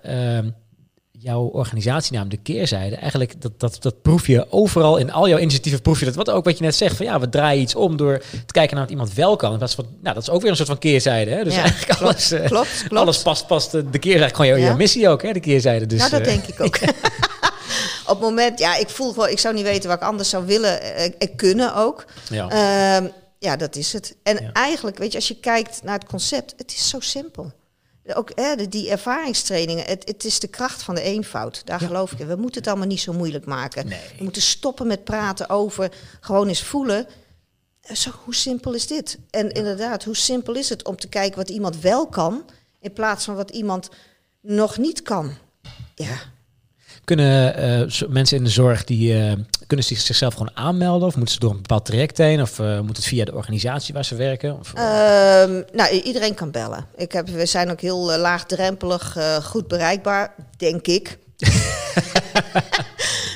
Speaker 1: Jouw organisatienaam, de keerzijde, eigenlijk dat, dat, dat proef je overal in al jouw initiatieven. Proef je dat wat ook wat je net zegt van ja, we draaien iets om door te kijken naar wat iemand wel kan. In plaats van, nou, dat is ook weer een soort van keerzijde. Hè? Dus
Speaker 2: Ja,
Speaker 1: eigenlijk
Speaker 2: klopt,
Speaker 1: alles, eh,
Speaker 2: Klopt, klopt.
Speaker 1: alles past, past eh, de keerzijde. Gewoon jouw,
Speaker 2: Ja.
Speaker 1: jouw missie ook, hè? de keerzijde. Dus,
Speaker 2: nou, dat
Speaker 1: eh,
Speaker 2: denk ik ook. Op het moment, ja, ik voel gewoon, ik zou niet weten wat ik anders zou willen eh, en kunnen ook.
Speaker 1: ja.
Speaker 2: Ehm, ja, dat is het. En
Speaker 1: Ja.
Speaker 2: eigenlijk, weet je, als je kijkt naar het concept, het is zo simpel. Ook hè, de- die ervaringstrainingen, het, het is de kracht van de eenvoud. Daar
Speaker 1: Ja.
Speaker 2: geloof ik in. We moeten het allemaal niet zo moeilijk maken.
Speaker 1: Nee.
Speaker 2: We moeten stoppen met praten over, gewoon eens voelen. Eh, Zo, hoe simpel is dit? En inderdaad, hoe simpel is het om te kijken wat iemand wel kan, in plaats van wat iemand nog niet kan? Ja,
Speaker 1: Kunnen eh, mensen in de zorg die eh, kunnen zich zichzelf gewoon aanmelden? Of moeten ze door een bepaald traject heen? Of eh, moet het via de organisatie waar ze werken? Of, eh,
Speaker 2: Ehm, nou, iedereen kan bellen. Ik heb, we zijn ook heel laagdrempelig, goed bereikbaar, denk ik.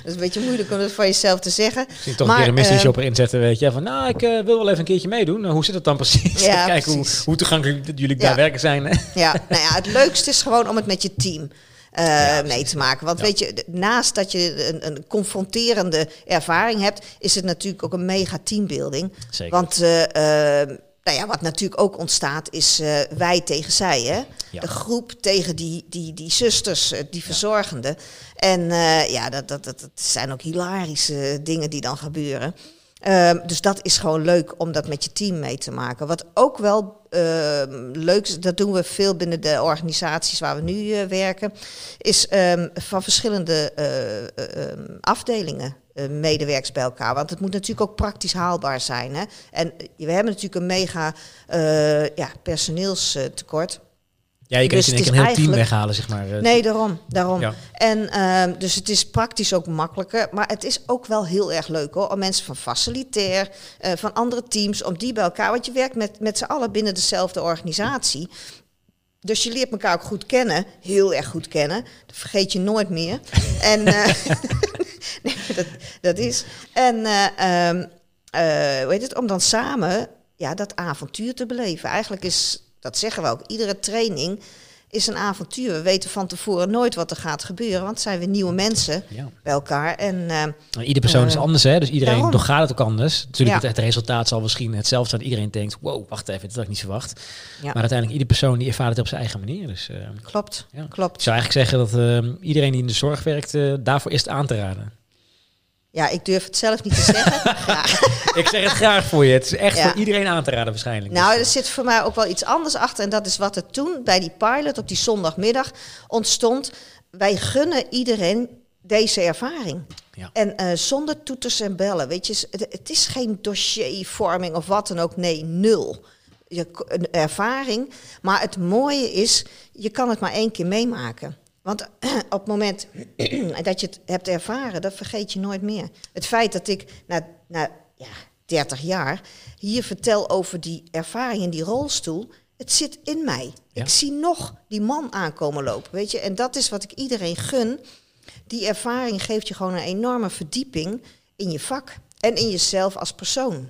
Speaker 2: Dat is een beetje moeilijk om dat van jezelf te zeggen.
Speaker 1: Misschien toch
Speaker 2: maar,
Speaker 1: een keer een mystery shopper inzetten, weet je. Van, nou, ik wil wel even een keertje meedoen. Nou, hoe zit het dan precies?
Speaker 2: Ja,
Speaker 1: Kijken hoe, hoe toegankelijk jullie
Speaker 2: Ja.
Speaker 1: daadwerkelijk zijn. Hè?
Speaker 2: Ja, nou ja, het leukste is gewoon om het met je team eh,
Speaker 1: Ja,
Speaker 2: mee te maken. Want
Speaker 1: Ja.
Speaker 2: weet je, naast dat je een, een confronterende ervaring hebt, is het natuurlijk ook een mega teambuilding.
Speaker 1: Zeker.
Speaker 2: Want eh, eh, nou ja, wat natuurlijk ook ontstaat, is wij tegen zij. Hè?
Speaker 1: Ja.
Speaker 2: De groep tegen die, die, die zusters, die verzorgenden. En ja, dat, dat, dat, dat zijn ook hilarische dingen die dan gebeuren. Ehm, dus dat is gewoon leuk om dat met je team mee te maken. Wat ook wel ehm, leuk dat doen we veel binnen de organisaties waar we nu eh, werken, is ehm, van verschillende eh, eh, ehm, afdelingen medewerkers bij elkaar. Want het moet natuurlijk ook praktisch haalbaar zijn. Hè? En we hebben natuurlijk een mega ja, personeelstekort.
Speaker 1: Ja, je kan
Speaker 2: Dus
Speaker 1: een heel team weghalen, zeg maar. eh.
Speaker 2: Nee, daarom. daarom.
Speaker 1: Ja.
Speaker 2: En ehm, dus het is praktisch ook makkelijker. Maar het is ook wel heel erg leuk hoor. Om mensen van facilitair, eh, van andere teams, om die bij elkaar. Want je werkt met, met z'n allen binnen dezelfde organisatie. Dus je leert elkaar ook goed kennen, heel erg goed kennen. Dat vergeet je nooit meer. en eh, nee, dat, dat is. En eh, ehm, eh, het? Om dan samen ja, dat avontuur te beleven. Eigenlijk is, dat zeggen we ook, iedere training is een avontuur. We weten van tevoren nooit wat er gaat gebeuren, want zijn we nieuwe mensen
Speaker 1: Ja.
Speaker 2: bij elkaar. En
Speaker 1: iedere persoon is
Speaker 2: Eh,
Speaker 1: anders, hè? Dus iedereen
Speaker 2: daarom.
Speaker 1: doorgaat het ook anders. Natuurlijk,
Speaker 2: Ja.
Speaker 1: het, het resultaat zal misschien hetzelfde zijn. Iedereen denkt, wow, wacht even, dit had ik niet verwacht.
Speaker 2: Ja.
Speaker 1: Maar uiteindelijk, iedere persoon die ervaart het op zijn eigen manier. Dus eh,
Speaker 2: klopt,
Speaker 1: Ja. ik
Speaker 2: klopt.
Speaker 1: zou eigenlijk zeggen dat eh, iedereen die in de zorg werkt, daarvoor is het aan te raden.
Speaker 2: Ja, ik durf het zelf niet te zeggen. Graag.
Speaker 1: ik zeg het graag voor je. Het is echt
Speaker 2: Ja.
Speaker 1: voor iedereen aan te raden waarschijnlijk.
Speaker 2: Nou, er zit voor mij ook wel iets anders achter. En dat is wat er toen bij die pilot op die zondagmiddag ontstond. Wij gunnen iedereen deze ervaring.
Speaker 1: Ja.
Speaker 2: En eh, zonder toeters en bellen. Weet je, het, het is geen dossiervorming of wat dan ook. Nee, nul. Je, een ervaring. Maar het mooie is, je kan het maar één keer meemaken. Want op het moment dat je het hebt ervaren, dat vergeet je nooit meer. Het feit dat ik na, na ja, 30 jaar hier vertel over die ervaring in die rolstoel, het zit in mij.
Speaker 1: Ja.
Speaker 2: Ik zie nog die man aankomen lopen, weet je. En dat is wat ik iedereen gun. Die ervaring geeft je gewoon een enorme verdieping in je vak en in jezelf als persoon.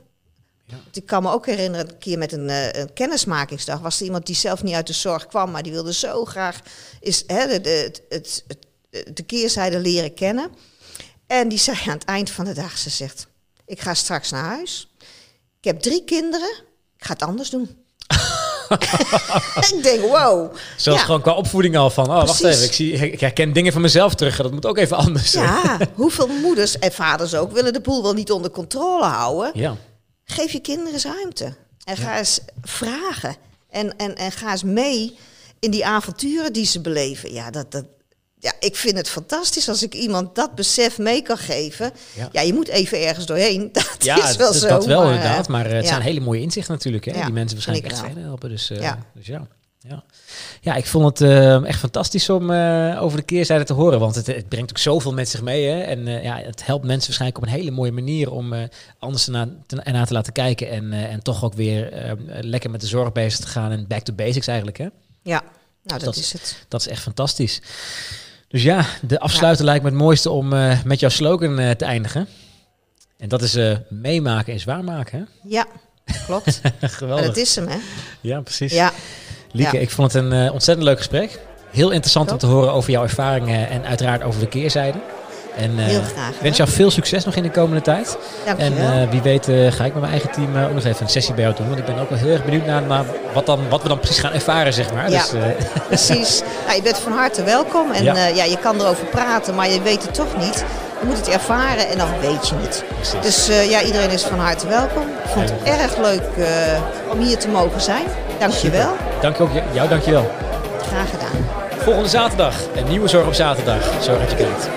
Speaker 2: Ik kan me ook herinneren, een keer met een, eh, een kennismakingsdag was er iemand die zelf niet uit de zorg kwam, maar die wilde zo graag is, hè, de, de, het, het, de keerzijde leren kennen. En die zei aan het eind van de dag, ze zegt, ik ga straks naar huis. Ik heb drie kinderen, ik ga het anders doen. ik denk, wow.
Speaker 1: Zelfs
Speaker 2: Ja.
Speaker 1: gewoon qua opvoeding al van, oh wacht even, ik, zie, ik herken dingen van mezelf terug. Dat moet ook even anders.
Speaker 2: Ja, hoeveel moeders en vaders ook willen de boel wel niet onder controle houden.
Speaker 1: ja.
Speaker 2: Geef je kinderen eens ruimte. En ga eens vragen. En, en, en ga eens mee in die avonturen die ze beleven. Ja, dat, dat, ja, ik vind het fantastisch als ik iemand dat besef mee kan geven.
Speaker 1: Ja.
Speaker 2: Ja, je moet even ergens doorheen. Dat
Speaker 1: Ja,
Speaker 2: is wel
Speaker 1: dat,
Speaker 2: zo.
Speaker 1: dat wel
Speaker 2: maar, eh,
Speaker 1: inderdaad. Maar eh, het
Speaker 2: ja.
Speaker 1: zijn hele mooie inzichten natuurlijk. Hè, die mensen waarschijnlijk echt verder helpen. Dus, eh, dus ja. Ja. ja, ik vond het eh, echt fantastisch om eh, over de keerzijde te horen. Want het, het brengt ook zoveel met zich mee. Hè? En eh, ja, het helpt mensen waarschijnlijk op een hele mooie manier om anders ernaar te, ernaar te laten kijken. En, en toch ook weer eh, lekker met de zorg bezig te gaan. En back to basics eigenlijk. Hè?
Speaker 2: Ja, nou dat,
Speaker 1: Dat-
Speaker 2: is het.
Speaker 1: Dat is echt fantastisch. Dus ja, de afsluiter lijkt me het mooiste om met jouw slogan te eindigen. En dat is meemaken is waarmaken. Hè?
Speaker 2: Ja, klopt. maar
Speaker 1: Geweldig.
Speaker 2: dat is hem, hè?
Speaker 1: Ja, precies.
Speaker 2: Ja,
Speaker 1: Lieke,
Speaker 2: Ja.
Speaker 1: ik vond het een eh, ontzettend leuk gesprek. Heel interessant om te horen over jouw ervaringen en uiteraard over de keerzijde. En eh,
Speaker 2: heel graag.
Speaker 1: ik wens jou veel succes nog in de komende tijd. En eh, wie weet ga ik met mijn eigen team ook nog even een sessie bij jou doen. Want ik ben ook wel heel erg benieuwd naar, wat, dan, wat we dan precies gaan ervaren, zeg maar.
Speaker 2: Ja.
Speaker 1: Dus,
Speaker 2: Precies. Nou, je bent van harte welkom. En
Speaker 1: Ja.
Speaker 2: ja. ja, je kan erover praten, maar je weet het toch niet. Je moet het ervaren en dan weet je het.
Speaker 1: precies.
Speaker 2: Dus eh, ja, iedereen is van harte welkom. Ik vond het erg leuk eh, om hier te mogen zijn. Dank je wel.
Speaker 1: Dank ook jou, dankjewel.
Speaker 2: Graag gedaan.
Speaker 1: Volgende zaterdag, een nieuwe Zorg op zaterdag. Zorg dat je kijkt.